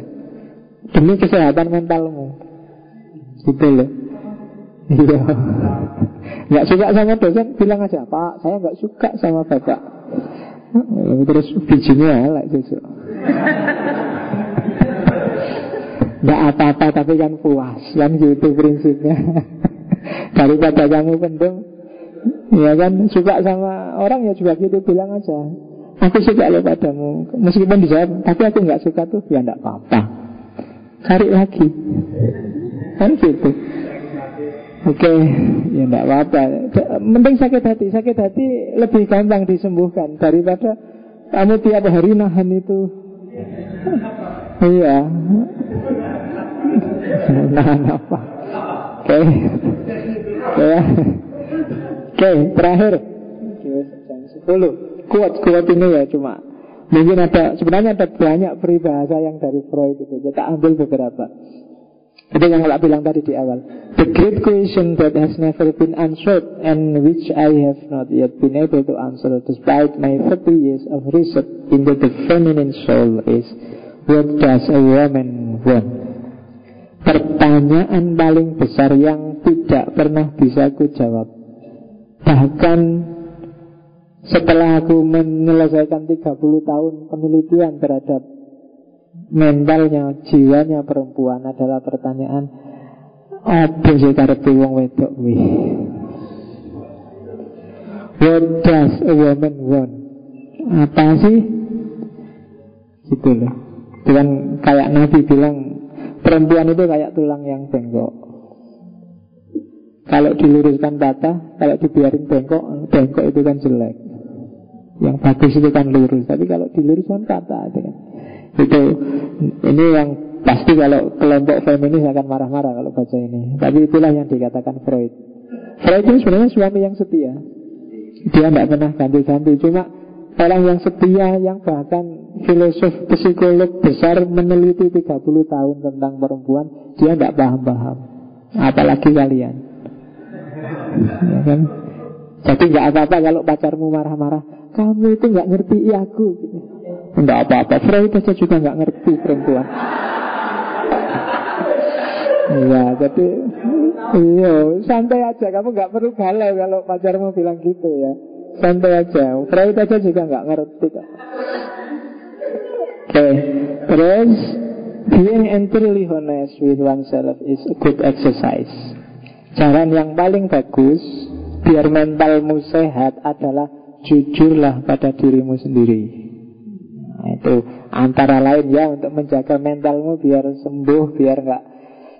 demi kesehatan mentalmu. Gitu loh. Iya. Nggak suka sama dosen, bilang aja, Pak, saya nggak suka sama bapak. Terus bijinya lah susu. Nggak apa-apa tapi kan puas Kan gitu prinsipnya Daripada kamu pendem Ya kan suka sama orang ya juga gitu bilang aja Aku suka lo padamu Meskipun dijawab Tapi aku nggak suka tuh Ya nggak apa-apa Cari lagi Kan gitu Oke, okay. ya enggak apa-apa. Mending sakit hati. Sakit hati lebih gampang disembuhkan daripada kamu tiap hari nahan itu. Iya. Nahan apa? Oke. Okay. Ya. Oke, terakhir. Jam 10. Kuat kuat ini ya cuma Mungkin ada sebenarnya ada banyak peribahasa yang dari Freud itu. Kita ambil beberapa. Itu yang Allah bilang tadi di awal. The great question that has never been answered and which I have not yet been able to answer despite my 30 years of research into the feminine soul is What does a woman want? Pertanyaan paling besar yang tidak pernah bisa aku jawab Bahkan setelah aku menyelesaikan 30 tahun penelitian terhadap mentalnya, jiwanya perempuan adalah pertanyaan apa sih karepe wong wedok kuwi? What does a woman want? Apa sih? Gitu loh. Dengan kayak Nabi bilang perempuan itu kayak tulang yang bengkok. Kalau diluruskan patah, kalau dibiarin bengkok, bengkok itu kan jelek. Yang bagus itu kan lurus, tapi kalau diluruskan patah itu kan. Itu ini yang pasti kalau kelompok feminis akan marah-marah kalau baca ini. Tapi itulah yang dikatakan Freud. Freud itu sebenarnya suami yang setia. Dia tidak pernah ganti-ganti. Cuma orang yang setia yang bahkan filosof psikolog besar meneliti 30 tahun tentang perempuan, dia tidak paham-paham. Apalagi kalian. Ya kan? Jadi nggak apa-apa kalau pacarmu marah-marah. Kamu itu nggak ngerti aku. Enggak apa-apa Freud aja juga nggak ngerti perempuan Iya jadi Iya, santai aja. Kamu nggak perlu galau kalau pacarmu bilang gitu ya. Santai aja. Freud aja juga nggak ngerti kok. Oke, okay. terus being entirely honest with oneself is a good exercise. Cara yang paling bagus biar mentalmu sehat adalah jujurlah pada dirimu sendiri. Nah, itu antara lain ya untuk menjaga mentalmu biar sembuh, biar nggak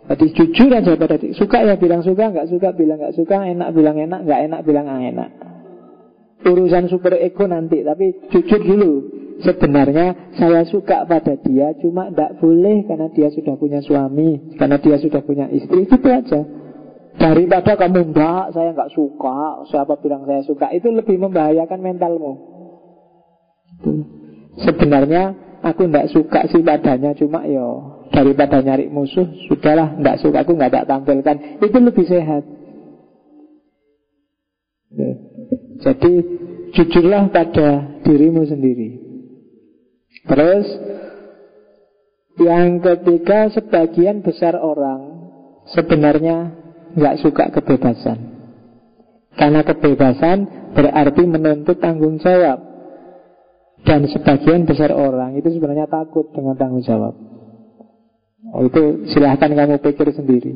jadi jujur aja pada diri. Suka ya bilang suka, nggak suka bilang nggak suka, enak bilang enak, nggak enak bilang enak. Urusan super ego nanti, tapi jujur dulu. Sebenarnya saya suka pada dia, cuma tidak boleh karena dia sudah punya suami, karena dia sudah punya istri, itu aja. Daripada kamu enggak, saya nggak suka, siapa bilang saya suka, itu lebih membahayakan mentalmu. Sebenarnya aku tidak suka sih padanya, cuma yo daripada nyari musuh sudahlah nggak suka aku nggak tak tampilkan itu lebih sehat ya. Jadi jujurlah pada dirimu sendiri. Terus yang ketiga sebagian besar orang sebenarnya nggak suka kebebasan. Karena kebebasan berarti menuntut tanggung jawab. Dan sebagian besar orang itu sebenarnya takut dengan tanggung jawab. Oh, itu silahkan kamu pikir sendiri.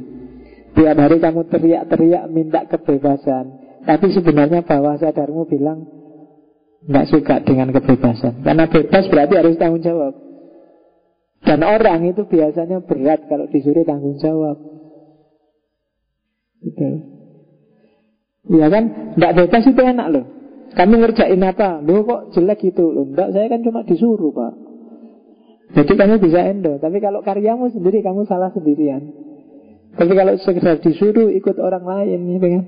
Tiap hari kamu teriak-teriak minta kebebasan, tapi sebenarnya bawah sadarmu bilang nggak suka dengan kebebasan. Karena bebas berarti harus tanggung jawab. Dan orang itu biasanya berat kalau disuruh tanggung jawab. Gitu. Iya kan? Nggak bebas itu enak loh. Kamu ngerjain apa? Loh kok jelek gitu loh. Enggak, saya kan cuma disuruh pak. Jadi kamu bisa endo Tapi kalau karyamu sendiri kamu salah sendirian Tapi kalau sekedar disuruh ikut orang lain gitu kan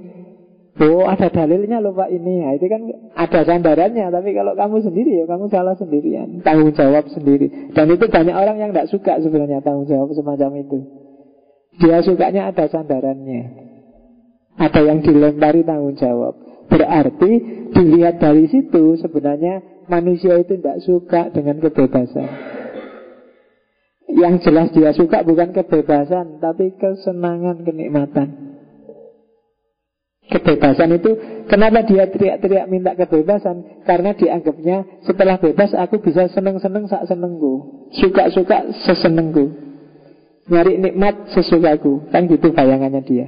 Oh ada dalilnya loh pak ini. Ya, Itu kan ada sandarannya Tapi kalau kamu sendiri ya kamu salah sendirian. Tanggung jawab sendiri. Dan itu banyak orang yang tidak suka sebenarnya Tanggung jawab semacam itu. Dia sukanya ada sandarannya Ada yang dilempari tanggung jawab. Berarti dilihat dari situ sebenarnya manusia itu tidak suka dengan kebebasan. Yang jelas dia suka bukan kebebasan Tapi kesenangan, kenikmatan Kebebasan itu Kenapa dia teriak-teriak minta kebebasan? Karena dianggapnya Setelah bebas aku bisa seneng-seneng sak senengku. Suka-suka sesenengku. Nyari nikmat sesukaku. Kan gitu bayangannya dia.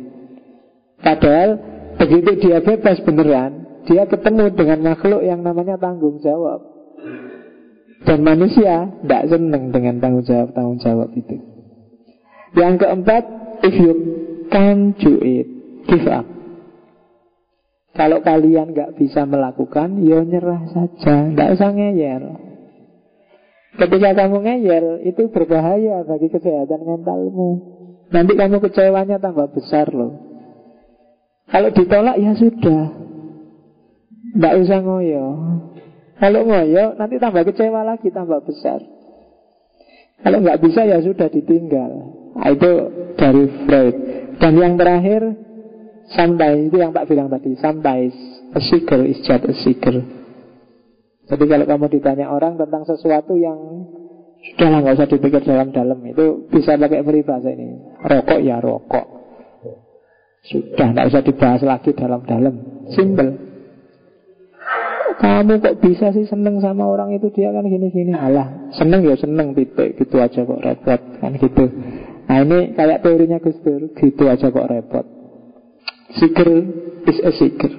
Padahal Begitu dia bebas beneran Dia ketemu dengan makhluk yang namanya tanggung jawab. Dan manusia tidak senang dengan tanggung jawab-tanggung jawab itu. Yang keempat, if you can't do it, give up. Kalau kalian nggak bisa melakukan, ya nyerah saja, nggak usah ngeyel. Ketika kamu ngeyel, itu berbahaya bagi kesehatan mentalmu. Nanti kamu kecewanya tambah besar loh. Kalau ditolak ya sudah, nggak usah ngoyo. Kalau ngoyo nanti tambah kecewa lagi, tambah besar. Kalau nggak bisa ya sudah ditinggal. Nah, itu dari Freud. Dan yang terakhir, sampai itu yang tak bilang tadi. Sampai just a seeker. Jadi kalau kamu ditanya orang tentang sesuatu yang Sudahlah nggak usah dipikir dalam-dalam Itu bisa pakai peribahasa ini. Rokok ya rokok. Sudah nggak usah dibahas lagi dalam-dalam. Simple. Kamu kok bisa sih seneng sama orang itu? Dia kan gini-gini. Alah seneng ya seneng titik. Gitu aja kok repot kan gitu. Nah ini kayak teorinya Gus Dur. Gitu aja kok repot Seeker is a seeker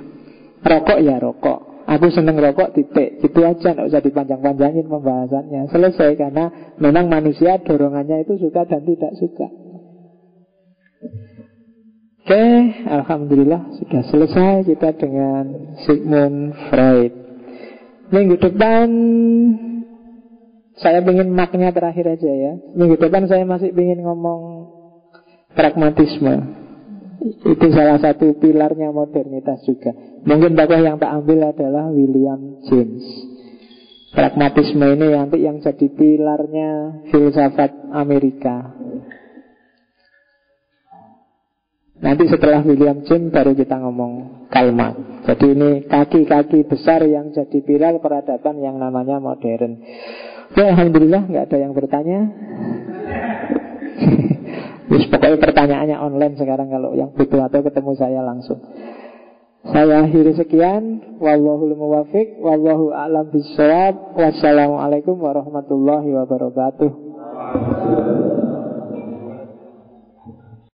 Rokok ya rokok Aku seneng rokok titik Gitu aja nggak usah dipanjang-panjangin pembahasannya Selesai karena memang manusia dorongannya itu suka dan tidak suka Oke, Alhamdulillah sudah selesai kita dengan Sigmund Freud. Minggu depan saya ingin maknya terakhir aja ya. Minggu depan saya masih ingin ngomong pragmatisme. Itu salah satu pilarnya modernitas juga. Mungkin tokoh yang tak ambil adalah William James. Pragmatisme ini nanti yang jadi pilarnya filsafat Amerika. Nanti setelah William James baru kita ngomong Kalmat. Jadi ini kaki-kaki besar yang jadi pilar peradaban yang namanya modern. Ya, Alhamdulillah nggak ada yang bertanya. Terus pokoknya pertanyaannya online sekarang kalau yang butuh atau ketemu saya langsung. Saya akhiri sekian. Wallahul muwafiq. Wallahu a'lam bishawab. Wassalamualaikum warahmatullahi wabarakatuh.